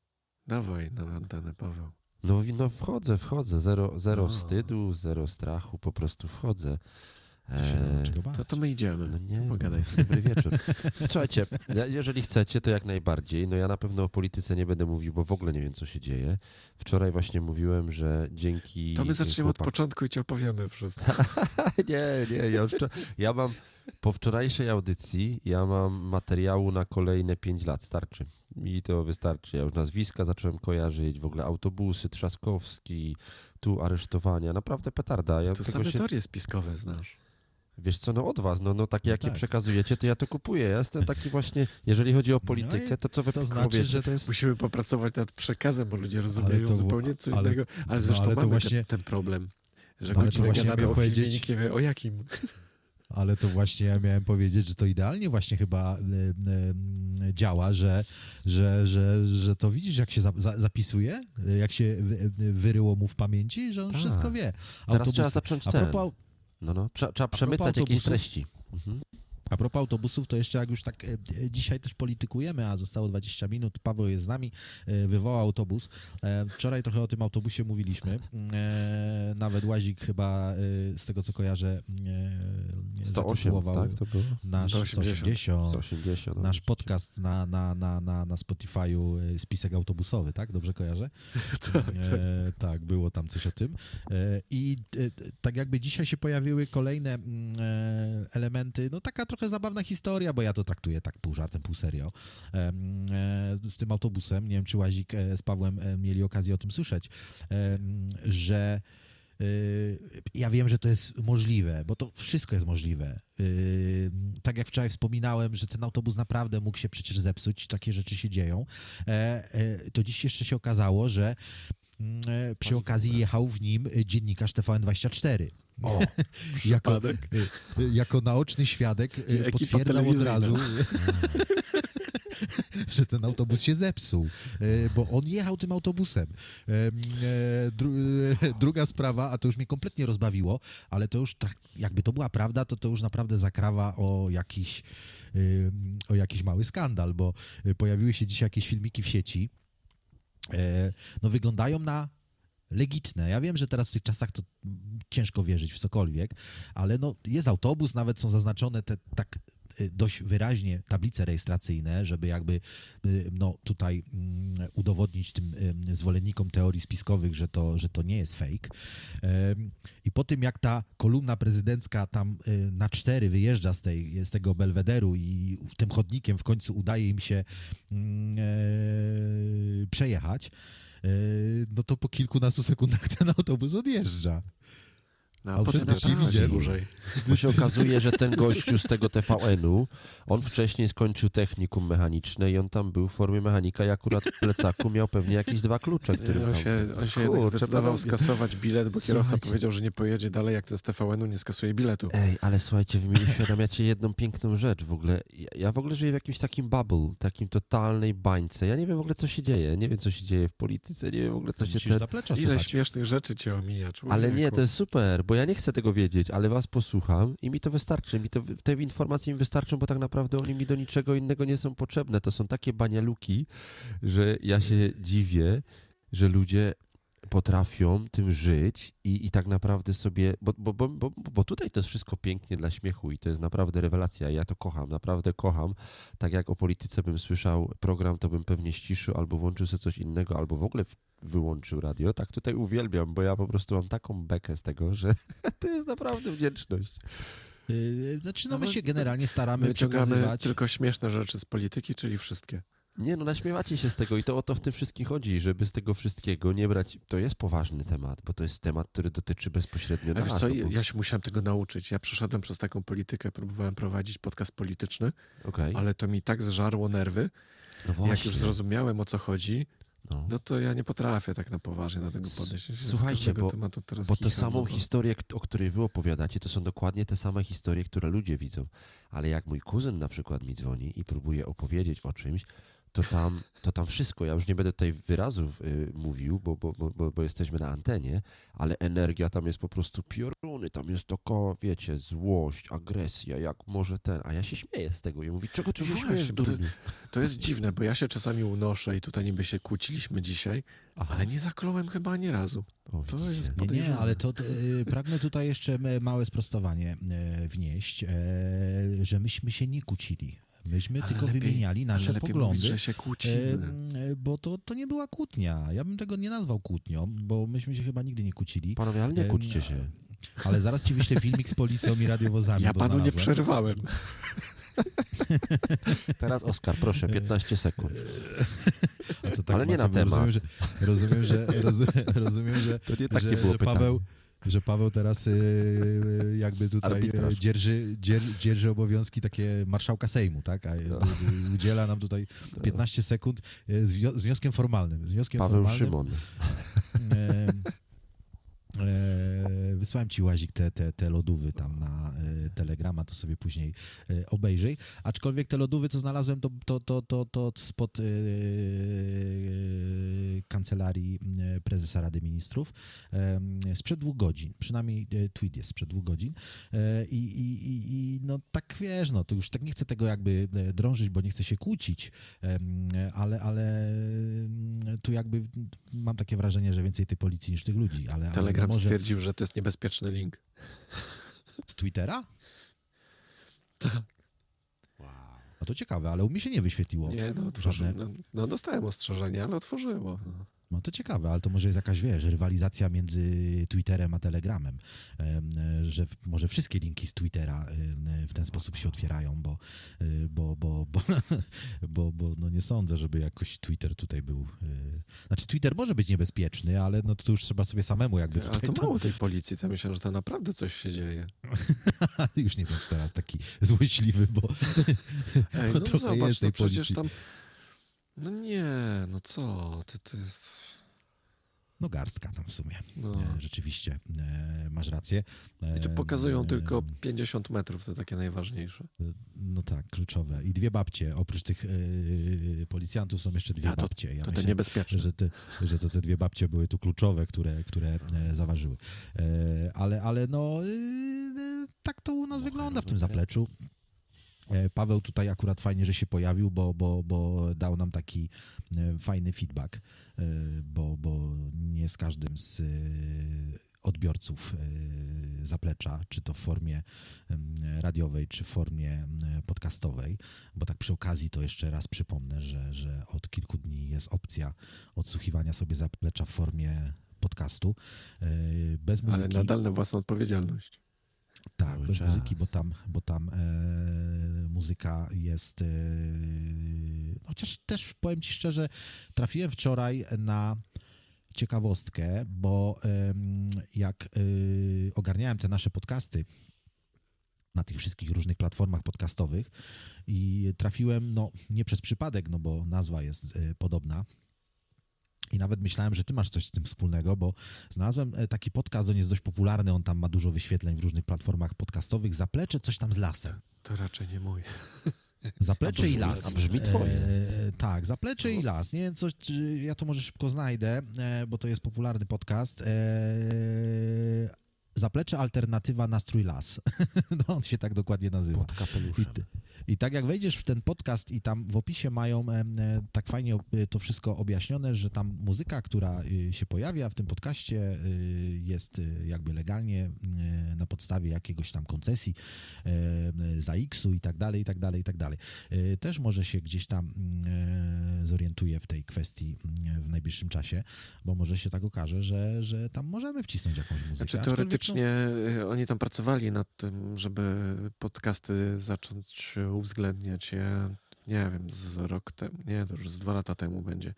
Dawaj na antenę, Paweł. No, no wchodzę, wchodzę. Zero, zero wstydu, zero strachu, po prostu wchodzę. To, się to, to my idziemy. No nie, Pogadaj no, sobie. Dobry wieczór. Słuchajcie, jeżeli chcecie, to jak najbardziej. No ja na pewno o polityce nie będę mówił, bo w ogóle nie wiem, co się dzieje. Wczoraj właśnie mówiłem, że dzięki... To my zaczniemy chłopak... od początku i ci opowiemy wszystko. nie, nie, ja, już, ja mam... Po wczorajszej audycji ja mam materiału na kolejne 5 lat, starczy. Mi to wystarczy. Ja już nazwiska zacząłem kojarzyć, w ogóle autobusy, Trzaskowski, tu aresztowania. Naprawdę petarda. Ja to same się... teorie spiskowe znasz. Wiesz co, no od was, no, no takie no jakie tak. przekazujecie, to ja to kupuję. Ja jestem taki właśnie, jeżeli chodzi o no politykę, to co wy to znaczy, że to jest... Musimy popracować nad przekazem, bo ludzie rozumieją to, zupełnie co ale, innego. Ale zresztą no, ale mamy właśnie, ten, ten, problem, że no, godzinę gadamy o powiedzieć... filmie, nikt nie wie o jakim. Ale to właśnie ja miałem powiedzieć, że to idealnie właśnie chyba y, y, działa, że, że, że, że to widzisz, jak się za, za, zapisuje, jak się wyryło mu w pamięci, że on Ta. wszystko wie. Autobus, Teraz trzeba zacząć A propos, no, no. Trzeba, trzeba przemycać jakieś treści. Mhm. A propos autobusów, to jeszcze jak już tak e, e, dzisiaj też politykujemy, a zostało 20 minut, Paweł jest z nami, e, wywołał autobus. Wczoraj trochę o tym autobusie mówiliśmy. Nawet Łazik chyba, z tego co kojarzę, 108, tak, to było? nasz 180, 180 nasz podcast na, na, na, na, na Spotify'u spisek autobusowy, tak? Dobrze kojarzę? tak, tak. tak, było tam coś o tym. I tak jakby dzisiaj się pojawiły kolejne mm, elementy, no taka trochę trochę zabawna historia, bo ja to traktuję tak pół żartem, pół serio. E, z tym autobusem, nie wiem, czy Łazik e, z Pawłem e, mieli okazję o tym słyszeć, że ja wiem, że to jest możliwe, bo to wszystko jest możliwe. Tak jak wczoraj wspominałem, że ten autobus naprawdę mógł się przecież zepsuć, takie rzeczy się dzieją, to dziś jeszcze się okazało, że przy okazji jechał w nim dziennikarz TVN24. O, jako, jako naoczny świadek y, potwierdzał od razu, że ten autobus się zepsuł, bo on jechał tym autobusem. Druga sprawa, a to już mnie kompletnie rozbawiło, ale to już tak, jakby to była prawda, to to już naprawdę zakrawa o jakiś, o jakiś mały skandal, bo pojawiły się dzisiaj jakieś filmiki w sieci, no wyglądają na legitne. Ja wiem, że teraz w tych czasach to ciężko wierzyć w cokolwiek, ale no, jest autobus, nawet są zaznaczone te tak dość wyraźnie tablice rejestracyjne, żeby jakby y, no, tutaj mm, udowodnić tym y, zwolennikom teorii spiskowych, że to, że to nie jest fake. I po tym, jak ta kolumna prezydencka tam na cztery wyjeżdża z, tej, z tego belwederu i tym chodnikiem w końcu udaje im się mm, przejechać, no to po kilkunastu sekundach ten autobus odjeżdża. No, a potem widzieli dłużej. Bo się okazuje, że ten gościu z tego TVN-u, on wcześniej skończył technikum mechaniczne i on tam był w formie mechanika i akurat w plecaku miał pewnie jakieś dwa klucze, które on tam... się, on się Kurczę, zdecydował no, skasować bilet, bo słuchajcie. kierowca powiedział, że nie pojedzie dalej, jak ten z TVN-u nie skasuje biletu. Ej, ale słuchajcie, wy mi uświadamiacie jedną piękną rzecz w ogóle. Ja, ja w ogóle żyję w jakimś takim bubble, takim totalnej bańce. Ja nie wiem w ogóle, co się dzieje. Nie wiem, co się dzieje w polityce, nie wiem w ogóle, co się... Zaplecza Ile słuchać. śmiesznych rzeczy cię omija, człowieku. Ale nie, to jest super, bo ja nie chcę tego wiedzieć, ale was posłucham i mi to wystarczy. Mi to, te informacje mi wystarczą, bo tak naprawdę oni mi do niczego innego nie są potrzebne. To są takie banialuki, że ja się dziwię, że ludzie potrafią tym żyć i, i tak naprawdę sobie, bo, bo, bo, bo, bo tutaj to jest wszystko pięknie dla śmiechu i to jest naprawdę rewelacja. Ja to kocham, naprawdę kocham. Tak jak o polityce bym słyszał program, to bym pewnie ściszył albo włączył sobie coś innego, albo w ogóle wyłączył radio. Tak tutaj uwielbiam, bo ja po prostu mam taką bekę z tego, że to jest naprawdę wdzięczność. Yy, znaczy, no my się generalnie staramy przekazywać... tylko śmieszne rzeczy z polityki, czyli wszystkie. Nie, no naśmiewacie się z tego i to o to w tym wszystkim chodzi, żeby z tego wszystkiego nie brać. To jest poważny temat, bo to jest temat, który dotyczy bezpośrednio Ale nas. Co, no bo... Ja się musiałem tego nauczyć. Ja przeszedłem przez taką politykę, próbowałem prowadzić podcast polityczny, okay. ale to mi tak zżarło nerwy. No jak już zrozumiałem o co chodzi, no. no. to ja nie potrafię tak na poważnie do tego podejść. Słuchajcie, bo, bo tę samą historię, o której wy opowiadacie, to są dokładnie te same historie, które ludzie widzą. Ale jak mój kuzyn na przykład mi dzwoni i próbuje opowiedzieć o czymś, to tam, to tam wszystko, ja już nie będę tutaj wyrazów y, mówił, bo, bo, bo, bo jesteśmy na antenie, ale energia tam jest po prostu pioruny, tam jest to, wiecie, złość, agresja, jak może ten, a ja się śmieję z tego i mówi, czego ty no się śmiejesz, to, to jest dziwne, bo ja się czasami unoszę i tutaj niby się kłóciliśmy dzisiaj, Aha. ale nie zakląłem chyba ani razu. O, to jest nie, nie, ale to y, pragnę tutaj jeszcze małe sprostowanie y, wnieść, y, że myśmy się nie kłócili. Myśmy ale tylko lepiej, wymieniali nasze poglądy. Mówić, kłócimy. bo to, to nie była kłótnia. Ja bym tego nie nazwał kłótnią, bo myśmy się chyba nigdy nie kłócili. Panowie, ale nie kłóćcie się. Ale zaraz ci wyślę filmik z policją i radiowozami. Ja panu nie przerwałem. Teraz Oskar, proszę, 15 sekund. Tak, ale nie na temat. Rozumiem, że, rozumiem, że, rozumiem, że, to nie takie że, było że Paweł, że Paweł teraz y, jakby tutaj dzierży, dzier, dzierży obowiązki takie marszałka Sejmu, tak? A no. udziela nam tutaj 15 sekund y, z, wnioskiem formalnym. Z wnioskiem Paweł formalnym, Szymon. E, wysłałem ci łazik te, te, te lodówy tam na e, Telegrama, to sobie później e, obejrzyj. Aczkolwiek te lodówy, co znalazłem, to, to, to, to, to spod kancelarii prezesa Rady Ministrów sprzed dwóch godzin. Przynajmniej tweet jest sprzed dwóch godzin. I, i, i, no tak wiesz, no to już tak nie chcę tego jakby drążyć, bo nie chcę się kłócić, ale, ale tu jakby mam takie wrażenie, że więcej tej policji niż tych ludzi. Ale, Telegram może... stwierdził, że to jest niebezpieczny link. Z Twittera? Tak. Wow. A to ciekawe, ale u mnie się nie wyświetliło. Nie, no, żadne... no, no dostałem ostrzeżenie, ale otworzyło. No. No to ciekawe, ale to może jest jakaś, wiesz, rywalizacja między Twitterem a Telegramem, że może wszystkie linki z Twittera w ten sposób się otwierają, bo, y, bo, bo, bo, bo, bo no nie sądzę, żeby jakoś Twitter tutaj był... Y, znaczy Twitter może być niebezpieczny, ale no to już trzeba sobie samemu jakby... Ale to mało tej policji, to myślę, że to naprawdę coś się dzieje. już nie czy teraz taki złośliwy, bo, Ej, no trochę zobacz, jest tej policji. Tam no nie, no co, to, to jest... No garstka tam w sumie. No. E, rzeczywiście, e, masz rację. E, pokazują e, tylko 50 metrów, to takie najważniejsze. E, no tak, kluczowe. I dwie babcie. Oprócz tych e, policjantów są jeszcze dwie to, babcie. Ja to myślę, te niebezpieczne. Że, te, że to te dwie babcie były tu kluczowe, które, które zaważyły. ale, ale no tak to u nas wygląda w tym zapleczu. E, Paweł tutaj akurat fajnie, że się pojawił, bo, bo, bo dał nam taki e, fajny feedback, e, bo, bo nie z każdym z odbiorców zaplecza, czy to w formie radiowej, czy w formie podcastowej, bo tak przy okazji to jeszcze raz przypomnę, że, że od kilku dni jest opcja odsłuchiwania sobie zaplecza w formie podcastu bez muzyki. Ale nadal na własną odpowiedzialność. Tak, bez czas. muzyki, bo tam, bo tam e, muzyka jest. E, chociaż też powiem Ci szczerze, trafiłem wczoraj na ciekawostkę, bo jak ogarniałem te nasze podcasty, na tych wszystkich różnych platformach podcastowych i trafiłem, no nie przez przypadek, no bo nazwa jest podobna, i nawet myślałem, że ty masz coś z tym wspólnego, bo znalazłem e, taki podcast, on jest dość popularny, on tam ma dużo wyświetleń w różnych platformach podcastowych. Zaplecze coś tam z lasem. To raczej nie mój. Zaplecze i las. A brzmi twoje. E, tak, zaplecze no. i las. Nie wiem, coś, ja to może szybko znajdę, e, bo to jest popularny podcast. E, zaplecze alternatywa nastrój las. no, on się tak dokładnie nazywa. Pod kapeluszem. I tak jak wejdziesz w ten podcast i tam w opisie mają e, tak fajnie e, to wszystko objaśnione, że tam muzyka, która e, się pojawia w tym podcaście jest jakby legalnie na podstawie jakiegoś tam koncesji za X-u i tak dalej, i tak dalej, i tak dalej. Też może się gdzieś tam zorientuje w tej kwestii w najbliższym czasie, bo może się tak okaże, że, że tam możemy wcisnąć jakąś muzykę. Znaczy teoretycznie no... oni tam pracowali nad tym, żeby podcasty zacząć uwzględniać. Ja nie wiem, z rok temu, nie, to już z dwa lata temu będzie.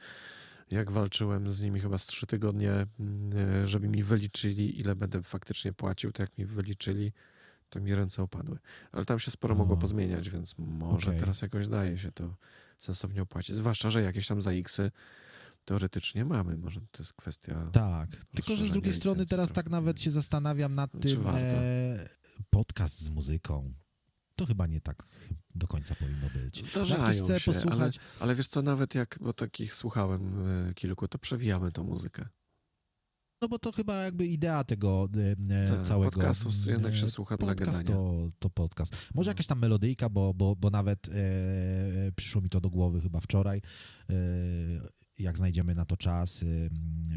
Jak walczyłem z nimi chyba z trzy tygodnie, mm, żeby mi wyliczyli, ile będę faktycznie płacił, to jak mi wyliczyli, to mi ręce opadły. Ale tam się sporo o. mogło pozmieniać, więc może okay. teraz jakoś daje się to sensownie opłacić. Zwłaszcza, że jakieś tam za X-y teoretycznie mamy. Może to jest kwestia. Tak, tylko że z drugiej strony teraz tak nawet się zastanawiam nad tym e, podcast z muzyką to chyba nie tak do końca powinno być. Zdarzają jak chce się, posłuchać... Ale, ale, wiesz co, nawet jak, bo takich słuchałem e, kilku, to przewijamy tą muzykę. No bo to chyba jakby idea tego e, tak, całego... Podcastu jednak się słucha podcast dla to, to podcast. Może jakaś tam melodyjka, bo, bo, bo nawet e, przyszło mi to do głowy chyba wczoraj. E, jak znajdziemy na to czas y,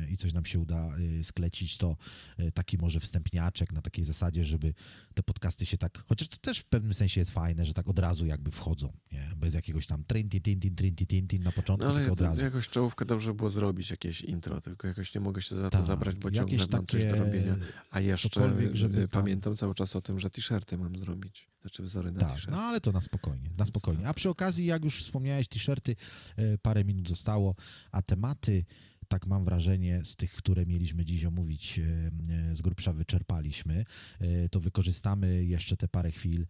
i coś nam się uda y, sklecić, to y, taki może wstępniaczek na takiej zasadzie, żeby te podcasty się tak, chociaż to też w pewnym sensie jest fajne, że tak od razu jakby wchodzą, nie? bez jakiegoś tam trinti, tintin, tintin na początku, no, ale tylko od razu. jakoś czołówkę dobrze było zrobić, jakieś intro, tylko jakoś nie mogę się za to tak, zabrać, bo ciągle mam takie, coś do robienia. A jeszcze żeby pamiętam tam... cały czas o tym, że t-shirty mam zrobić. Znaczy wzory na tak, t-shirty. No ale to na spokojnie, na spokojnie. A przy okazji, jak już wspomniałeś, t-shirty, parę minut zostało, a tematy, tak mam wrażenie, z tych, które mieliśmy dziś omówić, e, e, z grubsza wyczerpaliśmy, e, to wykorzystamy jeszcze te parę chwil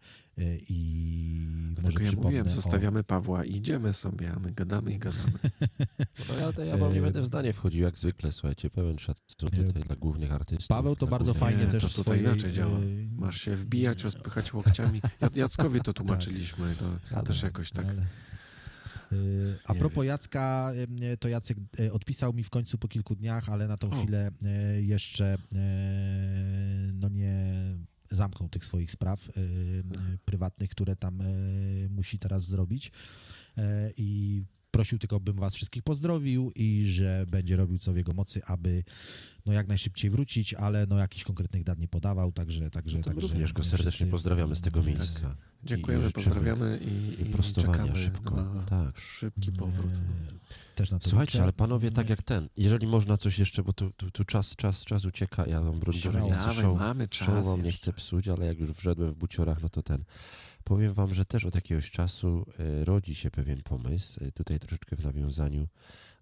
i Dlatego może ja mówiłem, zostawiamy o... Pawła i idziemy sobie, a my gadamy i gadamy. No ja, to ja wam nie będę w zdanie wchodził jak zwykle, słuchajcie, pełen szacunek tutaj dla głównych artystów. Paweł to bardzo fajnie nie, też to w swojej... inaczej działa. Masz się wbijać, rozpychać łokciami. Jackowi to tłumaczyliśmy, to ale, też jakoś tak... Ale... Y, a propos Jacka, y, to Jacek y, odpisał mi w końcu po kilku dniach, ale na tą o. chwilę jeszcze no nie zamknął tych swoich spraw prywatnych, które tam musi teraz zrobić. I prosił tylko, bym was wszystkich pozdrowił i że będzie robił co w jego mocy, aby no jak najszybciej wrócić, ale no jakichś konkretnych dat nie podawał, także... także, no także również go serdecznie wszyscy... pozdrawiamy z tego miejsca. Tak. Dziękujemy, I pozdrawiamy i, i prostowania szybko. Na tak. szybki powrót. Też na to Słuchajcie, ale panowie, tak jak ten, jeżeli można coś jeszcze, bo tu, tu, tu czas, czas, czas ucieka, ja wam broń Boże nie chcę show, mamy czas show wam nie chcę psuć, ale jak już wszedłem w buciorach, no to ten. Powiem wam, że też od jakiegoś czasu y, rodzi się pewien pomysł, y, tutaj troszeczkę w nawiązaniu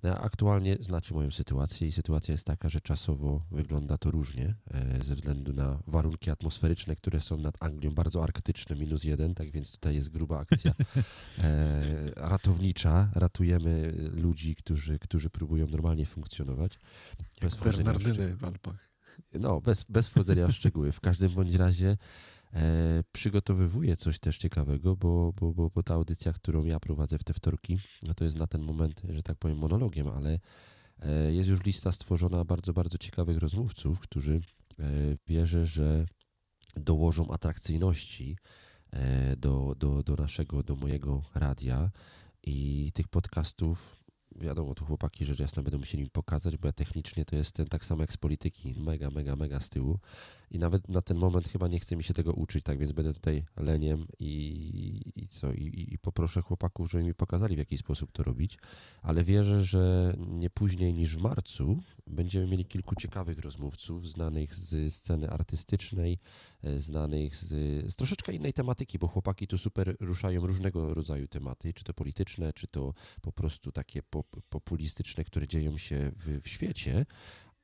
no, aktualnie znacie moją sytuację i sytuacja jest taka, że czasowo wygląda to różnie e, ze względu na warunki atmosferyczne, które są nad Anglią bardzo arktyczne, minus jeden, tak więc tutaj jest gruba akcja e, ratownicza. Ratujemy ludzi, którzy, którzy próbują normalnie funkcjonować. Bez Bernardyny w Alpach. No, bez, bez wchodzenia w szczegóły. W każdym bądź razie e, przygotowywuję coś też ciekawego, bo, bo, bo, bo ta audycja, którą ja prowadzę w te wtorki, no to jest na ten moment, że tak powiem, monologiem, ale e, jest już lista stworzona bardzo, bardzo ciekawych rozmówców, którzy e, wierzę, że dołożą atrakcyjności e, do, do, do naszego, do mojego radia. I tych podcastów wiadomo, tu chłopaki rzecz jasna będą musieli mi pokazać, bo ja technicznie to jestem tak samo jak z polityki, mega, mega, mega z tyłu i nawet na ten moment chyba nie chce mi się tego uczyć, tak więc będę tutaj leniem i, i co, I, i poproszę chłopaków, żeby mi pokazali w jaki sposób to robić, ale wierzę, że nie później niż w marcu będziemy mieli kilku ciekawych rozmówców, znanych z sceny artystycznej, e, znanych z, z troszeczkę innej tematyki, bo chłopaki tu super ruszają różnego rodzaju tematy, czy to polityczne, czy to po prostu takie po, populistyczne, które dzieją się w, w świecie,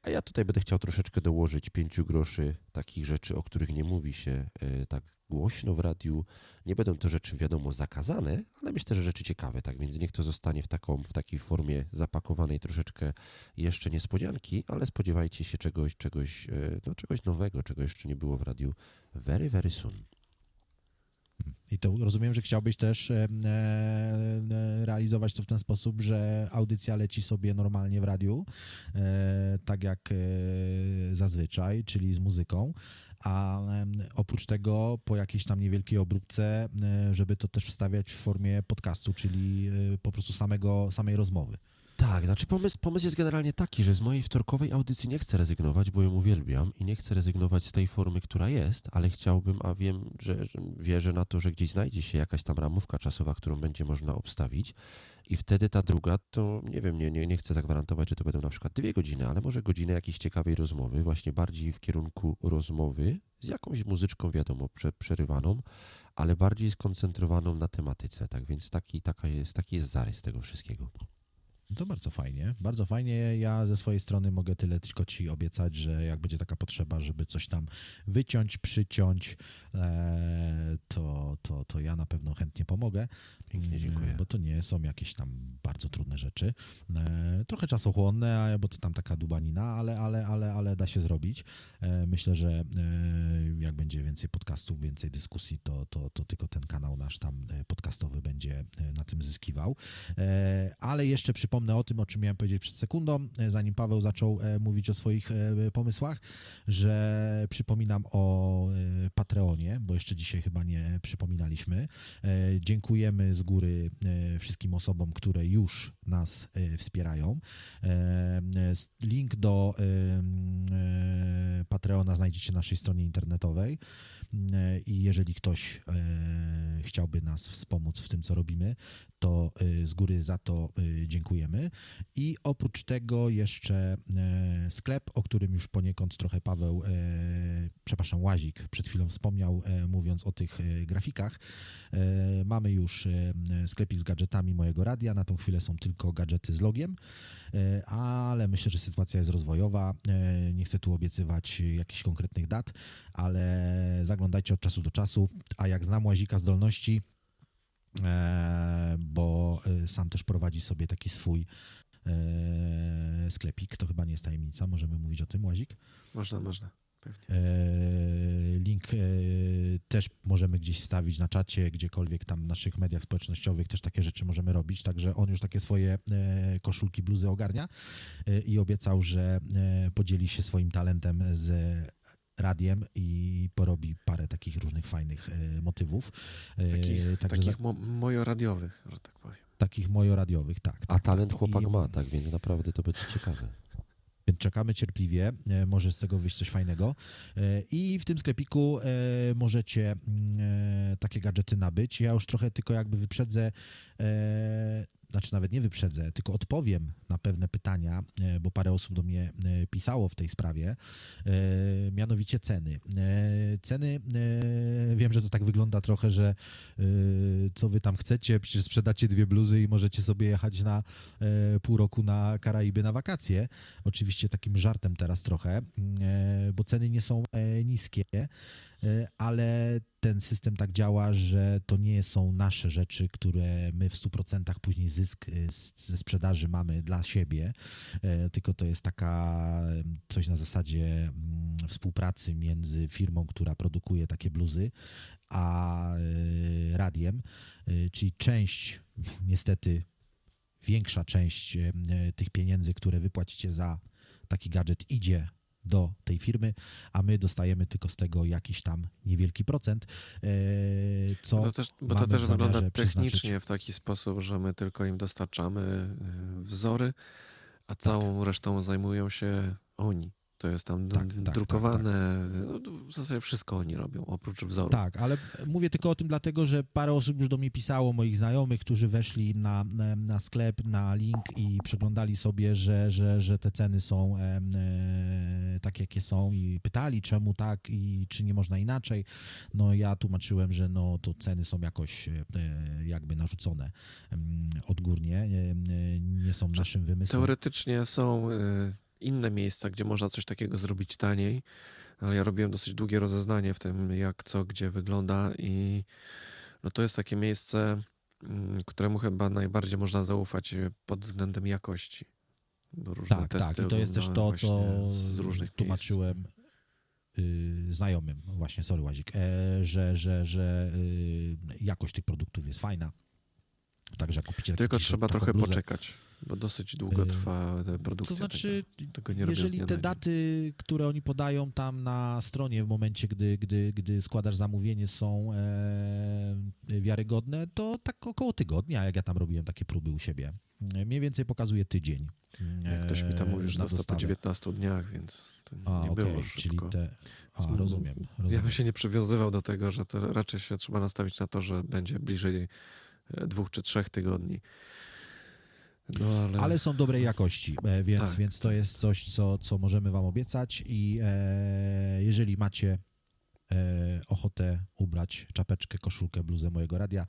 a ja tutaj będę chciał troszeczkę dołożyć pięciu groszy takich rzeczy, o których nie mówi się e, tak głośno w radiu. Nie będą to rzeczy, wiadomo, zakazane, ale myślę, że rzeczy ciekawe, tak więc niech to zostanie w, taką, w takiej formie zapakowanej troszeczkę jeszcze niespodzianki, ale spodziewajcie się czegoś, czegoś, e, no, czegoś nowego, czego jeszcze nie było w radiu very, very soon. I to rozumiem, że chciałbyś też e, e, realizować to w ten sposób, że audycja leci sobie normalnie w radiu, e, tak jak zazwyczaj, czyli z muzyką, a oprócz tego po jakiejś tam niewielkiej obróbce, żeby to też wstawiać w formie podcastu, czyli po prostu samego, samej rozmowy. Tak, znaczy pomysł, pomysł jest generalnie taki, że z mojej wtorkowej audycji nie chcę rezygnować, bo ją uwielbiam i nie chcę rezygnować z tej formy, która jest, ale chciałbym, a wiem, że, że wierzę na to, że gdzieś znajdzie się jakaś tam ramówka czasowa, którą będzie można obstawić i wtedy ta druga, to nie wiem, nie, nie, nie chcę zagwarantować, że to będą na przykład dwie godziny, ale może godzinę jakiejś ciekawej rozmowy, właśnie bardziej w kierunku rozmowy z jakąś muzyczką, wiadomo, prze, przerywaną, ale bardziej skoncentrowaną na tematyce, tak więc taki, taka jest, taki jest zarys tego wszystkiego. To bardzo fajnie, bardzo fajnie. Ja ze swojej strony mogę tyle tylko ci obiecać, że jak będzie taka potrzeba, żeby coś tam wyciąć, przyciąć, e, to, to, to ja na pewno chętnie pomogę. Pięknie dziękuję. Bo to nie są jakieś tam bardzo trudne rzeczy. E, trochę czasochłonne, bo to tam taka dubanina, ale, ale, ale, ale da się zrobić. E, myślę, że jak będzie więcej podcastów, więcej dyskusji, to, to, to tylko ten kanał nasz tam podcastowy będzie na tym zyskiwał. Ale jeszcze przypomnę, wspomnę o tym, o czym miałem powiedzieć przed sekundą, e, zanim Paweł zaczął e, mówić o swoich e, pomysłach, że przypominam o Patreonie, bo jeszcze dzisiaj chyba nie przypominaliśmy. Dziękujemy z góry wszystkim osobom, które już nas wspierają. Link do Patreona znajdziecie na naszej stronie internetowej i jeżeli ktoś chciałby nas wspomóc w tym, co robimy, to y, z góry za to y, dziękujemy. I oprócz tego jeszcze e, sklep, o którym już poniekąd trochę Paweł, e, przepraszam, Łazik przed chwilą wspomniał, e, mówiąc o tych grafikach. Mamy już sklepik z gadżetami mojego radia. Na tą chwilę są tylko gadżety z logiem, ale myślę, że sytuacja jest rozwojowa. Nie chcę tu obiecywać jakichś konkretnych dat, ale zaglądajcie od czasu do czasu. A jak znam Łazika zdolności, bo e, sam też prowadzi sobie taki swój e, sklepik. To chyba nie jest tajemnica, możemy mówić o tym, Łazik? Można, można. Pewnie. Link też możemy gdzieś wstawić na czacie, gdziekolwiek tam w naszych mediach społecznościowych też takie rzeczy możemy robić, także on już takie swoje koszulki, bluzy ogarnia i obiecał, że podzieli się swoim talentem z radiem i porobi parę takich różnych fajnych e, motywów. E, takich, takich za... mo mojoradiowych, że tak powiem. Takich mojoradiowych, tak. A tak, talent tak. chłopak I... ma, tak, więc naprawdę to będzie ciekawe. Więc czekamy cierpliwie, e, może z tego wyjść coś fajnego. I w tym sklepiku możecie mm, takie gadżety nabyć. Ja już trochę tylko jakby wyprzedzę znaczy nawet nie wyprzedzę, tylko odpowiem na pewne pytania, e, bo parę osób do mnie e, pisało w tej sprawie, e, mianowicie ceny. Ceny, wiem, że to tak wygląda trochę, że co wy tam chcecie, przecież sprzedacie dwie bluzy i możecie sobie jechać na pół roku na Karaiby na wakacje. Oczywiście takim żartem teraz trochę, bo ceny nie są niskie. E, ale ten system tak działa, że to nie są nasze rzeczy, które my w 100% później zysk e, ze sprzedaży mamy dla siebie, e, tylko to jest taka coś na zasadzie mm, współpracy między firmą, która produkuje takie bluzy, a radiem, czyli część, niestety większa część tych pieniędzy, które wypłacicie za taki gadżet idzie do tej firmy, a my dostajemy tylko z tego jakiś tam niewielki procent, e, co Bo to też, bo to też wygląda technicznie w taki sposób, że my tylko im dostarczamy e, wzory, a całą tak. resztą zajmują się oni. To jest tam tak, tak, drukowane. Tak, tak. W zasadzie wszystko oni robią, oprócz wzorów. Tak, ale mówię tylko o tym dlatego, że parę osób już do mnie pisało, moich znajomych, którzy weszli na, na sklep, na link i przeglądali sobie, że, że, że te ceny są e, e, takie, jakie są i pytali, czemu tak i czy nie można inaczej. No ja tłumaczyłem, że no to ceny są jakoś e, jakby narzucone odgórnie, nie są naszym wymysłem. Teoretycznie są inne miejsca, gdzie można coś takiego zrobić taniej, ale ja robiłem dosyć długie rozeznanie w tym, jak co, gdzie wygląda i no to jest takie miejsce, mm, któremu chyba najbardziej można zaufać pod względem jakości. Różne tak, tak. I to jest też to, co z różnych tłumaczyłem yy, znajomym, właśnie, sorry Łazik, e, że, że, że yy, jakość tych produktów jest fajna. Także kupicie Tylko trzeba trochę bluzę. poczekać. Bo dosyć długo y, trwa produkcja. To znaczy, tego, tego nie jeżeli te daty, które oni podają tam na stronie w momencie, gdy, gdy, gdy składasz zamówienie są e, wiarygodne, to tak około tygodnia, jak ja tam robiłem takie próby u siebie. Mniej więcej pokazuje tydzień. Jak ktoś mi tam mówi, że dostał po 19 dniach, więc to A, nie okay, było szybko. Czyli te... A, rozumiem, rozumiem. Ja bym się nie przywiązywał do tego, że to raczej się trzeba nastawić na to, że będzie bliżej e, dwóch czy trzech tygodni. No, ale... ale... są dobrej jakości, e, więc, tak. więc to jest coś, co, co możemy Wam obiecać i e, jeżeli macie e, ochotę ubrać czapeczkę, koszulkę, bluzę mojego radia,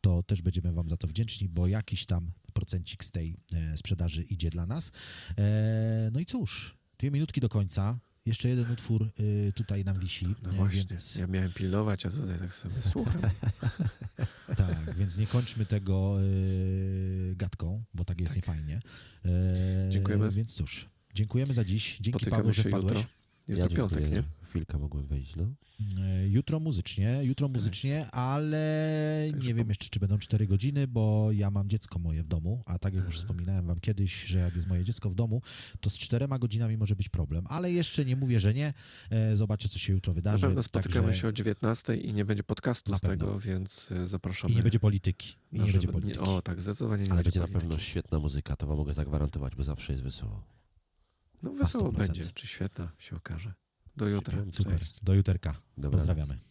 to też będziemy Wam za to wdzięczni, bo jakiś tam procencik z tej e, sprzedaży idzie dla nas. E, no i cóż, dwie minutki do końca. Jeszcze jeden utwór y, tutaj nam wisi. No właśnie, więc... ja miałem pilnować, a tutaj tak sobie słucham. tak, więc nie kończmy tego y, gadką, bo tak jest tak. niefajnie. E, dziękujemy. Więc cóż, dziękujemy za dziś. Dzięki Spotykamy Paweł, że wpadłeś. Jutro. Jutro ja piątek, nie? Chwilkę mogłem wejść, no. E, jutro muzycznie, jutro tak. muzycznie, ale nie wiem jeszcze, czy będą 4 godziny, bo ja mam dziecko moje w domu, a tak jak już wspominałem wam kiedyś, że jak jest moje dziecko w domu, to z czterema godzinami może być problem, ale jeszcze nie mówię, że nie. E, zobaczę, co się jutro wydarzy. Na pewno spotykamy także... się o 19 i nie będzie podcastu z tego, więc e, zapraszamy. I nie będzie polityki. I nie będzie polityki. o, tak, zdecydowanie nie Ale będzie, będzie na pewno świetna muzyka, to wam mogę zagwarantować, bo zawsze jest wesoło. No wesoło będzie, czy świetna się okaże. Do jutra. Super. Do juterka. Pozdrawiamy.